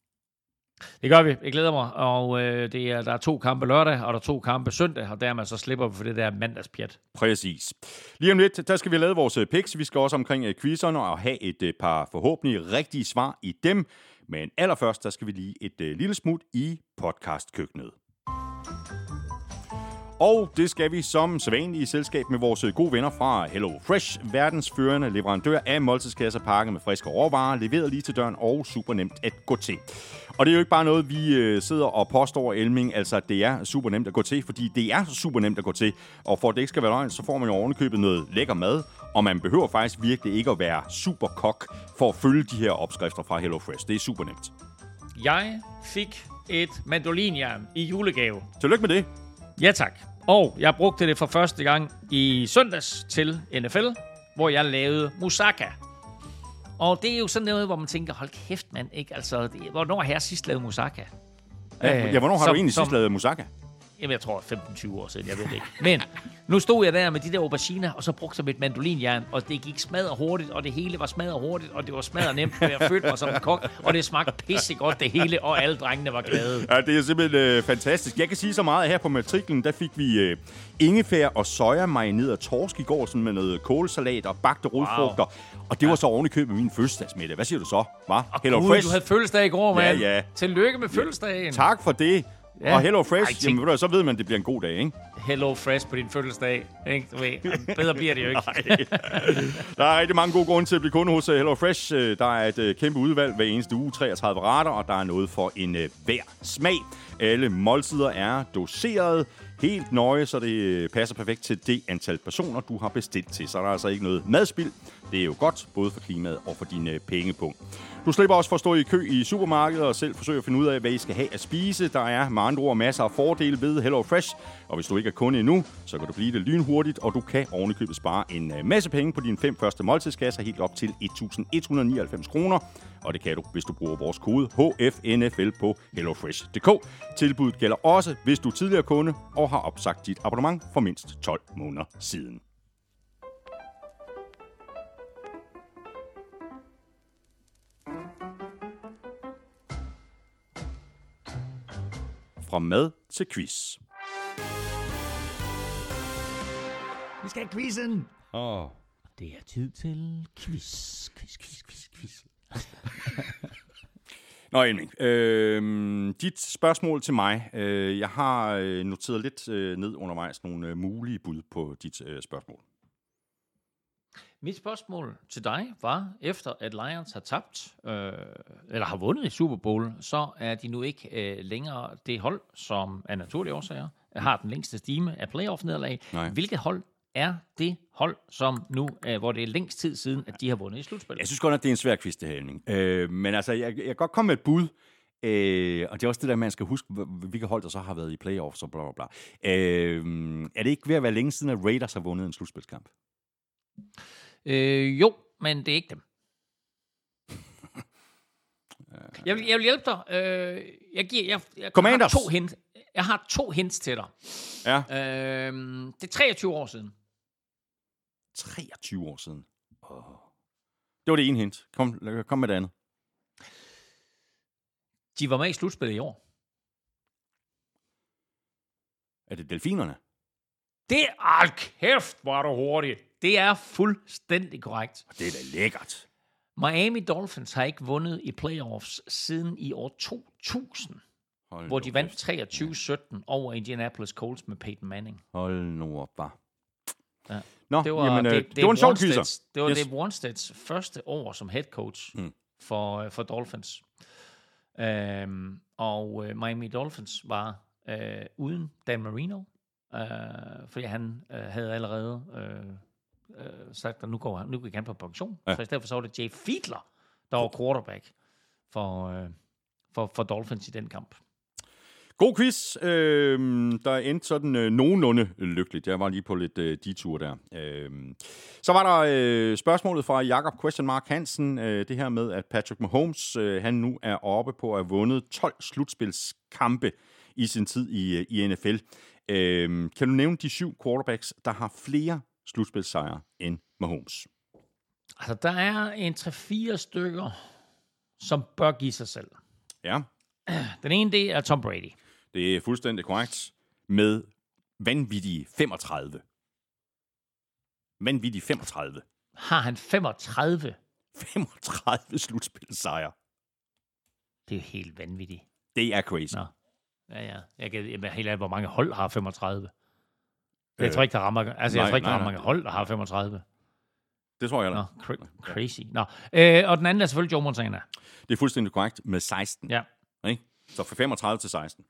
Det gør vi. Jeg glæder mig. Og øh, det er, der er to kampe lørdag, og der er to kampe søndag, og dermed så slipper vi for det der mandagspjat. Præcis. Lige om lidt, der skal vi lave vores øh, picks. Vi skal også omkring øh, quizzerne og have et øh, par forhåbentlig rigtige svar i dem. Men allerførst, der skal vi lige et øh, lille smut i podcastkøkkenet. Og det skal vi som sædvanligt i selskab med vores gode venner fra Hello Fresh, verdens førende leverandør af måltidskasser pakket med friske råvarer, leveret lige til døren og super nemt at gå til. Og det er jo ikke bare noget, vi øh, sidder og påstår, Elming. Altså, det er super nemt at gå til, fordi det er super nemt at gå til. Og for at det ikke skal være løgn, så får man jo ovenikøbet noget lækker mad. Og man behøver faktisk virkelig ikke at være super kok for at følge de her opskrifter fra HelloFresh. Det er super nemt. Jeg fik et mandolinjern i julegave. Tillykke med det. Ja tak. Og jeg brugte det for første gang i søndags til NFL, hvor jeg lavede moussaka. Og det er jo sådan noget, hvor man tænker, hold kæft mand, ikke? Altså, det, hvornår har jeg sidst lavet moussaka? Ja, ja hvornår har som, du egentlig som, sidst lavet moussaka? Jamen, jeg tror 15-20 år siden, jeg ved det ikke. Men nu stod jeg der med de der auberginer, og så brugte jeg mit mandolinjern, og det gik smadret hurtigt, og det hele var smadret hurtigt, og det var smadret nemt, og jeg følte mig som en kok, og det smagte pisse godt det hele, og alle drengene var glade. Ja, det er simpelthen øh, fantastisk. Jeg kan sige så meget her på matriklen, der fik vi øh, ingefær og soja marineret torsk i går, sådan med noget kålsalat og bagte rodfrugter. Wow. Og det var så oven i købet min fødselsdagsmiddag. Hvad siger du så? Hva? Hello Gud, Fresh. du havde fødselsdag i går, mand. Ja, ja. Tillykke med fødselsdagen. Ja, tak for det. Ja. Og Hello Fresh, Ej, tænk... jamen, ved du, så ved man, at det bliver en god dag, ikke? Hello Fresh på din fødselsdag. Ikke? Du ved, bedre bliver det jo ikke. der er rigtig mange gode grunde til at blive kunde hos øh, Hello Fresh. Øh, der er et øh, kæmpe udvalg hver eneste uge, 33 retter, og der er noget for en hver smag. Alle måltider er doseret helt nøje, så det passer perfekt til det antal personer, du har bestilt til. Så der er altså ikke noget madspild. Det er jo godt, både for klimaet og for dine pengepunkt. Du slipper også for at stå i kø i supermarkedet og selv forsøge at finde ud af, hvad I skal have at spise. Der er med andre ord masser af fordele ved Hello Fresh. Og hvis du ikke er kunde endnu, så kan du blive det lynhurtigt, og du kan ovenikøbet spare en øh, masse penge på dine fem første måltidskasser helt op til 1.199 kroner. Og det kan du, hvis du bruger vores kode HFNFL på hellofresh.dk. Tilbuddet gælder også, hvis du er tidligere kunde og har opsagt dit abonnement for mindst 12 måneder siden. Fra mad til quiz. Vi skal have quizzen. Åh. Oh. Det er tid til quiz, quiz, quiz, quiz, quiz. [laughs] Nå, Elming. Øh, dit spørgsmål til mig. Øh, jeg har øh, noteret lidt øh, ned undervejs nogle øh, mulige bud på dit øh, spørgsmål. Mit spørgsmål til dig var, efter at Lions har tabt, øh, eller har vundet i Super Bowl, så er de nu ikke øh, længere det hold, som af naturlige årsager har den længste stime af playoff-nederlag. Hvilket hold er det hold, som nu, øh, hvor det er længst tid siden, at de har vundet i slutspillet? Jeg synes godt, at det er en svær quiz, det her, øh, Men altså, jeg, jeg kan godt komme med et bud. Øh, og det er også det der, man skal huske, hv- hvilke hold der så har været i playoffs og bla bla bla. Øh, er det ikke ved at være længe siden, at Raiders har vundet en slutspilskamp? Øh, jo, men det er ikke dem. [laughs] Jeg vil, jeg vil hjælpe dig. Øh, jeg, giver, jeg, jeg, Commanders. har to hint. Jeg har to hints til dig. Ja. Øh, det er 23 år siden. 23 år siden. Oh. Det var det ene hint. Kom, kom med det andet. De var med i slutspillet i år. Er det delfinerne? Det er... Hold kæft, er du hurtigt. Det er fuldstændig korrekt. Det er da lækkert. Miami Dolphins har ikke vundet i playoffs siden i år 2000, Hold hvor de vandt 23-17 over Indianapolis Colts med Peyton Manning. Hold nu op, bare. Ja. Nå, Det var, jamen, øh, det, det, det var en sjov. Wannstedts- Det var Yes. Dave Wanstedts første år som head coach Mm. mm. for, øh, for Dolphins. Øhm, og øh, Miami Dolphins var øh, uden Dan Marino, øh, fordi han øh, havde allerede øh, øh, sagt, at nu går han, nu gik han på pension. Ja. Ja. Så i stedet for så var det Jay Fiedler, der var quarterback for, øh, for, for Dolphins i den kamp. God quiz. Øh, der endte sådan øh, nogenlunde lykkeligt. Jeg var lige på lidt øh, detur der. Øh, så var der øh, spørgsmålet fra Jakob Question Mark Hansen. Øh, det her med, at Patrick Mahomes øh, han nu er oppe på at have vundet 12 slutspilskampe i sin tid i, øh, i NFL. Øh, kan du nævne de syv quarterbacks, der har flere slutspilsejre end Mahomes? Altså, der er en 3-4 stykker, som bør give sig selv. Ja, [clears throat] Den ene, det er Tom Brady. det er fuldstændig korrekt. Med vanvittige 35. Vanvittige 35. Har han 35? 35 slutspilsejre. Det er jo helt vanvittigt. Det er crazy. Nå. Ja, ja. Jeg kan jamen, helt af, hvor mange hold har 35. Jeg Øh, tror ikke, der rammer, altså, jeg nej, tror ikke, der nej, nej. mange hold, der har 35. Det tror jeg Nå, da. cra- crazy. Nå. Øh, og den anden er selvfølgelig Joe Montana. Det er fuldstændig korrekt med 16. Ja. Ikke? Så fra 35 til 16.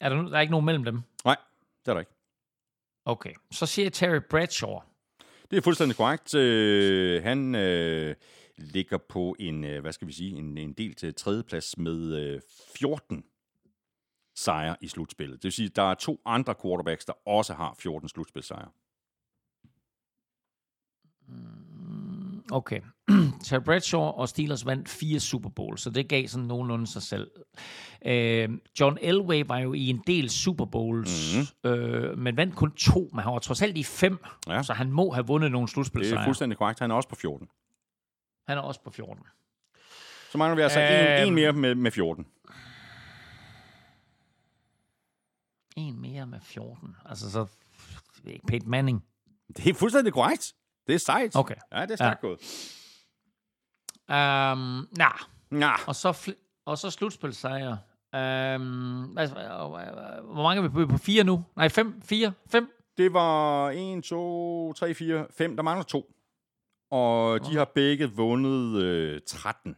Er der, nu- der er ikke nogen mellem dem? Nej, det er der ikke. Okay. Så siger jeg Terry Bradshaw. Det er fuldstændig korrekt. Øh, han øh, ligger på en, øh, hvad skal vi sige, en, en del til tredjeplads med øh, 14 sejre i slutspillet. Det vil sige, at der er to andre quarterbacks, der også har 14 slutspilsejre. Okay. [clears throat] Terry Bradshaw og Steelers vandt fire Super Bowl, så det gav sådan nogenlunde sig selv. Øh, John Elway var jo i en del Super Bowls, mm-hmm. øh, men vandt kun to, men han var trods alt i fem, Ja. så han må have vundet nogle Det er slutspilsejre. fuldstændig korrekt. Han er også på 14. Han er også på 14. Så mangler vi altså en, Øhm. en mere med, med 14. En mere med 14. Altså så... Peyton Manning. Det er fuldstændig korrekt. Det er sejt. Okay. Ja, det er stærkt ja. gået. Um, nah. Ja, Og så, og så slutspilsejre. Um, altså, hvor mange er vi på? på? Fire nu? Nej, fem? Fire? Fem? det var 1, 2, 3, 4, 5. Der mangler to. Og de har begge vundet øh, 13.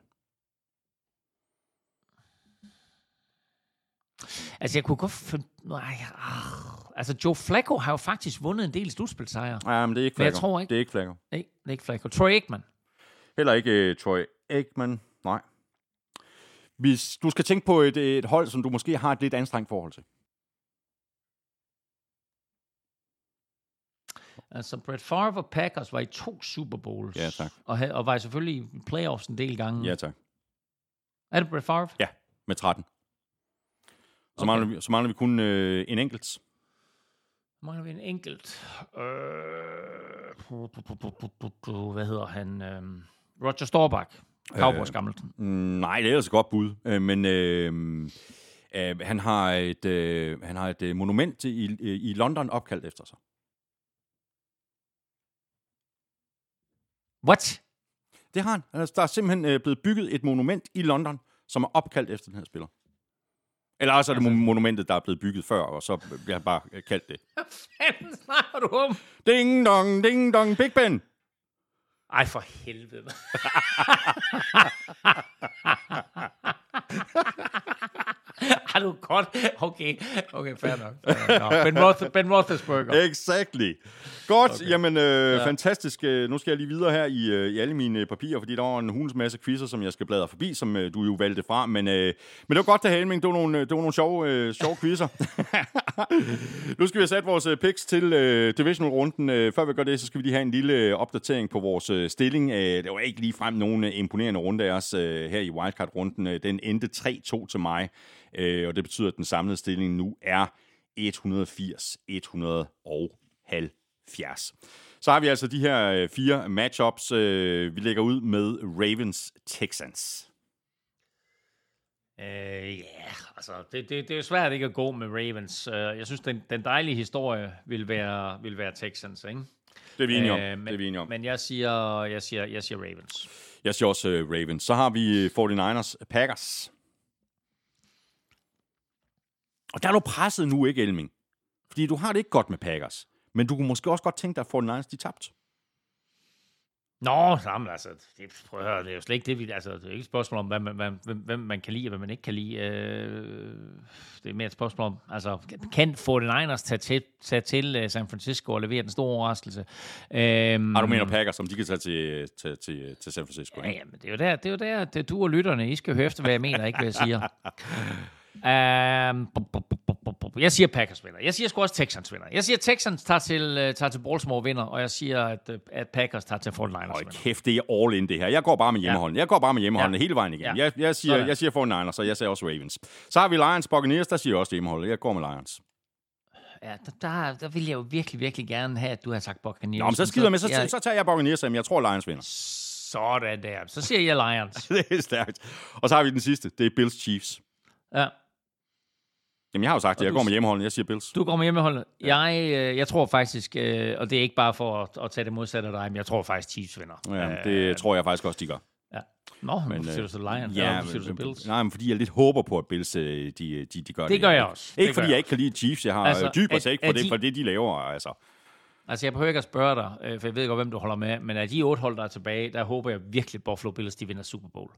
Altså, jeg kunne godt finde... Nej, ah. Altså, Joe Flacco har jo faktisk vundet en del slutspilsejre. Ja, men det er ikke Men jeg Flacco. tror ikke- Det er ikke Flacco. Nej, det er ikke Flacco. Troy Aikman. Heller ikke uh, Troy Aikman. Nej. Hvis du skal tænke på et, et hold, som du måske har et lidt anstrengt forhold til. Altså, Brett Favre og Packers var i to Super Bowls. Ja, tak. Og, havde, og var selvfølgelig i playoffs en del gange. Ja, tak. Er det Brett Favre? Ja, med 13. Så, Okay. mangler, vi, så mangler vi kun øh, en enkelt. Mangler vi en enkelt. Øh, hvad hedder han? Øh, Roger Staubach. Cowboys øh. gammelt. Mm, nej, det er et godt bud. Øh, men øh, øh, han har et, øh, han har et øh, monument i, i London opkaldt efter sig. What? Det har han. Altså, der er simpelthen øh, blevet bygget et monument i London, som er opkaldt efter den her spiller. Eller også er det altså, monumentet, der er blevet bygget før, og så bliver han bare øh, kaldt det. [laughs] Hvad fanden snakker du om? Ding dong, ding dong, Big Ben! Ej, for helvede. [laughs] [laughs] Har [laughs] du godt? Okay, okay, fair nok. Fair nok. Nå, Ben, [laughs] Roethlisberger. Exactly. Godt, okay. jamen øh, ja. fantastisk. Øh, Nu skal jeg lige videre her i, øh, i alle mine papirer, fordi der var en hulens masse quizzer, som jeg skal bladre forbi, som øh, du jo valgte fra. Men, øh, men det var godt, det her, Elming. Det var nogle, det var nogle sjove, øh, sjove quizzer. [laughs] nu skal vi have sat vores øh, picks til øh, divisional-runden. Øh, før vi gør det, så skal vi lige have en lille øh, opdatering på vores øh, stilling. Øh, det var ikke lige frem nogen øh, imponerende runde af os øh, her i wildcard-runden. Øh, Den endte 3-2 til mig, øh, og det betyder, at den samlede stilling nu er 180-170. Så har vi altså de her øh, fire matchups. Øh, vi lægger ud med Ravens-Texans. Øh, ja, altså, det, det, det er jo svært ikke at gå med Ravens. Øh, jeg synes, den, den dejlige historie vil være, vil være Texans, ikke? Det er vi enige om. Øh, men, det er vi enige om. Men jeg siger, jeg siger, jeg siger Ravens. Jeg siger også uh, Ravens. Så har vi øh, 49ers Packers. Og der er du presset nu, ikke Elming? Fordi du har det ikke godt med Packers. Men du kunne måske også godt tænke dig, at 49ers de tabt. Nå, jamen, altså, det, prøv at høre, det er jo slet ikke det, vi, altså, det er ikke et spørgsmål om, hvad man, hvad, hvem, man kan lide, og hvad man ikke kan lide. Øh, det er mere et spørgsmål om, altså, kan 49ers tage til, tage til øh, San Francisco og levere den store overraskelse? Øhm, Har du mener Packers, om de kan tage til, til, til, til San Francisco? Ikke? ja, men det er jo der, det er jo der, det er du og lytterne, I skal høre efter, hvad jeg mener, ikke hvad jeg siger. [laughs] Um, jeg siger Packers vinder. Jeg siger sgu også Texans vinder. Jeg siger Texans tager til, uh, tager til Baltimore vinder, og jeg siger, at, uh, at Packers tager til 49ers Hold vinder. kæft, det er all in det her. Jeg går bare med hjemmeholden. Jeg går bare med hjemmeholden Ja. hele vejen igen. Ja. Jeg, jeg, siger, Sådan. jeg siger 49ers, så jeg siger også Ravens. Så har vi Lions Buccaneers, der siger også hjemmeholdet. Jeg går med Lions. Ja, der, der, der vil jeg jo virkelig, virkelig gerne have, at du har sagt Buccaneers. Nå, men så skider jeg med, så, jeg, så tager jeg Buccaneers, men jeg tror Lions vinder. Sådan der. Så siger jeg Lions. [laughs] det er stærkt. Og så har vi den sidste. Det er Bills Chiefs. Ja. Jamen, jeg har jo sagt det. Jeg går med hjemmeholden. Jeg siger Bills. Du går med hjemmeholdet. Jeg, øh, jeg tror faktisk, øh, og det er ikke bare for at, at tage det modsatte af dig, men jeg tror faktisk, Chiefs vinder. Ja, Øh, det tror jeg faktisk også, de gør. Ja. Nå, men, øh, siger du så Lions, Ja, ja, siger du så Bills. nej, men fordi jeg lidt håber på, at Bills øh, de, de, de gør det. Det gør jeg også. Det Ikke gør fordi jeg jeg ikke kan lide Chiefs. Jeg har Altså, dyb respekt for, det, de- for det, de laver. Altså. Altså, jeg behøver ikke at spørge dig, øh, for jeg ved godt, hvem du holder med, men af de otte hold, der er tilbage, der håber jeg virkelig, at Buffalo Bills, de vinder Super Bowl.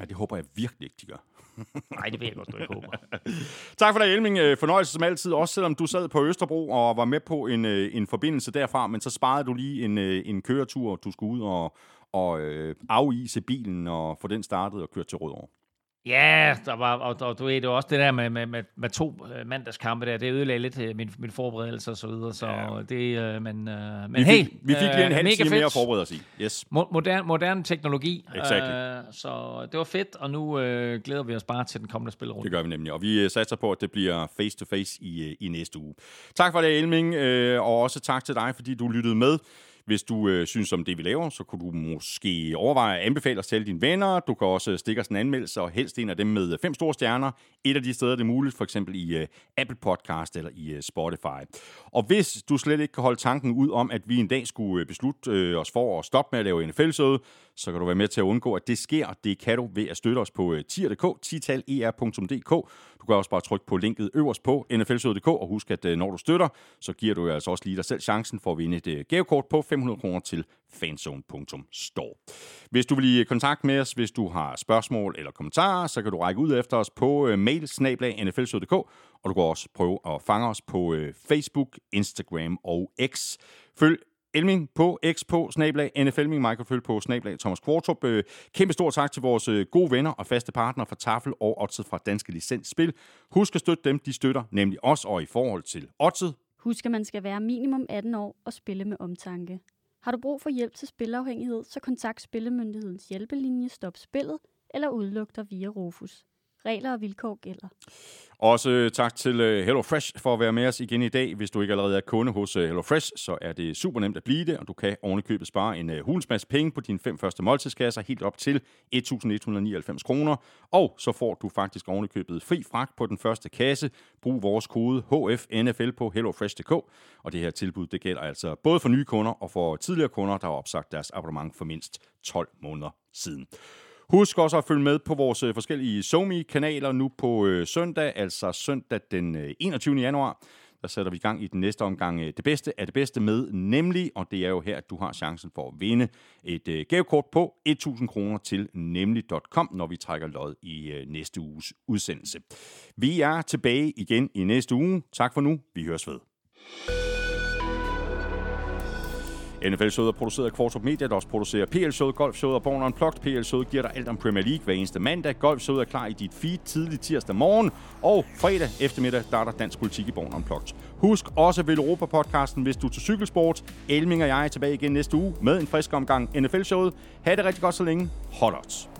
Ja, det håber jeg virkelig ikke, de gør. [laughs] Nej, det ved jeg godt, du ikke håber. [laughs] Tak for dig, Elming. Øh, Fornøjelse som altid, også selvom du sad på Østerbro og var med på en, øh, en forbindelse derfra, men så sparede du lige en, øh, en køretur, du skulle ud og, og øh, afise bilen og få den startet og køre til Rødovre. Ja, der var, og, og du ved, det var også det der med, med, med, med to øh, mandagskampe der, det ødelagde lidt øh, min, min forberedelse og så videre, så ja. det, øh, men, øh, men Vi hey, fik, vi fik lige en øh, halv time mere at forberede os i. Yes. Mo- moderne, moderne teknologi, Exactly. øh, så det var fedt, og nu øh, glæder vi os bare til den kommende spillerunde. Det gør vi nemlig, og vi satser på, at det bliver face-to-face i, øh, i næste uge. Tak for det, Elming, øh, og også tak til dig, fordi du lyttede med. Hvis du øh, synes om det, vi laver, så kunne du måske overveje at anbefale os til alle dine venner. Du kan også øh, stikke os en anmeldelse, og helst en af dem med øh, fem store stjerner. Et af de steder, det er muligt, for eksempel i øh, Apple Podcast eller i øh, Spotify. Og hvis du slet ikke kan holde tanken ud om, at vi en dag skulle øh, beslutte øh, os for at stoppe med at lave NFL-søde, så kan du være med til at undgå, at det sker. Det kan du ved at støtte os på øh, tier.dk, titaler.dk. Du kan også bare trykke på linket øverst på nflsøde.dk, og husk, at øh, når du støtter, så giver du altså også lige dig selv chancen for at vinde et øh, gavekort på 500 kroner til fanzone.store. Hvis du vil i kontakt med os, hvis du har spørgsmål eller kommentarer, så kan du række ud efter os på mail og du kan også prøve at fange os på Facebook, Instagram og X. Følg Elming på X på snablag NFLming, Michael Føl på snablag Thomas Kvartrup. Øh, kæmpe stor tak til vores øh, gode venner og faste partnere fra Tafel og Otset fra Danske Licensspil. Husk at støtte dem, de støtter nemlig os, og i forhold til Otset. Husk, at man skal være minimum 18 år og spille med omtanke. Har du brug for hjælp til spilafhængighed, så kontakt Spillemyndighedens hjælpelinje Stop Spillet eller udluk dig via Rufus. Regler og vilkår gælder. Også øh, tak til øh, HelloFresh for at være med os igen i dag. Hvis du ikke allerede er kunde hos øh, HelloFresh, så er det super nemt at blive det, og du kan ovenikøbet spare en hulens masse penge på dine fem første måltidskasser, helt op til 1.199 kroner. Og så får du faktisk ovenikøbet fri fragt på den første kasse. Brug vores kode HFNFL på hellofresh.dk, og det her tilbud det gælder altså både for nye kunder og for tidligere kunder, der har opsagt deres abonnement for mindst 12 måneder siden. Husk også at følge med på vores øh, forskellige SoMe-kanaler nu på øh, søndag, altså søndag den øh, 21. januar. der sætter vi i gang i den næste omgang øh, det bedste er det bedste med, nemlig, og det er jo her, at du har chancen for at vinde et øh, gavekort på 1.000 kroner til nemlig.com, når vi trækker lod i øh, næste uges udsendelse. Vi er tilbage igen i næste uge. Tak for nu. Vi høres ved. NFL-showet er produceret af Kvartrup Media, der også producerer PL-showet, Golf-showet og Born Unplugged. PL-showet giver dig alt om Premier League hver eneste mandag. Golf-showet er klar i dit feed tidlig tirsdag morgen. Og fredag eftermiddag, der er der dansk politik i Born Unplugged. Husk også ved Europa-podcasten, hvis du er til cykelsport. Elming og jeg er tilbage igen næste uge med en frisk omgang NFL-showet. Ha' det rigtig godt så længe. Hold odds.